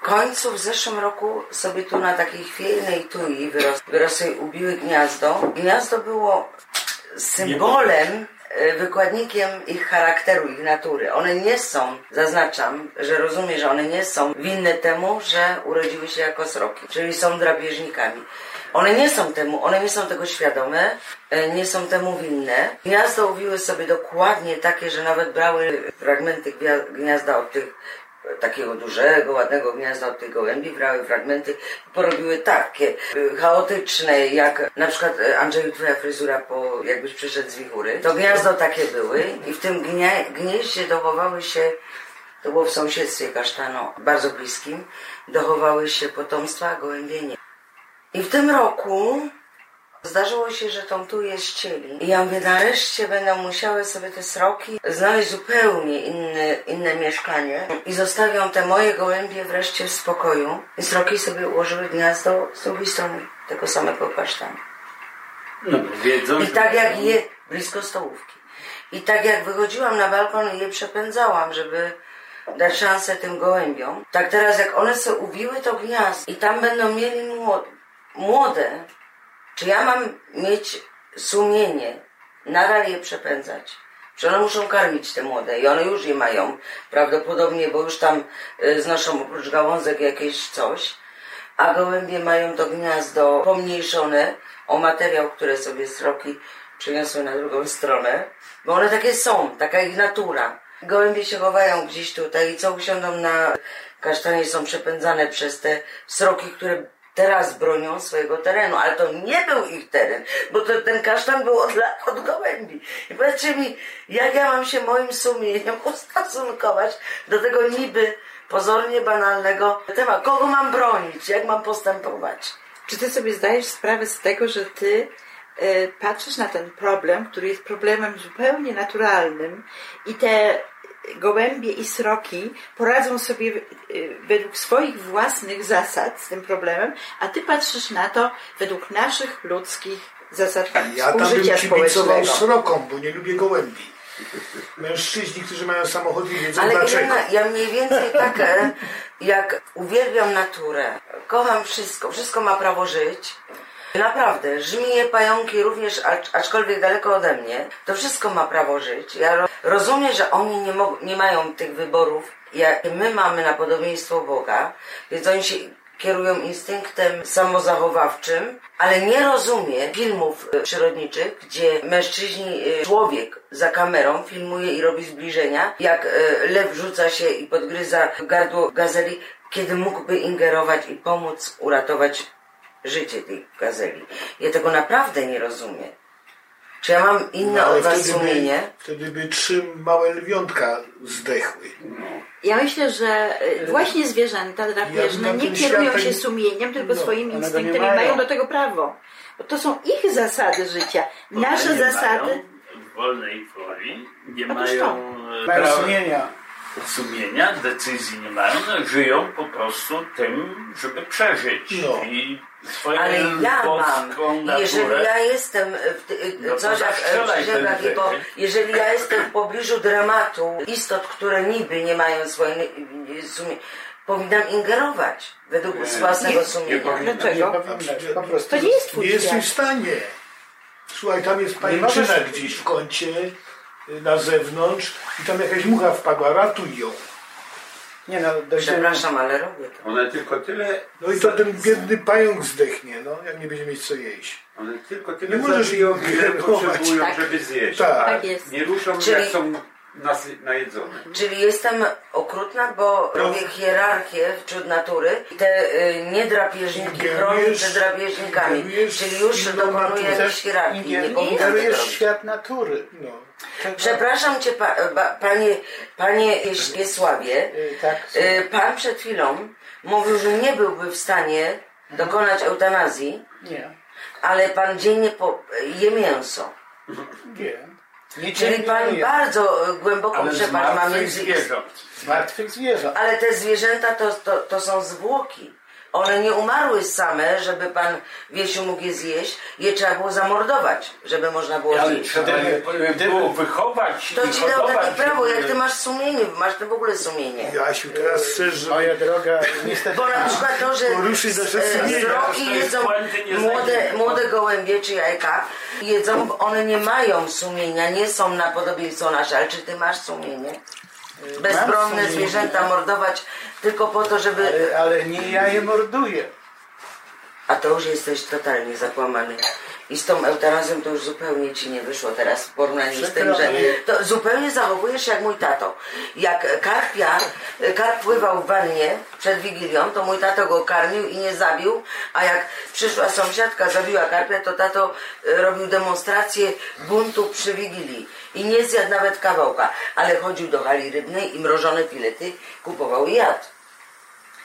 Końcu w zeszłym roku sobie tu na takiej chwiejnej tui wyros, wyrosły, ubiły gniazdo. Gniazdo było symbolem, e, wykładnikiem ich charakteru, ich natury. One nie są, zaznaczam, że rozumiem, że one nie są winne temu, że urodziły się jako sroki, czyli są drapieżnikami. One nie są temu, one nie są tego świadome, e, nie są temu winne. Gniazdo uwiły sobie dokładnie takie, że nawet brały fragmenty gniazda od tych takiego dużego, ładnego gniazda od tych gołębi, brały fragmenty porobiły takie y, chaotyczne, jak na przykład y, Andrzeju twoja fryzura po jakbyś przyszedł z wichury. To gniazdo takie były i w tym gnie, gnieździe dochowały się to było w sąsiedztwie kasztanu, bardzo bliskim, dochowały się potomstwa, a gołębie nie. I w tym roku Zdarzyło się, że tą tuję ścieli. I ja mówię, nareszcie będą musiały sobie te sroki znaleźć zupełnie inne, inne mieszkanie i zostawią te moje gołębie wreszcie w spokoju. I sroki sobie ułożyły gniazdo z drugiej strony tego samego kasztanu. No, wiedzą, I tak jak je blisko stołówki. I tak jak wychodziłam na balkon i je przepędzałam, żeby dać szansę tym gołębiom, tak teraz jak one sobie ubiły to gniazdo i tam będą mieli młode, młode czy ja mam mieć sumienie, nadal je przepędzać? Czy one muszą karmić te młode? I one już je mają. Prawdopodobnie, bo już tam y, znoszą oprócz gałązek jakieś coś, a gołębie mają to gniazdo pomniejszone o materiał, które sobie sroki przyniosły na drugą stronę, bo one takie są, taka ich natura. Gołębie się chowają gdzieś tutaj i co usiądą na kasztanie są przepędzane przez te sroki, które teraz bronią swojego terenu, ale to nie był ich teren, bo to, ten kasztan był od od gołębi. I powiedzcie mi, jak ja mam się moim sumieniem ustosunkować do tego niby pozornie banalnego tematu. Kogo mam bronić? Jak mam postępować? Czy ty sobie zdajesz sprawę z tego, że ty e, patrzysz na ten problem, który jest problemem zupełnie naturalnym i te gołębie i sroki poradzą sobie e, według swoich własnych zasad z tym problemem, a ty patrzysz na to według naszych ludzkich zasad Ja tam bym współżycia kibicował społecznego. srokom, bo nie lubię gołębi. Mężczyźni, którzy mają samochody, wiedzą Ale dlaczego. Irena, ja mniej więcej tak e, jak uwielbiam naturę, kocham wszystko, wszystko ma prawo żyć. Naprawdę, żmije, pająki również, acz- aczkolwiek daleko ode mnie, to wszystko ma prawo żyć. Ja ro- rozumiem, że oni nie, nie mają tych wyborów, jakie my mamy na podobieństwo Boga, więc oni się kierują instynktem samozachowawczym, ale nie rozumie filmów e, przyrodniczych, gdzie mężczyźni, e, człowiek za kamerą filmuje i robi zbliżenia, jak e, lew rzuca się i podgryza gardło gazeli, kiedy mógłby ingerować i pomóc uratować życie tej gazeli. Ja tego naprawdę nie rozumiem. Czy ja mam inne No, od was wtedy by, sumienie? wtedy by trzy małe lwiątka zdechły. Ja myślę, że y, właśnie zwierzęta drapieżne Ja nie bym kierują się nie- sumieniem, tylko no, swoimi nie instynktami i mają. mają do tego prawo. Bo to są ich zasady życia. Nasze nie zasady. mają w wolnej woli, nie mają e, Mają prawa sumienia. Sumienia, decyzji nie mają, no, żyją po prostu tym, żeby przeżyć. No. I swoją Ale ja mam. Jeżeli ja jestem w ty- No coś jak po, wynik. jeżeli ja jestem w pobliżu dramatu istot, które niby nie mają swojego sumienia, powinnam ingerować według własnego sumienia. Dlaczego? powinnaś, po prostu. To nie jest twój Nie jesteś w stanie. Słuchaj, tam jest możesz- gdzieś w kącie, na zewnątrz i tam jakaś mucha wpadła, ratuj ją. Nie no, dojdziemy. Przepraszam, ale robię to. One tylko tyle, No i to ten biedny pająk zdechnie, no, jak nie będzie mieć co jeść. one tylko tyle Nie możesz zabiją, ich ile potrzebują, Tak. żeby zjeść. Tak. Tak jest. Nie ruszą Czyli- jak są najedzone. Czyli jestem okrutna, bo robię hierarchię wśród natury i te y, niedrapieżniki Ingerujesz- chronię przed drapieżnikami. ingerujesz Czyli już dokonuję naturę. jakiejś hierarchii. Nie powinnam tego Ingerujesz w robić. świat natury. No. Przepraszam cię, pa, ba, panie, panie Wiesławie. Y, Tak. Y, Pan przed chwilą mówił, że nie byłby w stanie dokonać eutanazji, Nie. ale pan dziennie po, je mięso. Nie. Nie Czyli pan bardzo y, głęboką Ale przepaść ma martwych między... zwierząt. Zwierząt. Ale te zwierzęta to, to, to są zwłoki. One nie umarły same, żeby pan Wiesiu mógł je zjeść. Je trzeba było zamordować, żeby można było Ale zjeść. trzeba je było wychować To i ci dał takie prawo, jak ty masz sumienie, masz ty w ogóle sumienie. Jasiu, teraz chcesz, żeby Moja droga, niestety. Bo na przykład to, że Poruszyć nasze e, sroki jest jedzą nie młode, znajdziemy. młode gołębie czy jajka, jedzą, bo one nie mają sumienia, nie są na podobieństwo nasze, ale czy ty masz sumienie? Bezbronne zwierzęta mordować tylko po to, żeby... Ale, ale nie ja je morduję. A to już jesteś totalnie zakłamany. I z tą eutanazją to już zupełnie ci nie wyszło teraz w porównaniu z tym, że to zupełnie zachowujesz się jak mój tato. Jak karpia, karp pływał w wannie przed Wigilią, to mój tato go karmił i nie zabił, a jak przyszła sąsiadka, zabiła karpia, to tato e, robił demonstrację buntu przy Wigilii. I nie zjadł nawet kawałka, ale chodził do hali rybnej i mrożone filety kupował i jadł.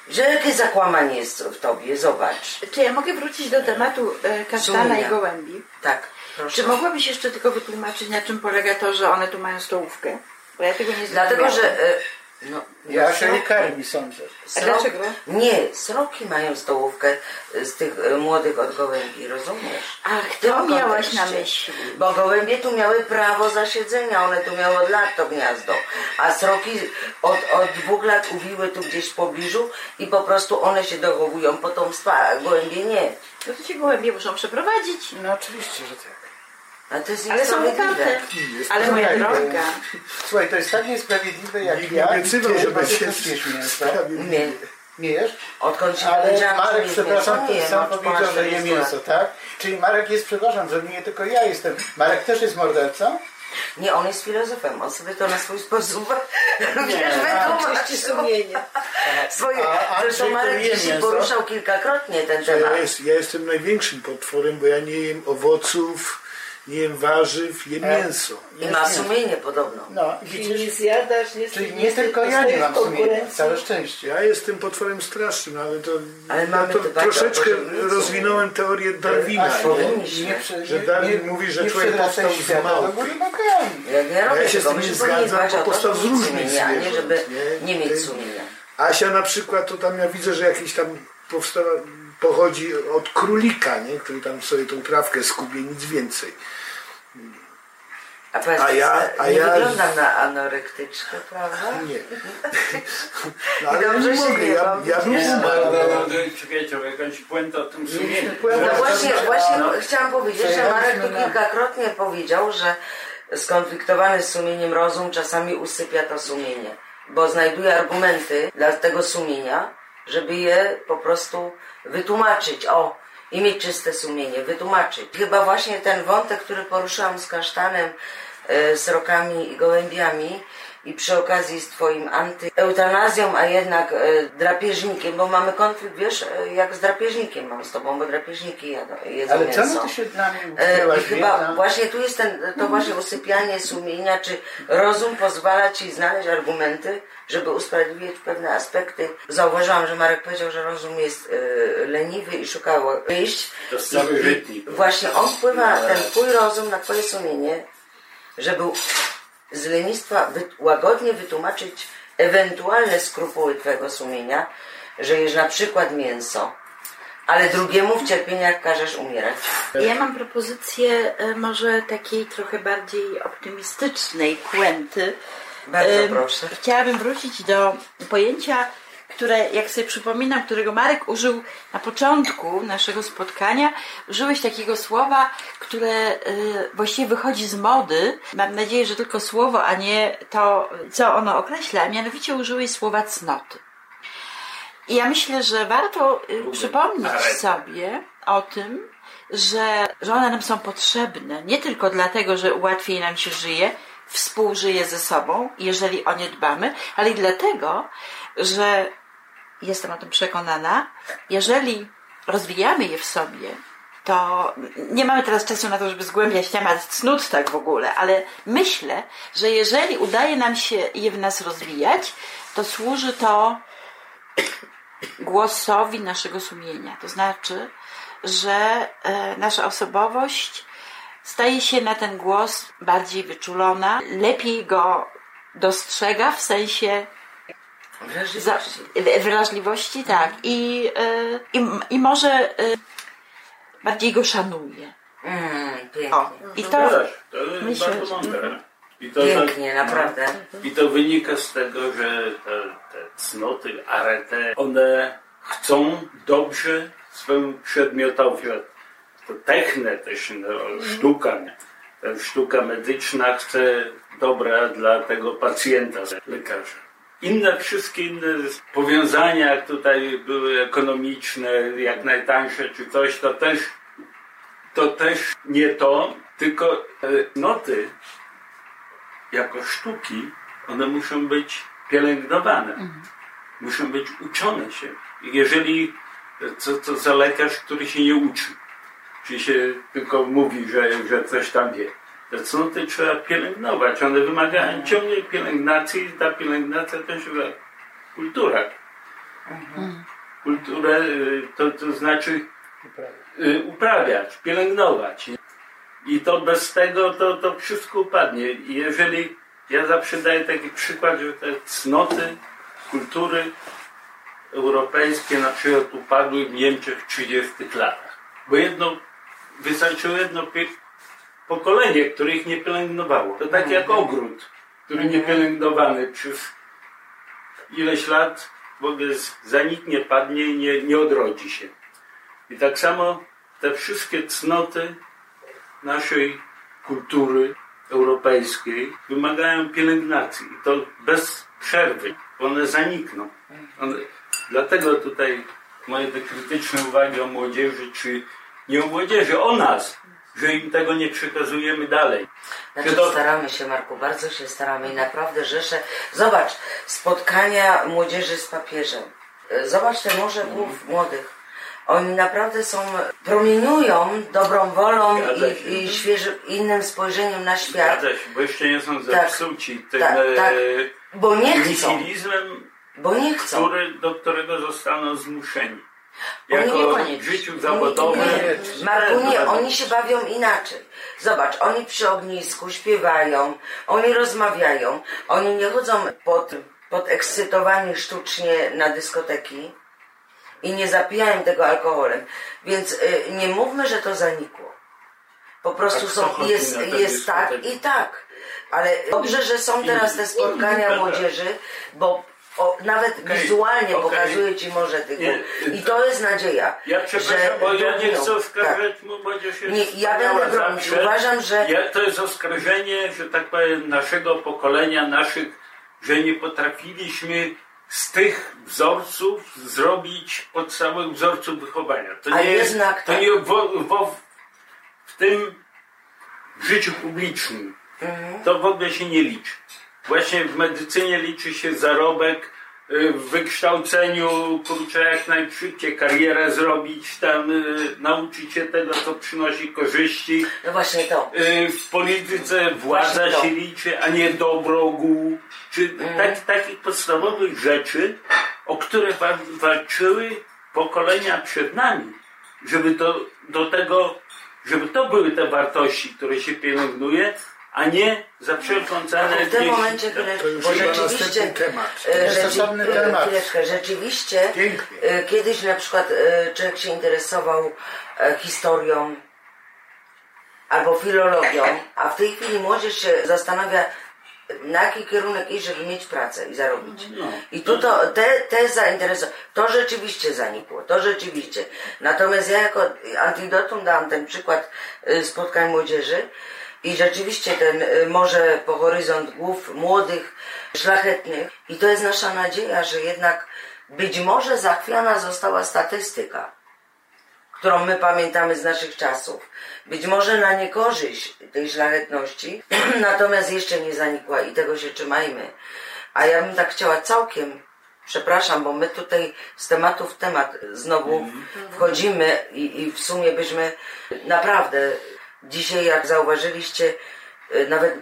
Że jakie zakłamanie jest w tobie, zobacz. Czy ja mogę wrócić do tematu e, kasztana Sumienia. i gołębi? Tak, proszę. Czy mogłabyś jeszcze tylko wytłumaczyć, na czym polega to, że one tu mają stołówkę? Bo ja tego nie Dlatego, zrozumiałam. że... e, No, Ja się nie karmi, sądzę. A dlaczego? Nie, sroki mają stołówkę z tych e, młodych od gołębi, rozumiesz? Ach, to miałaś na myśli. Bo gołębie tu miały prawo zasiedzenia, one tu miały od lat to gniazdo. A sroki od, od dwóch lat uwiły tu gdzieś w pobliżu i po prostu one się dochowują potomstwa, a gołębie nie. No to się gołębie muszą przeprowadzić. No oczywiście, że tak. A to jest Ale są. Ale moja droga. Słuchaj, to jest tak niesprawiedliwe jak Nikt ja. nie obiecywał, Ty że chyba będzie też jesz mięso. Nie. Nie jesz? Odkąd ci Ale Marek, przepraszam, mięso, nie sam powiedział, że je 40 lat. mięso, tak? Czyli Marek jest, przepraszam, że nie tylko ja jestem. Marek też jest mordercą? Nie, on jest filozofem, on sobie to na swój sposób wiesz, a, wytłumaczył. sumienie. Swoje, A Andrzej, zresztą Marek mięso? poruszał kilkakrotnie ten Ja, temat. jest, ja jestem największym potworem, bo ja nie jem owoców, nie jem warzyw, jem E, mięso. I ma sumienie podobno. No, widzisz? nie zjadasz, nie Czyli nie tylko ja nie mam sumienia, całe szczęście. Ja jestem potworem strasznym, ale to, Ale ja to troszeczkę rozwinąłem teorię Darwina. A, nie? nie Że Darwin nie- mówi, że nie człowiek powstał z małpy. Ja Ja się z tym nie zgadzam, bo to, powstał z różnych a nie zwierząt, żeby nie? mieć sumienia. Asia na przykład, to tam ja widzę, że jakiś tam powstała, pochodzi od królika, nie? który tam sobie tą trawkę skubie, nic więcej. A, powiedz, A ja- a nie ja- wyglądam na anorektyczkę, prawda? Nie. No, ale ja Dobrze nie mogę, ja, ja bym Nie, umarł. no, no, no, czekajcie, jakaś puenta o tym sumieniu. No właśnie, właśnie No. chciałam powiedzieć, że Marek tu kilkakrotnie powiedział, że skonfliktowany z sumieniem rozum czasami usypia to sumienie, bo znajduje argumenty dla tego sumienia, żeby je po prostu wytłumaczyć. O, i mieć czyste sumienie, wytłumaczyć. Chyba właśnie ten wątek, który poruszyłam z kasztanem, e, srokami i gołębiami i przy okazji z twoim antyeutazją, a jednak e, drapieżnikiem, bo mamy konflikt, wiesz, e, jak z drapieżnikiem mam z tobą, bo drapieżniki jadą, jedzą Ale mięso. czemu ty się dla mnie E, I chyba właśnie tu jest ten, to właśnie usypianie sumienia, czy rozum pozwala ci znaleźć argumenty, żeby usprawiedliwić pewne aspekty. Zauważyłam, że Marek powiedział, że rozum jest e, leniwy i szuka wyjść. To jest cały żytnik. Właśnie on wpływa, ten twój rozum na twoje sumienie, żeby z lenistwa łagodnie wytłumaczyć ewentualne skrupuły twojego sumienia, że jesz na przykład mięso, ale drugiemu w cierpieniach każesz umierać. Ja mam propozycję e, może takiej trochę bardziej optymistycznej puenty. Bardzo proszę. Chciałabym wrócić do pojęcia, które, jak sobie przypominam, którego Marek użył na początku naszego spotkania. Użyłeś takiego słowa, które e, właściwie wychodzi z mody. Mam nadzieję, że tylko słowo, a nie to, co ono określa. Mianowicie użyłeś słowa cnoty. I ja myślę, że warto y, przypomnieć areta. sobie o tym, że, że one nam są potrzebne nie tylko dlatego, że łatwiej nam się żyje, współżyje ze sobą, jeżeli o nie dbamy, ale i dlatego, że jestem o tym przekonana, jeżeli rozwijamy je w sobie, to nie mamy teraz czasu na to, żeby zgłębiać temat cnót tak w ogóle, ale myślę, że jeżeli udaje nam się je w nas rozwijać, to służy to głosowi naszego sumienia. To znaczy, że e, nasza osobowość staje się na ten głos bardziej wyczulona, lepiej go dostrzega w sensie za, Wrażliwości. wrażliwości, tak, i, e, i, i może e, bardziej go szanuje. Mm, pięknie. O, i to Też, to jest myślę, bardzo mądre. I to, Pięknie, naprawdę. I to wynika z tego, że te, te cnoty, arete, one chcą dobrze swemu przedmiotowi. To techne też, no, sztuka. nie? Ta sztuka medyczna chce dobra dla tego pacjenta, lekarza. Inne, wszystkie inne powiązania, tutaj były ekonomiczne, jak najtańsze czy coś, to też, to też nie to, tylko e, noty jako sztuki, one muszą być pielęgnowane. Muszą być uczone się. Jeżeli, co, co za lekarz, który się nie uczy, czy się tylko mówi, że, że coś tam wie. Te cnoty trzeba pielęgnować. One wymagają ciągłej pielęgnacji i ta pielęgnacja też jest kultura. Kulturę y, to, to znaczy y, uprawiać, pielęgnować. I to bez tego to, to wszystko upadnie. I jeżeli ja zawsze daję taki przykład, że te cnoty kultury europejskie na przykład upadły w Niemczech w 30 latach. Bo jedno, wystarczyło jedno pokolenie, które ich nie pielęgnowało. To tak jak ogród, który nie pielęgnowany przez ileś lat w ogóle zaniknie, padnie i nie, nie odrodzi się. I tak samo te wszystkie cnoty naszej kultury europejskiej wymagają pielęgnacji. I to bez przerwy. One zanikną. One, dlatego tutaj moje te krytyczne uwagi o młodzieży, czy nie o młodzieży, o nas, że im tego nie przekazujemy dalej. Znaczy to- staramy się Marku, bardzo się staramy i naprawdę rzesze. Zobacz, spotkania młodzieży z papieżem. Zobacz te morze głów młodych. Oni naprawdę są, promieniują dobrą wolą i, i świeżym, innym spojrzeniem na świat. Zgadza się, bo jeszcze nie są Tak. zepsuci tym Tak, tak. e, Bo nie chcą, nihilizmem, bo nie chcą. który, do którego zostaną zmuszeni. Oni Jako niekoniecznie. w życiu zawodowym. Nie, Marku, nie, oni się bawią inaczej. Zobacz, oni przy ognisku śpiewają, oni rozmawiają, oni nie chodzą pod, podekscytowani sztucznie na dyskoteki i nie zapijają tego alkoholem. Więc y, nie mówmy, że to zanikło. Po prostu są, jest, jest tak i tak. Ale dobrze, że są teraz te spotkania młodzieży, bo o, nawet Okej, wizualnie okej. pokazuje ci może tych Nie, I to jest nadzieja. Ja przepraszam, bo ja nie chcę Tak. oskarżać, bo młodzież jest Nie, ja będę bronić. Uważam, że- Ja, to jest oskarżenie, że tak powiem, naszego pokolenia, naszych, że nie potrafiliśmy z tych wzorców zrobić podstawowych wzorców wychowania. To A nie jednak to tak. nie wo, wo, w tym życiu publicznym. Mhm. To w ogóle się nie liczy. Właśnie w medycynie liczy się zarobek, y, w wykształceniu, kurczę, jak najszybciej karierę zrobić, tam y, nauczyć się tego, co przynosi korzyści. No właśnie to. Y, W polityce władza się liczy, a nie dobro ogółu. Czy tak, takich podstawowych rzeczy, o które wa- walczyły pokolenia przed nami, żeby to, do tego, żeby to były te wartości, które się pielęgnuje, a nie za wszelką cenę W tym momencie, które, To już bo rzeczywiście, temat. e, rzeczy- e, temat. rzeczywiście, Pięknie. e, kiedyś na przykład człowiek się interesował historią albo filologią, a w tej chwili młodzież się zastanawia, na jaki kierunek iść, żeby mieć pracę i zarobić. I tu to, te, te zainteresowania, to rzeczywiście zanikło, to rzeczywiście. Natomiast ja jako antidotum dałam ten przykład spotkań młodzieży i rzeczywiście ten y, może po horyzont głów młodych, szlachetnych i to jest nasza nadzieja, że jednak być może zachwiana została statystyka którą my pamiętamy z naszych czasów. Być może na niekorzyść tej szlachetności, natomiast jeszcze nie zanikła i tego się trzymajmy. A ja bym tak chciała całkiem, przepraszam, bo my tutaj z tematu w temat znowu wchodzimy i, i w sumie byśmy naprawdę dzisiaj, jak zauważyliście, y, nawet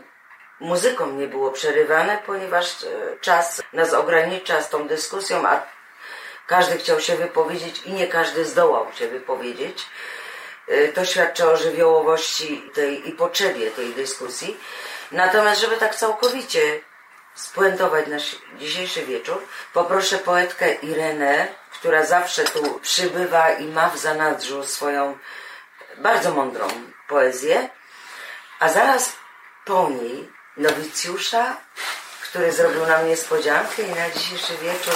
muzyką nie było przerywane, ponieważ y, czas nas ogranicza z tą dyskusją, a każdy chciał się wypowiedzieć i nie każdy zdołał się wypowiedzieć. Y, To świadczy o żywiołowości tej i potrzebie tej dyskusji. Natomiast, żeby tak całkowicie spuentować nasz dzisiejszy wieczór, poproszę poetkę Irenę, która zawsze tu przybywa i ma w zanadrzu swoją bardzo mądrą poezję, a zaraz po niej nowicjusza, który zrobił nam niespodziankę i na dzisiejszy wieczór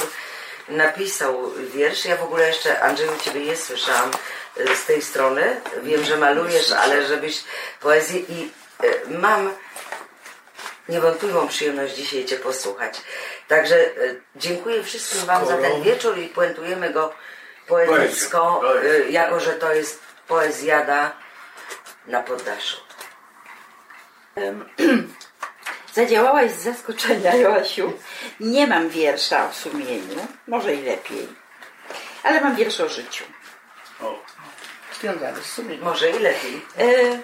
napisał wiersz. Ja w ogóle jeszcze, Andrzeju, Ciebie nie słyszałam y, z tej strony. Wiem, że malujesz, ale żebyś poezję i y, mam niewątpliwą przyjemność dzisiaj Cię posłuchać. Także y, dziękuję wszystkim Wam za ten wieczór i puentujemy go poetycko, jako że to jest poezjada na poddaszu. Zadziałałaś z zaskoczenia, Joasiu. Nie mam wiersza o sumieniu, może i lepiej, ale mam wiersz o życiu. Związany z sumieniem. Może i lepiej. E,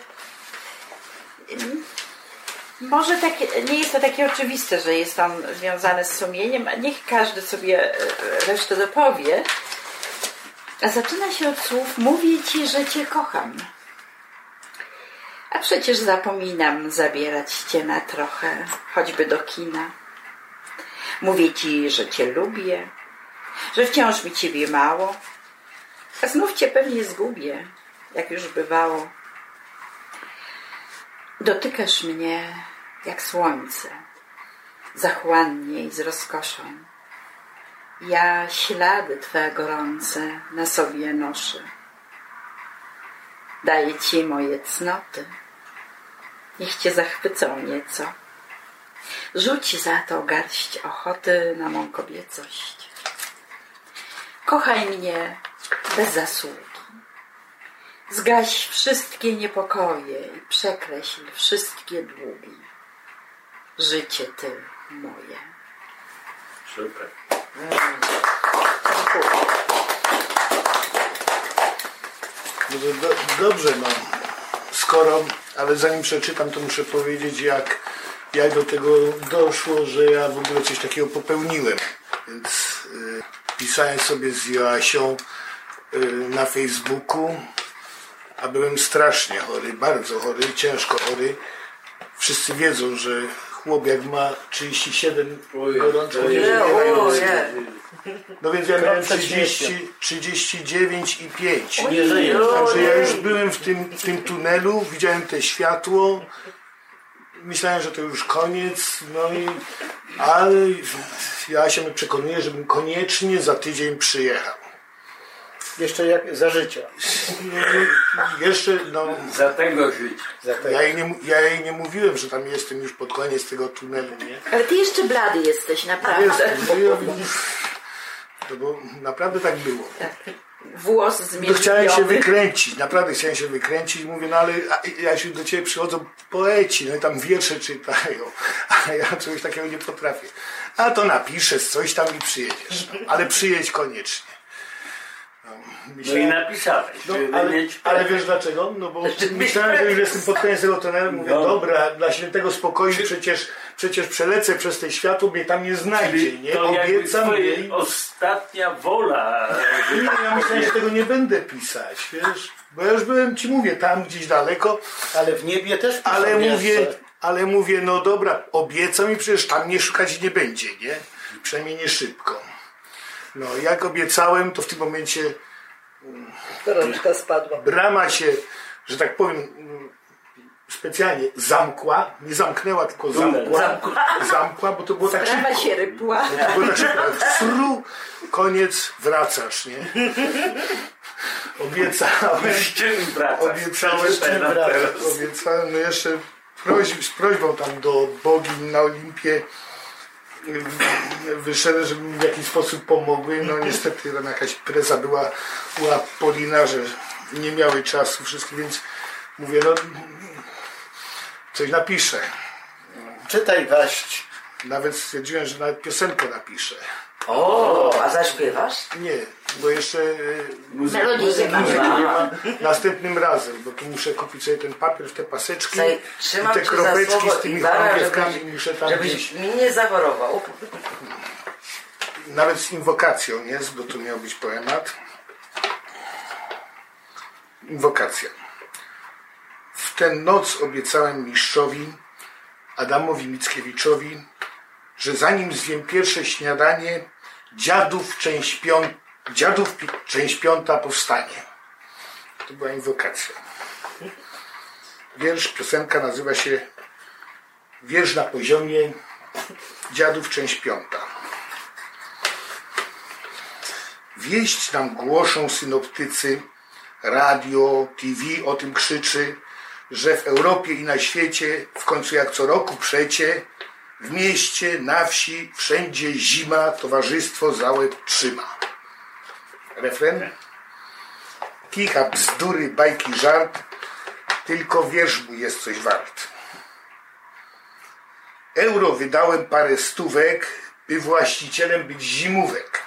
może takie, nie jest to takie oczywiste, że jest on związany z sumieniem, a niech każdy sobie e, resztę dopowie. A zaczyna się od słów Mówię ci, że cię kocham. Przecież zapominam zabierać cię na trochę, choćby do kina. Mówię ci, że cię lubię, że wciąż mi ciebie mało, a znów cię pewnie zgubię, jak już bywało. Dotykasz mnie jak słońce, zachłannie i z rozkoszą. Ja ślady Twe gorące na sobie noszę. Daję Ci moje cnoty, niech Cię zachwycą nieco. Rzuć za to garść ochoty na mą kobiecość. Kochaj mnie bez zasługi. Zgaś wszystkie niepokoje i przekreśl wszystkie długi. Życie Ty moje. Super. No to do, dobrze, no. Skoro, ale zanim przeczytam, to muszę powiedzieć, jak, jak do tego doszło, że ja w ogóle coś takiego popełniłem. Więc y, pisałem sobie z Joasią y, na Facebooku, a byłem strasznie chory, bardzo chory, ciężko chory. Wszyscy wiedzą, że chłop jak ma 37 gorączków, Nie, nie o, mają- nie. No więc ja miałem przed 30, 39 i 5. Nie. Także ja już byłem w tym, w tym tunelu, widziałem te światło. Myślałem, że to już koniec, no i ale ja się przekonuję, żebym koniecznie za tydzień przyjechał. Jeszcze jak za życia. No, jeszcze, no, Za tego. Za te... ja jej, nie, ja jej nie mówiłem, że tam jestem już pod koniec tego tunelu, nie? Ale Ty jeszcze blady jesteś, naprawdę. Jestem, ja No bo naprawdę tak było. Włos No zmieniony. chciałem się wykręcić, naprawdę chciałem się wykręcić. Mówię, no ale ja się do ciebie przychodzą poeci, no i tam wiersze czytają, a ja czegoś takiego nie potrafię. A to napiszesz coś tam i przyjedziesz. Ale przyjedź koniecznie. No, No i napisałeś, no, ale, ale wiesz dlaczego? No bo myślałem, że już jestem pod koniec tego tunelu. Mówię, No. dobra, dla świętego spokoju przecież, przecież przelecę przez te światło, mnie tam nie znajdzie, nie? to Obiecam jej. ostatnia wola. Nie, ja myślałem, że tego nie będę pisać, wiesz? Bo ja już byłem, ci mówię, tam gdzieś daleko, Ale w niebie też ale mówię, ale mówię, no dobra, obiecam i przecież tam mnie szukać nie będzie, nie? Przynajmniej nie szybko. No, jak obiecałem, to w tym momencie Gorączka spadła. brama się, że tak powiem, mm, specjalnie zamkła, nie zamknęła, tylko zamkła, zamkła, bo to było tak Sprawa szybko. się rypła. To było tak szybko. Fru, koniec, wracasz, nie? Obiecałem. Z czym wracasz? Obiecałem, Przeczytaj nam teraz. obiecałem, no jeszcze prośb, z prośbą tam do bogiń na Olimpie wyszedłem, żeby mi w jakiś sposób pomogły. No niestety tam jakaś preza była u Apolina, że nie miały czasu wszystkie, więc mówię, no coś napiszę. Czytaj waść. Nawet stwierdziłem, że nawet piosenkę napiszę. O, a zaśpiewasz? Nie, bo jeszcze y, Melodii nie ma. następnym razem, bo tu muszę kupić sobie ten papier w te paseczki i te kropeczki z tymi chorągiewkami żebyś, muszę tam żebyś gdzieś, mi nie zaworował. nawet z inwokacją jest, bo tu miał być poemat. Inwokacja. W tę noc obiecałem mistrzowi Adamowi Mickiewiczowi, że zanim zjem pierwsze śniadanie, dziadów część, pią- dziadów część piąta powstanie. To była inwokacja. Wiersz, piosenka nazywa się Wiersz na poziomie dziadów część piąta. Wieść nam głoszą synoptycy, radio, TV o tym krzyczy, że w Europie i na świecie, w końcu jak co roku przecie, w mieście, na wsi, wszędzie zima, towarzystwo załe trzyma. Refren? Kicha, bzdury, bajki, żart, tylko wiersz mój jest coś wart. Euro wydałem parę stówek, by właścicielem być zimówek.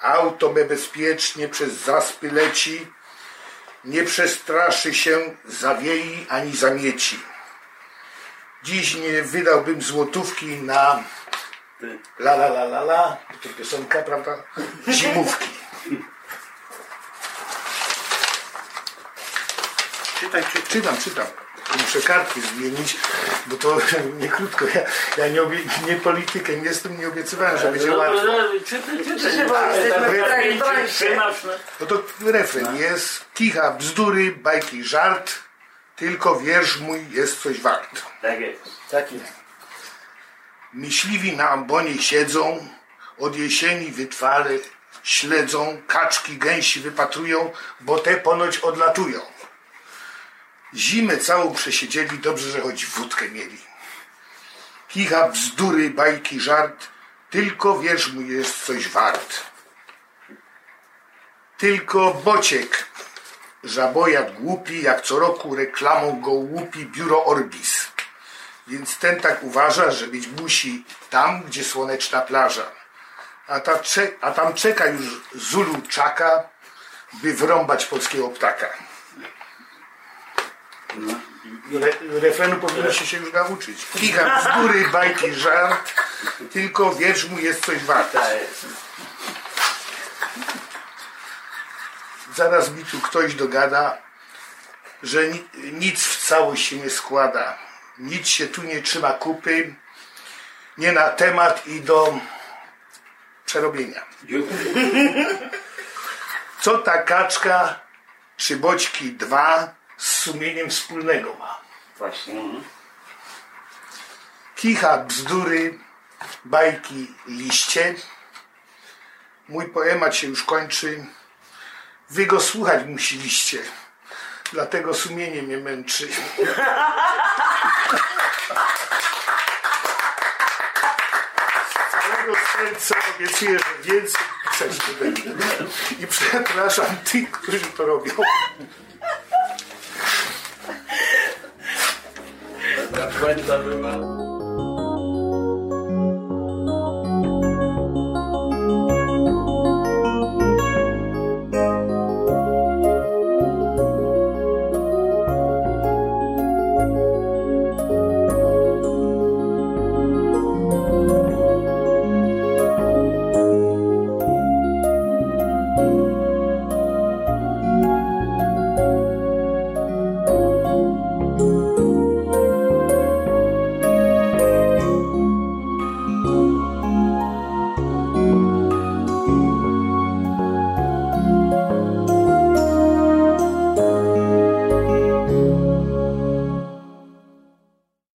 Auto me bezpiecznie przez zaspy leci, nie przestraszy się zawiei ani zamieci. Dziś nie wydałbym złotówki na la la la la la, to piosenka, prawda? Zimówki. Czytaj, czytaj. Czytam, czytam. Muszę kartki zmienić, bo to nie krótko. Ja, ja nie, obie, nie politykiem jestem, nie obiecywałem, że będzie No, łatwo. no, no. No to refren jest kicha, bzdury, bajki, żart, tylko wiersz mój jest coś wart. Tak jest. Tak jest. Myśliwi na ambonie siedzą, od jesieni wytwale śledzą, kaczki, gęsi wypatrują, bo te ponoć odlatują. Zimę całą przesiedzieli, dobrze, że choć wódkę mieli. Kicha, bzdury, bajki, żart, tylko wiersz mój jest coś wart. Tylko Bociek, żabojad głupi, jak co roku reklamą go łupi biuro Orbis. Więc ten tak uważa, że być musi tam, gdzie słoneczna plaża. A, ta a tam czeka już Zulu czaka, by wrąbać polskiego ptaka. Re- refrenu powinniście się już nauczyć. Kicha, bzdury, bajki, żart, tylko wiersz mu jest coś wart. Jest. Zaraz mi tu ktoś dogada, że ni- nic w całość się nie składa. Nic się tu nie trzyma kupy. Nie na temat i do przerobienia. Co ta kaczka czy boćki dwa z sumieniem wspólnego ma? Właśnie. Kicha, bzdury, bajki, liście. Mój poemat się już kończy. Wy go słuchać musieliście. Dlatego sumienie mnie męczy. Całego co obiecuję, że więcej pisać nie będę. I przepraszam tych, którzy to robią. Ta błęda była.